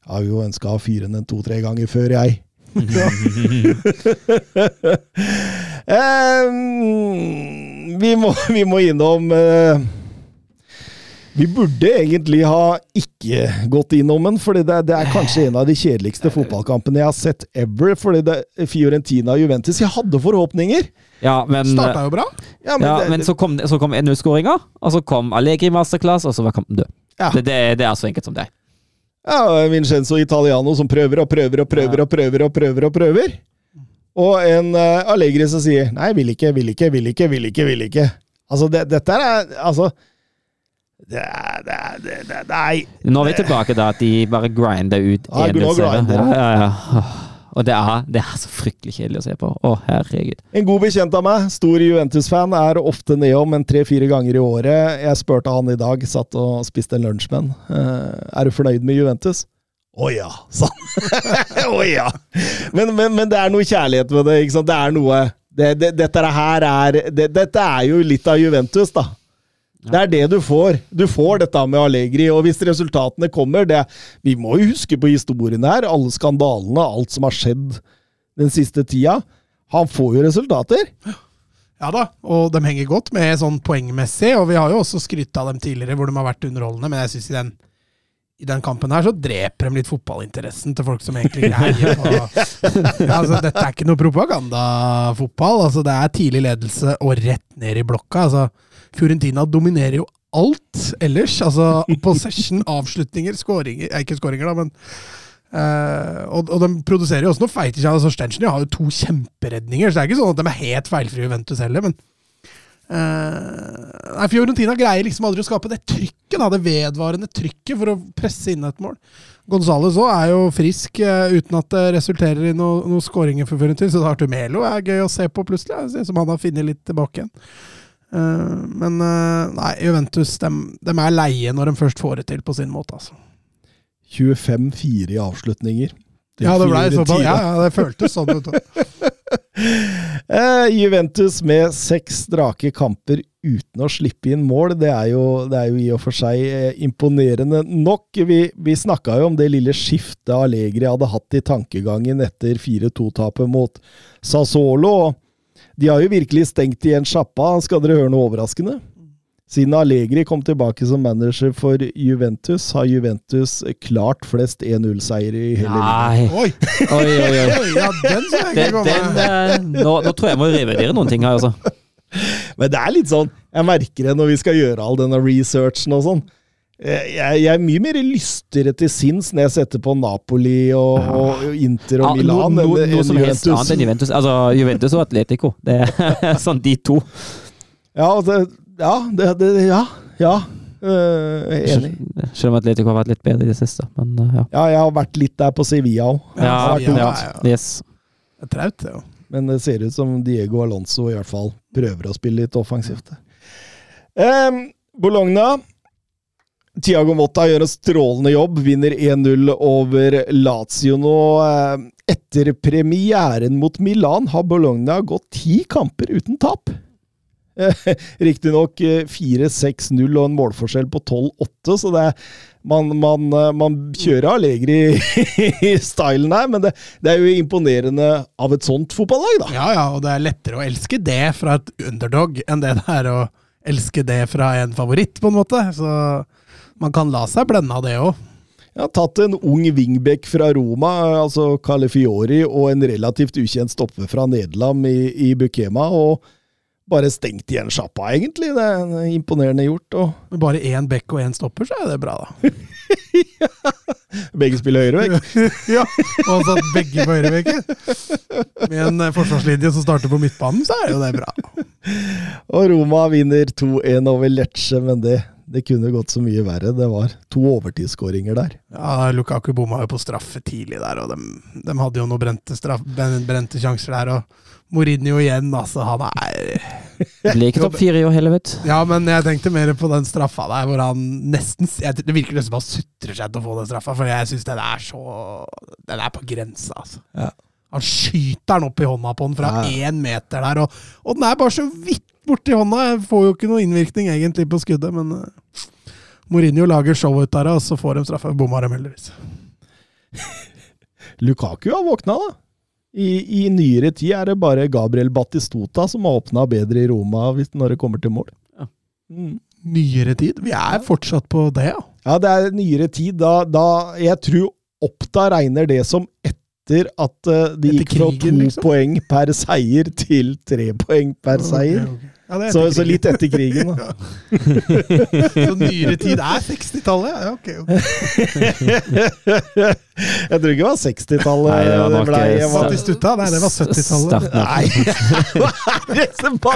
jeg har jo ønska å fyre den to-tre ganger før, jeg. [LAUGHS] vi, må, vi, må, innom uh, Vi burde egentlig ha ikke gått innom den, for det, det, er kanskje en av de kjedeligste fotballkampene jeg har sett ever. fordi det Fiorentina og Juventus Jeg hadde forhåpninger! Ja, men, Starta jo bra. Ja, men, ja, det, men så kom, så kom 1-0-skåringa, og så kom Allegri masterclass, og så var kampen død. Ja. Det, det, er så enkelt som det. Ja, Vincenzo Italiano som prøver og prøver og prøver og prøver og prøver. Og prøver. Og en uh, Allegri som sier 'nei, vil ikke, vil ikke, vil ikke, vil ikke'. vil ikke. Altså, det, dette er Altså det er, det er, det er, Nei. Nå er vi tilbake da at de bare grinder ut 1-0. Ja, ja, ja. Og det er, det er, så fryktelig kjedelig å se på. Å, herregud. En god bekjent av meg, stor Juventus-fan, er ofte nedom en tre-fire ganger i året. Jeg spurte han i dag, satt og spiste en lunsj med han. Uh, er du fornøyd med Juventus? Å oh, ja, sa han. [LAUGHS] Å ja. Men, men, men, det er noe kjærlighet ved det. ikke sant? Det er noe det, det, Dette her er Dette er jo litt av Juventus, da. Det er det du får. Du får dette med Allegri. Og hvis resultatene kommer det, Vi må jo huske på historien her. Alle skandalene, alt som har skjedd den siste tida. Han får jo resultater. Ja da, og de henger godt med sånn poengmessig. Og vi har jo også skrytt av dem tidligere hvor de har vært underholdende, men jeg syns i den i den kampen her så dreper de litt fotballinteressen til folk som egentlig greier [LAUGHS] ja, altså, Dette er ikke noe propagandafotball. Altså, det er tidlig ledelse og rett ned i blokka. Altså, Fiorentina dominerer jo alt ellers. Altså possession, [LAUGHS] avslutninger, skåringer Ikke skåringer, da, men uh, og, og, de produserer jo også noe feite altså, Stenchen har jo to kjemperedninger, så det er ikke sånn at de er helt feilfrie Juventus heller, men uh, Fiorentina greier liksom aldri å skape det trykket, da, det vedvarende trykket, for å presse inn et mål. Gonzales òg er jo frisk uh, uten at det resulterer i noen noe skåringer for Fiorentina, så Artumelo er gøy å se på plutselig, som han har funnet litt tilbake igjen. Uh, men uh, nei, Juventus de, de, er leie når de først får det til på sin måte, altså. 25-4 i avslutninger. Ja det, ble såpass. ja, ja, det føltes sånn ut. uh, [LAUGHS] Juventus med seks strake kamper uten å slippe inn mål, det er jo, det er jo i og for seg imponerende nok. Vi, vi snakka jo om det lille skiftet Allegri hadde hatt i tankegangen etter 4-2-tapet mot Sassolo. og de har jo virkelig stengt igjen sjappa. Skal dere høre noe overraskende? Siden Allegri kom tilbake som manager for Juventus, har Juventus klart flest 1-0-seiere i hele livet. Oi. oi, oi, oi. Ja, den ser jeg ikke komme. Eh, nå, nå, tror jeg jeg må revurdere noen ting her, altså. Men det er litt sånn Jeg merker det når vi skal gjøre all denne researchen og sånn. Jeg, jeg, er mye mer lystigere til sinns når jeg setter på Napoli og, og Inter og ja, Milan. No, no, noe som helst annet enn Juventus. Altså, Juventus og Atletico. Det er [LAUGHS] sånn de to. Ja, det, ja, det, det, ja, ja. Uh, enig. Selv om Atletico har vært litt bedre i det siste. Men, uh, ja. ja, jeg har vært litt der på Sevilla òg. Ja, ja, yes. Det er traut, det jo. Men det ser ut som Diego Alonso i hvert fall prøver å spille litt offensivt. Um, Bologna Tiago Motta gjør en strålende jobb, vinner 1-0 over Lazio nå. Eh, Etter premieren mot Milan har Bologna gått ti kamper uten tap. Eh, [LAUGHS] Riktignok eh, 4-6-0 og en målforskjell på 12-8, så det man, man, eh, man kjører Allegri [LAUGHS] i stylen her, men det, det er jo imponerende av et sånt fotballag, da. Ja, ja, og det er lettere å elske det fra et underdog enn det det er å elske det fra en favoritt, på en måte. Så man kan la seg blende av det òg. Jeg har tatt en ung wingback fra Roma, altså Calefiori, og en relativt ukjent stopper fra Nederland i, i Bukema, og bare stengt igjen sjappa, egentlig. Det er imponerende gjort. og Med bare én back og én stopper, så er det bra, da. [LAUGHS] Begge spiller høyrevekk. [LAUGHS] ja, og han begge på høyrebekken. Med en eh, forsvarslinje som starter på midtbanen, så er jo det bra. Og Roma vinner 2-1 over Lecce, men det, det kunne gått så mye verre. Det var to overtidsskåringer der. Ja, Lukaku bomma jo på straffe tidlig der, og de, de hadde jo noen brente, straff, brente sjanser der. og Mourinho igjen, altså. Han er blir ikke topp fire i år heller, vet du. Ja, men jeg tenkte mer på den straffa der, hvor han nesten jeg, Det virker nesten som han sutrer seg til å få den straffa, for jeg syns den er så Den er på grensa, altså. Ja. Han skyter den opp i hånda på den fra Ja. én meter der, og, og den er bare så vidt borti hånda. Jeg får jo ikke noe innvirkning egentlig på skuddet, men uh, Mourinho lager show ut av det, og så får de straffe. Bomma dem heldigvis. [LAUGHS] Lukaku har våkna, da. I, I nyere tid er det bare Gabriel Batistota som har åpna bedre i Roma hvis, når det kommer til mål. Ja. Mm. Nyere tid. Vi er fortsatt på det, ja. Ja, det er nyere tid. Da, da Jeg tror Oppda regner det som etter at de det Etter gikk fra krigen, to liksom? poeng per seier til tre poeng per seier. Okay, ok. Ja, det er Så, etter så krigen. litt etter krigen, da. [LAUGHS] Så nyere tid er 60-tallet? Ja, ok. ok. jeg tror ikke det var 60-tallet. Nei, det var nok, ble- eh, Battistuta? Nei, det var 70-tallet. Nei! Hva er det som på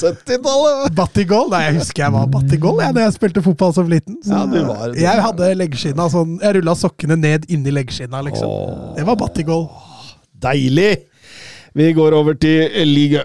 70-tallet? Battigol? Nei, jeg husker jeg var Battigol jeg, da jeg spilte fotball som liten. Så Ja, du var det. jeg hadde leggskinna sånn Jeg rulla sokkene ned inni leggskinna, liksom. Åh. Det var Battigol. Deilig! Vi går over til liga.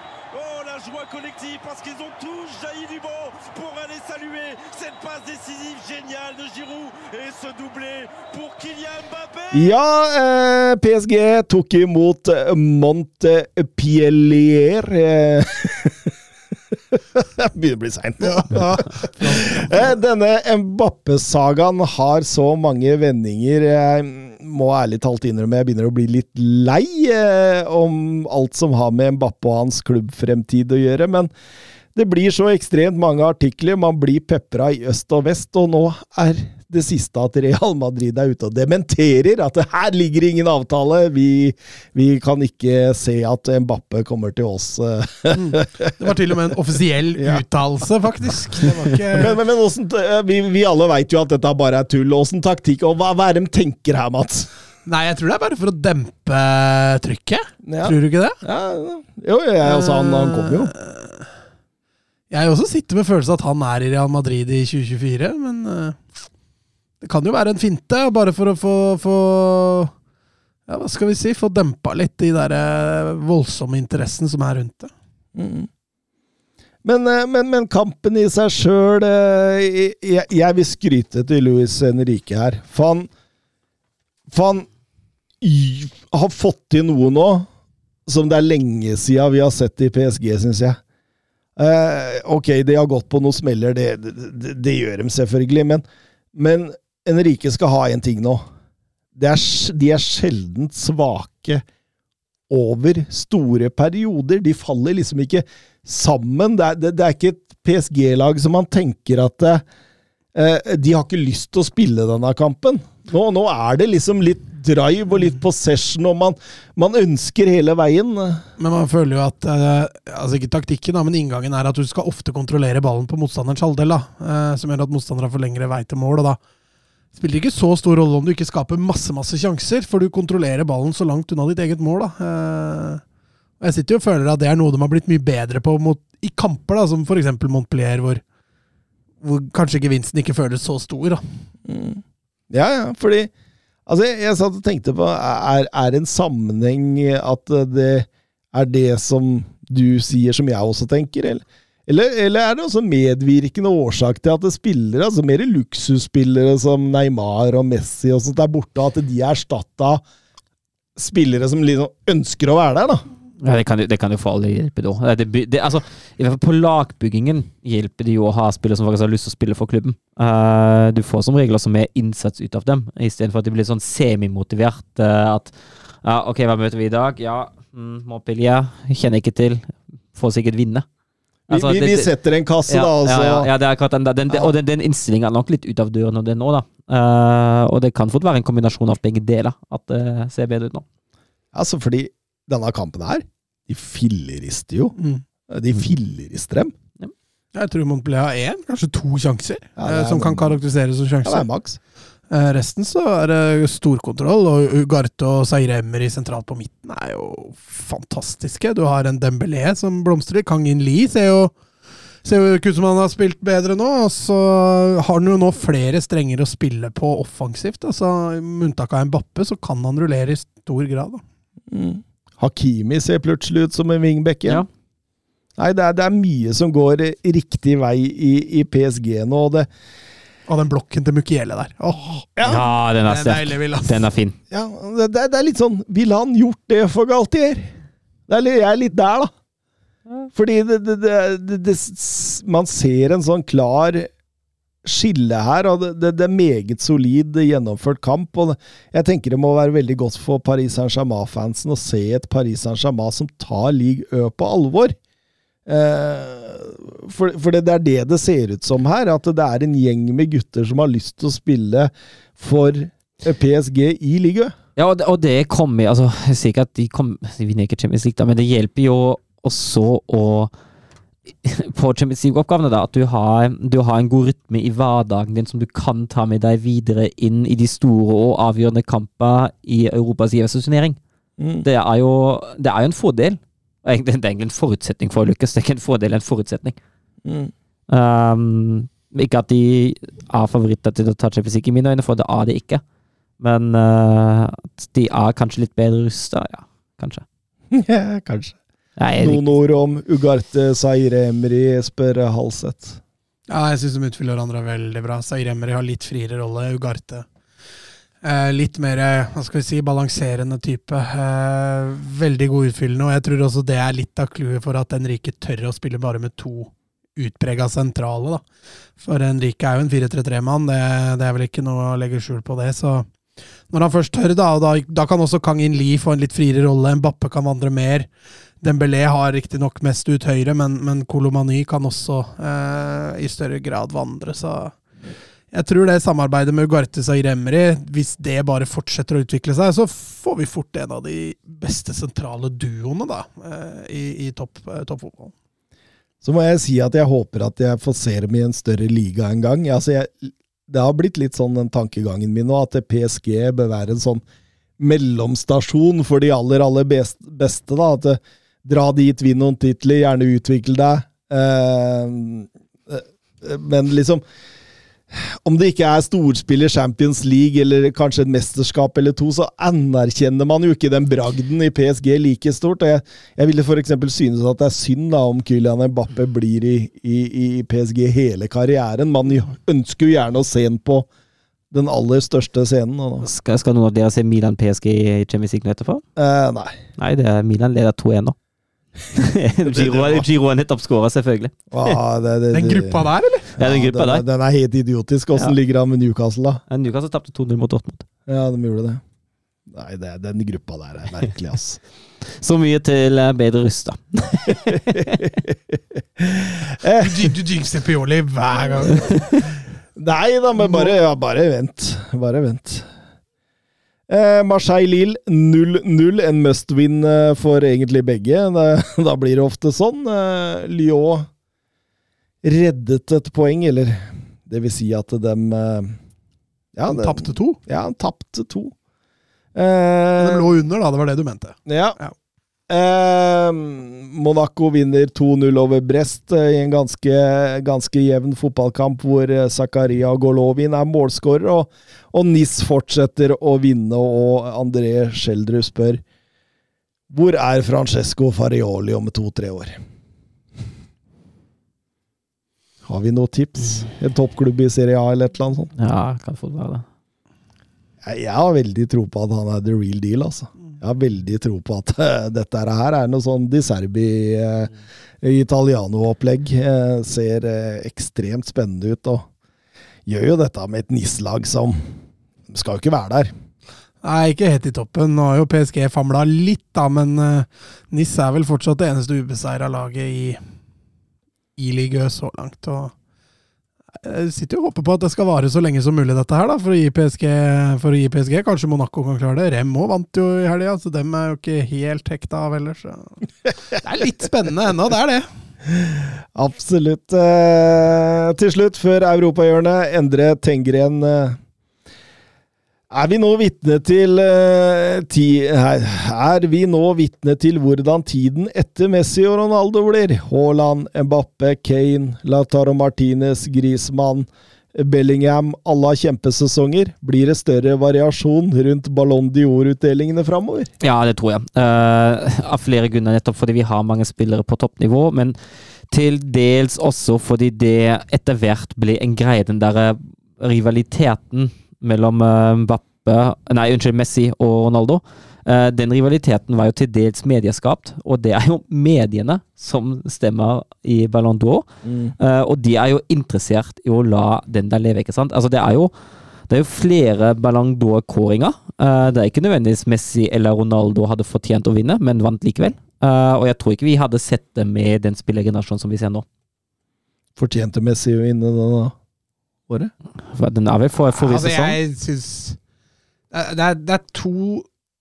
Oh, la joie collective parce qu'ils ont tous jailli du banc pour aller saluer cette passe décisive géniale de Giroud et ce doublé pour Kylian Mbappé Ja, eh, PSG tok imot Montpellier. Eh, [LAUGHS] Det begynner å bli seint Ja. Eh, Denne Mbappe-sagaen har så mange vendinger. Jeg må ærlig talt innrømme jeg begynner å bli litt lei eh, om alt som har med Mbappe og hans klubbfremtid å gjøre. Men det blir så ekstremt mange artikler, man blir pepra i øst og vest, og nå er det siste at Real Madrid er ute og dementerer at det her ligger ingen avtale. Vi, vi kan ikke se at Mbappe kommer til oss. Mm. Det var til og med en offisiell [LAUGHS] Ja. uttalelse, faktisk. Det var ikke Men, men, men eh, vi, vi alle veit jo at dette bare er tull. Åssen taktikk, og hva, hva er det de tenker her, Mats? Nei, jeg tror det er bare for å dempe trykket. Ja. Tror du ikke det? Ja, jo, jeg også, han, han kommer jo. Jeg også sitter med følelsen at han er i Real Madrid i 2024, men eh, det kan jo være en finte, bare for å få, få Ja, hva skal vi si? Få dempa litt de der eh, voldsomme interessen som er rundt det. Mm. Men, eh, men, men kampen i seg sjøl jeg, jeg vil skryte til Luis Henrique her. For han har fått til noe nå som det er lenge siden vi har sett i PSG, syns jeg. Eh, ok, de har gått på noen smeller, det, det, det, gjør de selvfølgelig, men, men Henrique skal ha én ting nå. Er, de er sjeldent svake over store perioder. De faller liksom ikke sammen. Det er, det, det er ikke et PSG-lag som man tenker at eh, De har ikke lyst til å spille denne kampen. Nå, nå er det liksom litt drive og litt possession, og man, man ønsker hele veien. Men man føler jo at eh, Altså ikke taktikken, da, men inngangen er at du skal ofte kontrollere ballen på motstanderens halvdel. da, eh, Som gjør at motstandere får lengre vei til mål. og da spiller ikke så stor rolle om du ikke skaper masse masse sjanser, for du kontrollerer ballen så langt unna ditt eget mål. da. Eh, og Jeg sitter jo og føler at det er noe de har blitt mye bedre på mot, i kamper, da, som f.eks. Montpellier, hvor, hvor kanskje gevinsten ikke føles så stor. da. Mm. Ja, ja, fordi Altså, jeg, jeg satt og tenkte på Er det en sammenheng at det er det som du sier, som jeg også tenker, eller? Eller, eller er det også medvirkende årsak til at det spillere, altså mer luksusspillere som Neymar og Messi og sånt er borte, at de er erstatta spillere som liksom ønsker å være der, da? Ja, det kan, det kan jo for alle hjelpe, da. Det, det, altså, I hvert fall på lagbyggingen hjelper det jo å ha spillere som faktisk har lyst til å spille for klubben. Uh, du får som regel også mer innsats ut av dem, istedenfor at de blir sånn semimotivert. Uh, at ja, OK, hva møter vi i dag? Ja, mm, Montpellier. Kjenner ikke til. Får sikkert vinne. Vi, Altså, vi, vi, vi setter en kasse, ja, da, Altså. ja, ja, det er akkurat den, den, den, Og den, den innstillinga er nok litt ut av døren og det nå, da. Uh, og det kan fort være en kombinasjon av begge deler, at det ser bedre ut nå. Altså, fordi denne kampen her, de fillerister jo. Mm. De fillerister dem. Jeg tror Montpellier har én, kanskje to sjanser, Ja, er eh, som kan karakteriseres som sjanser. Ja, det er maks. Eh, Resten så er det storkontroll, og Ugarte og Zaire i sentralt på midten er jo fantastiske. Du har en Dembélé som blomstrer. Kangin Lee ser jo Ser jo ikke ut som han har spilt bedre nå. Og så har han jo nå flere strenger å spille på offensivt. Altså, Med unntak av Mbappe, så kan han rullere i stor grad. Da. Mm. Hakimi ser plutselig ut som en wingback igjen. Ja. Nei, det er, det er mye som går riktig vei i, i PSG nå. Og det, Og den blokken til Mukiele der. Åh, Ja, den er er sterk. deilig, Den er fin. ja, det, det, er litt sånn Ville han gjort det for Galtier? Det er, litt- jeg er litt der, da. Fordi det, det, det, det, det s- Man ser en sånn klar skille her, og det, det, er meget solid gjennomført kamp. og Jeg tenker det må være veldig godt for Paris Saint-Germain-fansen å se et Paris Saint-Germain som tar Ligue Ø på alvor. Eh, for for det, det er det det ser ut som her, at det er en gjeng med gutter som har lyst til å spille for PSG i ligaen. Ja, og det, og det kommer altså, Jeg sier ikke at de, kom, de vinner ikke Champions League, da, men det hjelper jo også å På Champions League-oppgavene, da, at du har, du har en god rytme i hverdagen din som du kan ta med deg videre inn i de store og avgjørende kamper i Europas gjeveste turnering. Det er jo det er jo en fordel. Det er egentlig en forutsetning for å lykkes. Det er ikke en fordel, en forutsetning. Mm. Um, ikke at de er favoritter til å ta Champions League i mine øyne, for det er de ikke. Men uh, de er kanskje litt bedre rusta, ja. Kanskje. [LAUGHS] Ja, kanskje. Noen ord om Ugarte Sairemri, spør Halseth. Ja, jeg syns de utfyller hverandre veldig bra. Sairemri har litt friere rolle. Ugarte eh, litt mer hva skal vi si, balanserende type. Eh, veldig god utfyllende, og jeg tror også det er litt av clouet for at Henrike tør å spille bare med to utprega sentrale. da. For Henrike er jo en 4-3-3-mann, det, det er vel ikke noe å legge skjul på det. så når han først tør, da, og da, da kan også Kang In Lee få en litt friere rolle. Mbappe kan vandre mer. Dembélé har riktignok mest ut høyre, men, men Kolomani kan også eh, i større grad vandre, så jeg tror det samarbeidet med Ugartes og Iremri, hvis det bare fortsetter å utvikle seg, så får vi fort en av de beste sentrale duoene da, eh, i, i topp, eh, toppfotballen. Så må jeg si at jeg håper at jeg får se dem i en større liga en gang. Altså jeg, det har blitt litt sånn den tankegangen min nå, at PSG bør være en sånn mellomstasjon for de aller, aller beste. da, at eh, Dra dit, vinn noen titler, gjerne utvikle deg. Eh, men liksom om det ikke er storspiller Champions League eller kanskje et mesterskap eller to, så anerkjenner man jo ikke den bragden i PSG like stort. Jeg, jeg ville f.eks. synes at det er synd da om Kylian Mbappé blir i, i, i PSG hele karrieren. Man ønsker jo gjerne å se ham på den aller største scenen. Da. skal, skal noen av dere se Milan PSG i Champions League nå etterpå? eh, nei. Nei, det er Milan leder 2-1 nå. [LAUGHS] Giro, Giro er nettopp skåra, selvfølgelig. Ah, det, det, Den gruppa der, eller? Ja, den gruppa den, der. er- den er helt idiotisk. Åssen Ja. ligger det an med Newcastle, da? Ja, Newcastle tapte 2-0 mot Dortmund. Ja, de gjorde det. Nei, det, den gruppa der er merkelig, ass. [LAUGHS] Så mye til eh, bedre rusta. Eh, Du, du jinxer Pioli hver gang. [LAUGHS] Nei da, men bare, ja, bare vent. Bare vent. Eh, Marseille-Lille 0-0. En must win eh, for egentlig begge. [LAUGHS] Da, blir det ofte sånn. Eh, Lyon reddet et poeng, eller det vil si at dem ja, de tapte to. Ja, de tapte to. De Eh, lå under, da. Det var det du mente. ja. Ja. Eh, Monaco vinner 2-0 over Brest eh, i en ganske, ganske jevn fotballkamp hvor eh, Zakaria Golovin er målskårer, og, og NIS fortsetter å vinne, og André Schjelderud spør hvor er Francesco Farioli om to-tre år? Har vi noen tips? En toppklubb i Serie A eller et eller annet sånt? Ja, kan fort være det. Jeg, jeg har veldig tro på at han er the real deal, altså. Jeg har veldig tro på at eh, dette her er noe sånn Di Serbi eh. Eh, ser ekstremt spennende ut, og gjør jo dette med et NIS-lag som skal jo ikke være der. Nei, ikke helt i toppen. Nå har jo PSG famla litt, da, men NIS er vel fortsatt det eneste ubeseira laget i, i ligaen så langt. og jeg sitter og håper på at det skal vare så lenge som mulig, dette her, da, for å gi PSG. For å gi PSG. Kanskje Monaco kan klare det. Rem òg vant jo i helga, så dem er jo ikke helt hekta av ellers. Det er litt spennende ennå, det er det. Absolutt. Eh, til slutt, før europahjørnet, Endre Tengren. Eh, er vi nå vitne til uh, ti, her, Er vi nå vitne til hvordan tiden etter Messi og Ronaldo blir? Haaland, Mbappe, Kane, Lautaro Martinez, Griezmann, Bellingham Alle har kjempesesonger. Blir det større variasjon rundt Ballon d'Or-utdelingene framover? Ja, det tror jeg. Uh, av flere grunner, nettopp fordi vi har mange spillere på toppnivå. Men til dels også fordi det etter hvert blir en greie, den derre rivaliteten mellom uh, Mbappe Nei, unnskyld, Messi og Ronaldo. Eh, den rivaliteten var jo til dels medieskapt, og det er jo mediene som stemmer i Ballon d'Or. Mm. og de er jo interessert i å la den der leve, ikke sant. Altså, det er jo det er jo flere Ballon d'Or-kåringer. Eh, det er ikke nødvendigvis Messi eller Ronaldo hadde fortjent å vinne, men vant likevel. Eh, og jeg tror ikke vi hadde sett det med den spillergenerasjonen som vi ser nå. Fortjente Messi å vinne denne året? Den er vel for forrige altså, sesong. jeg syns det, er- det er to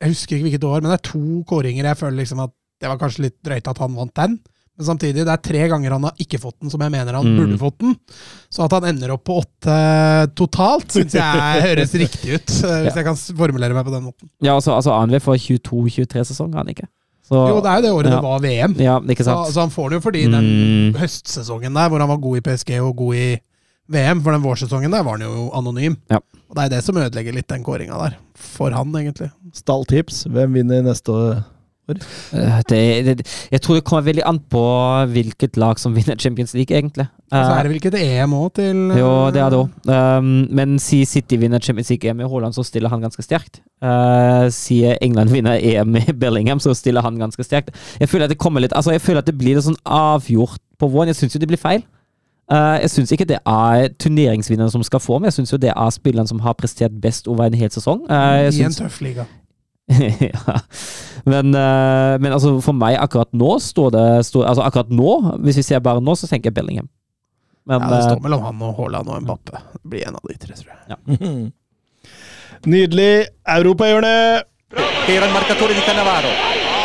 Jeg husker ikke hvilket år, men det er to kåringer jeg føler liksom at det var kanskje litt drøyt at han vant den. Men samtidig, det er tre ganger han har ikke fått den som jeg mener han Mm. burde fått den. Så at han ender opp på åtte totalt, syns jeg [LAUGHS] høres riktig ut. Hvis Hvis jeg kan formulere meg på den måten. Ja, altså, altså ANV får 22-23-sesong, han ikke? Så, Jo, det er jo det året ja. det var VM. Ja, Så, sant? så han får det jo fordi den Mm. høstsesongen der, hvor han var god i PSG og god i VM, for den vårsesongen der var han jo anonym. Ja. Og det er det som ødelegger litt den kåringa der. For han, egentlig. Stalltips. Hvem vinner neste år? Eh, Det, det, jeg tror det kommer veldig an på hvilket lag som vinner Champions League, egentlig. Og så Eh, er det vel ikke et EM òg til Jo, det er det òg. Um, men si City vinner Champions League EM i Haaland, så stiller han ganske sterkt. Uh, sier England [LAUGHS] vinner EM i Bellingham, så stiller han ganske sterkt. Jeg føler at det kommer litt Altså, jeg føler at det blir litt sånn avgjort på våren. Jeg syns jo det blir feil. Uh, jeg syns ikke det er turneringsvinneren som skal få, men jeg syns jo det er spilleren som har prestert best over en hel sesong. Uh, jeg I en tøff liga. [LAUGHS] ja. Men, eh, men altså for meg akkurat nå står det står, Altså akkurat nå, hvis vi ser bare nå, så tenker jeg Bellingham. Men Ja, det eh, står mellom han og Haaland og Mbappe. Det blir en av de tre, tror jeg. [LAUGHS] Nydelig. Europahjørnet! Era il marcatore di Cannavaro.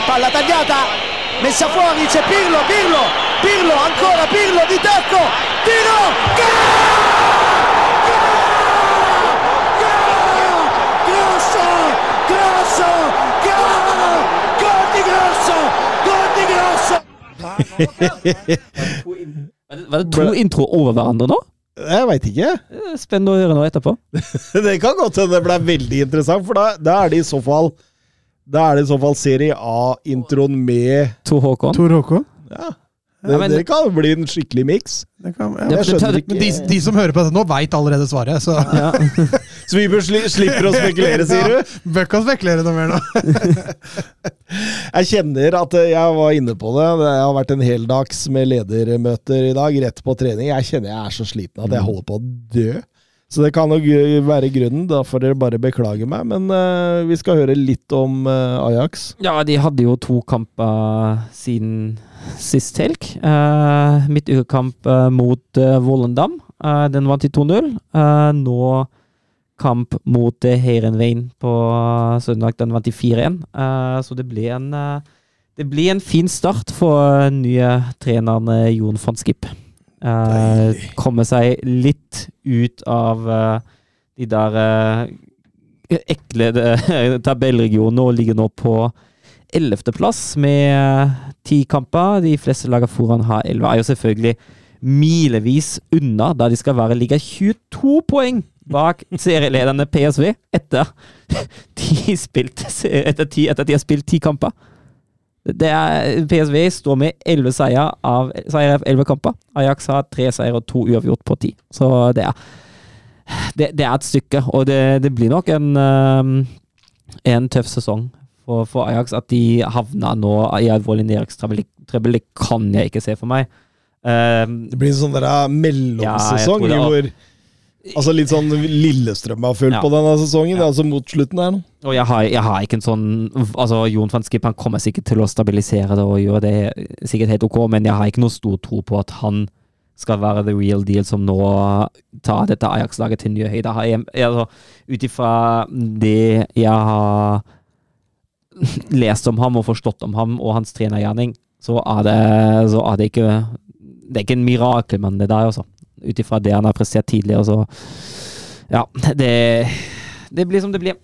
Palla tagliata, messa fuori, c'è Pirlo, Pirlo, Pirlo, ancora Pirlo di tacco, tiro, Grosso, Grosso, gol, gol di Grosso, gol di. Var det to intro over hverandre nå? Jeg veit ikke. Eh, Spennende å høre nå etterpå. Det kan godt hende det ble veldig interessant, for da, da er det i så fall Da er det i så fall Serie A-introen med Tor Håkon. Tor Håkon? Ja. Det, Ja, men- det kan bli en skikkelig miks. Ja, ja. Jeg de, de som hører på dette nå, veit allerede svaret, så Ja. Så vi bør sli, slipper å spekulere, sier du? bør ikke spekulere noe mer nå. [LAUGHS] Jeg kjenner at jeg var inne på det. Det har vært en heldags med ledermøter i dag, rett på trening. Jeg kjenner jeg er så sliten at jeg holder på å dø. Så det kan nok eh, være grunnen. Da får dere bare beklage meg. Men uh, vi skal høre litt om uh, Ajax. ja, de hadde jo to kamper siden sist helg. Uh, Midtukekamp uh, mot Volendam. Eh, den vant i 2-0. Eh, nå kamp mot Heirenveien på eh, søndag. Den vant i 4-1. Eh, så det blir en eh, det blir en fin start for nye treneren Jon von Skip. Eh, komme seg litt ut av eh, de der eh, ekle [LAUGHS] tabellregionene og ligge nå på ellevteplass med ti kamper. De fleste lagene foran har elleve. Er jo selvfølgelig milevis unna da de skal være ligger 22 poeng bak [LAUGHS] serielederne PSV etter [LAUGHS] de, spilte, etter, ti, etter de har spilt ti kamper. Det er, PSV står med elleve seier av elleve kamper. Ajax har tre seier og to uavgjort på ti. Så det er, det, det er et stykke, og det, det blir nok en, um, en tøff sesong for, for, Ajax. At de havna nå i alvorlig nedrykkstrøbbel, det kan jeg ikke se for meg. Um, det blir en sånn der uh, mellomsesong ja, hvor Altså litt sånn Lillestrøm har fulgt ja. på denne sesongen, ja. altså mot slutten der nå. Og jeg har, jeg har, ikke en sånn Altså, Jon van Skip han kommer sikkert til å stabilisere det og gjøre det sikkert helt ok, men jeg har ikke noe stor tro på at han skal være the real deal som nå tar dette Ajax-laget til nye høyder. Altså, Ut ifra det jeg har [LAUGHS] lest om ham og forstått om ham og hans trenergjerning, så er det, så er det ikke Det er ikke en mirakelmann, det der, altså ut ifra det han har prestert tidligere. Så ja, det, det blir som det blir.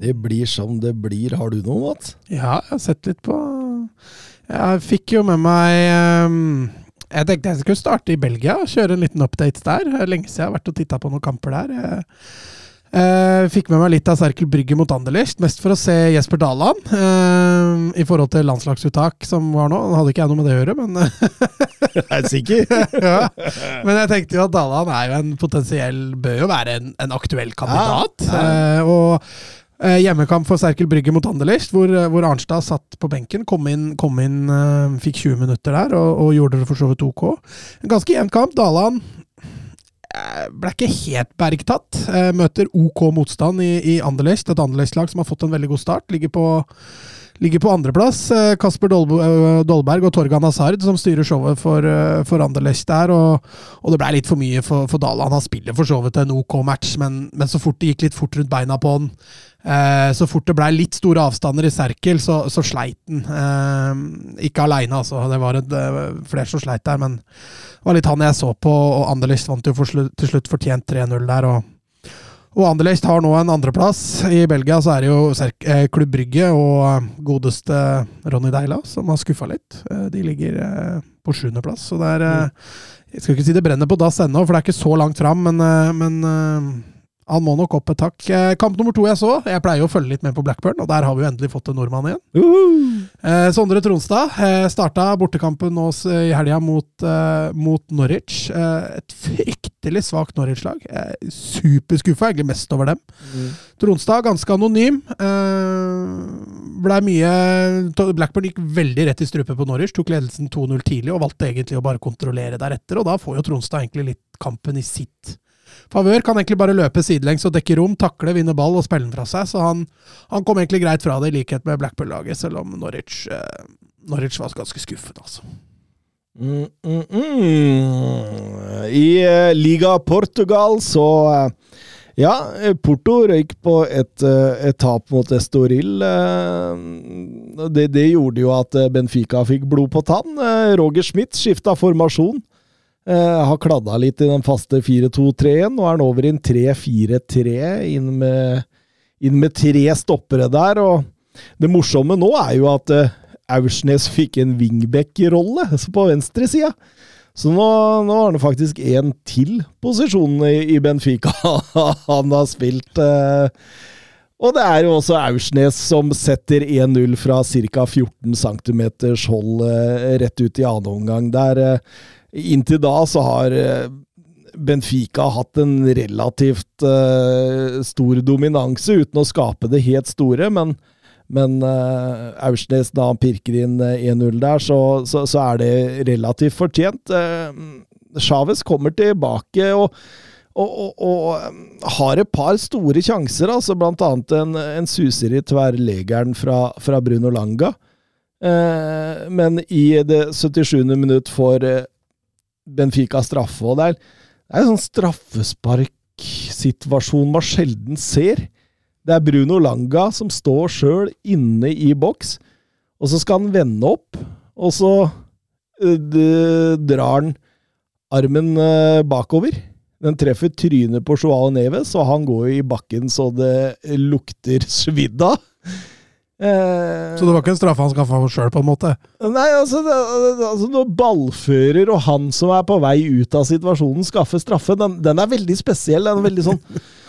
Det blir som det blir. Har du noe, Mats? Ja, jeg har sett litt på Jeg fikk jo med meg um, Jeg tenkte jeg skulle starte i Belgia og kjøre en liten update der. Lenge siden jeg har vært og titta på noen kamper der. Jeg, Uh, fikk med meg litt av Serkel Brygge mot Anderlecht, mest for å se Jesper Daland uh, i forhold til landslagsuttak som var nå. Hadde ikke jeg noe med det å gjøre, men [LAUGHS] Jeg er sikker. [LAUGHS] ja. Men jeg tenkte jo at Daland er jo en potensiell Bør jo være en, en aktuell kandidat. Ja, ja. Uh, og hjemmekamp for Serkel Brygge mot Anderlecht, hvor, hvor, Arnstad satt på benken. Kom inn, kom inn fikk 20 minutter der og, og gjorde det for så vidt ok. En ganske jevn kamp. Daland Eh, ble ikke helt bergtatt. Eh, møter OK motstand i, i Anderlecht, et Anderlecht-lag som har fått en veldig god start. Ligger på, ligger på andreplass. Eh, Kasper Dolberg og Torgan Hazard som styrer showet for, for Anderlecht der. Og, og, det ble litt for mye for, for Daland. Han spiller for så vidt en OK match, men, men, så fort det gikk litt fort rundt beina på han, eh, så fort det ble litt store avstander i Serkel, så, så sleit han. Eh, ikke aleine, altså. Det var et, flere som sleit der, men det var litt han jeg så på, og Anderlecht vant jo slutt, til slutt fortjent 3-0 der. og og Anderlecht har nå en andreplass. I Belgia så er det jo eh, Klubb Brygge og eh, godeste Ronny Deila som har skuffa litt. Eh, de ligger på sjuendeplass. Så det er Jeg skal ikke si det brenner på dass ennå, for det er ikke så langt fram, men, men han må nok opp et takk. Eh, kamp nummer to jeg så, jeg pleier jo å følge litt med på Blackburn, og der har vi jo endelig fått en nordmann igjen. Uh -huh. eh, Sondre Tronstad eh, starta bortekampen nå i helga mot, eh, mot, Norwich. Eh, et fryktelig svakt Norwich-lag. Eh, Superskuffa, egentlig mest over dem. Mm. Tronstad ganske anonym. Blei mye Blackburn gikk veldig rett i strupe på Norwich, tok ledelsen 2-0 tidlig og valgte egentlig å bare kontrollere deretter, og da får jo Tronstad egentlig litt kampen i sitt favør. Kan egentlig bare løpe sidelengs og dekke rom, takle, vinne ball og spille den fra seg. Så han, han kom egentlig greit fra det, i likhet med Blackpool-laget, selv om Norwich, eh, Norwich var ganske skuffet, altså. Mm, mm, mm. I eh, Liga Portugal så eh, ja, Porto røyk på et, et tap mot Estoril. Det, det, gjorde jo at Benfica fikk blod på tann. Roger Schmidt skifta formasjon. Uh, har kladda litt i den faste 4-2-3-en, Nå er han over i en 3-4-3, inn, inn, med tre stoppere der. og Det morsomme nå er jo at uh, Aursnes fikk en wingback-rolle på venstresida. Så nå, nå har han faktisk én til posisjon i, i Benfica [LAUGHS] han har spilt. Uh, og det er jo også Aursnes som setter 1-0 fra ca. 14 cm hold rett ut i annen omgang. Der Inntil da så har eh, Benfica hatt en relativt uh, stor dominanse, uten å skape det helt store. Men, men uh, Aursnes, da han pirker inn 1-0 der, så, så, så, er det relativt fortjent. Uh, Chávez kommer tilbake og, og, og, og, har et par store sjanser, altså blant annet en, en suser i tverrlegeren fra, fra Bruno Langa. Uh, men i det 77. minutt får Benfica straffe. og Det er, det er en sånn straffesparksituasjon man sjelden ser. Det er Bruno Langa som står sjøl inne i boks, og så skal han vende opp, og så uh, drar han armen uh, bakover. Den treffer trynet på Joao Neves, og han går i bakken så det lukter svidd av. Eh, Så det var ikke en straffe han skaffa sjøl, på en måte? Nei, altså, det, altså Når ballfører og han som er på vei ut av situasjonen, skaffer straffe, den, den er veldig spesiell. Den er veldig sånn [LAUGHS]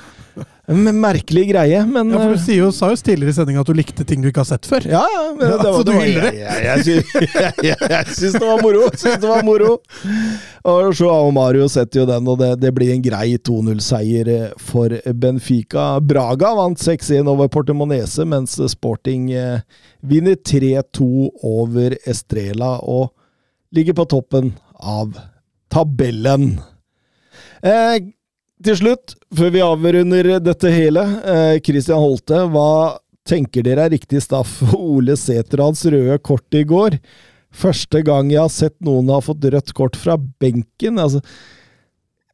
merkelig greie, men Ja, for eh, Du sier jo, sa jo tidligere i sendinga at du likte ting du ikke har sett før. Ja, ja. Det, det var, så du det var, jeg, det? [LAUGHS] jeg, jeg, jeg, syns det var moro! Syns det var moro. Og Joao Mario setter jo den, og det, det blir en grei 2-0-seier eh, for Benfica. Braga vant 6-1 over Portemonese, mens Sporting eh, vinner 3-2 over Estrela og ligger på toppen av tabellen. Eh, til slutt, før vi avrunder dette hele, eh, Christian Holte, hva tenker dere er riktig staff for Ole Sæterads røde kort i går? Første gang jeg har sett noen ha fått rødt kort fra benken. altså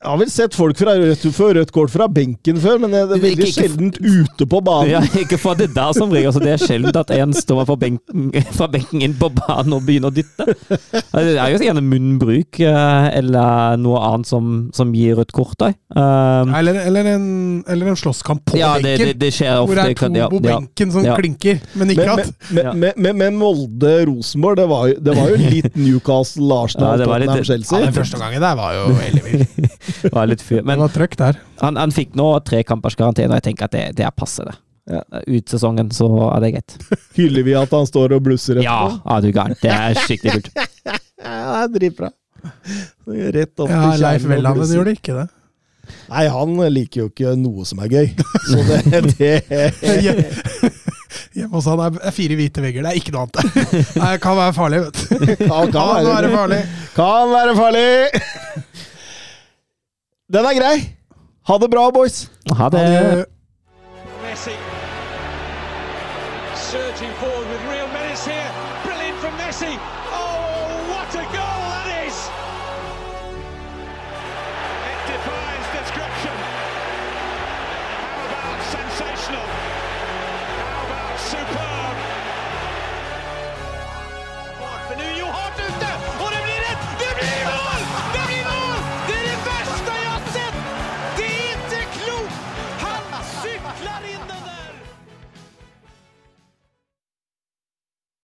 jeg har vel sett folk fra rødt, få rødt kort fra benken før, men det er veldig Ikke- ikke- sjeldent ute på banen. Ja, ikke for det der som regel. Altså, det er sjelden at en står fra benken, fra benken inn på banen og begynner å dytte. Altså, Det er jo gjerne munnbruk eh, eller noe annet som, som gir rødt kort. Da. Um, Eller, eller, en, eller en slåsskamp på ja, benken. det, det skjer ofte. hvor det er to kan- ja, på ja. benken som Ja. klinker, men ikke Men, at men, men, men, men Molde-Rosenborg, det, det var jo litt Newcastle, Ja, Den første gangen der var jo veldig Det [LAUGHS] var litt fyr. Men der. han, han fikk nå tre kampers karantene, og jeg tenker at det, det er passe, det. Ja. Ut sesongen, så er det greit. Hyller vi at han står og blusser Ja, etterpå? ja du er gæren. Det er skikkelig kult. [LAUGHS] Ja, det er dritbra. Rett opp Ja, til Leif Welhaven gjorde ikke det. Nei, han liker jo ikke noe som er gøy. Så det, det [LAUGHS] Hjemme hos han er fire hvite vegger, det er ikke noe annet. Nei, kan være farlig, vet du. kan, Kan være farlig. Kan være farlig! Den er grei. Ha det bra, boys. Ha det. Ha Messi.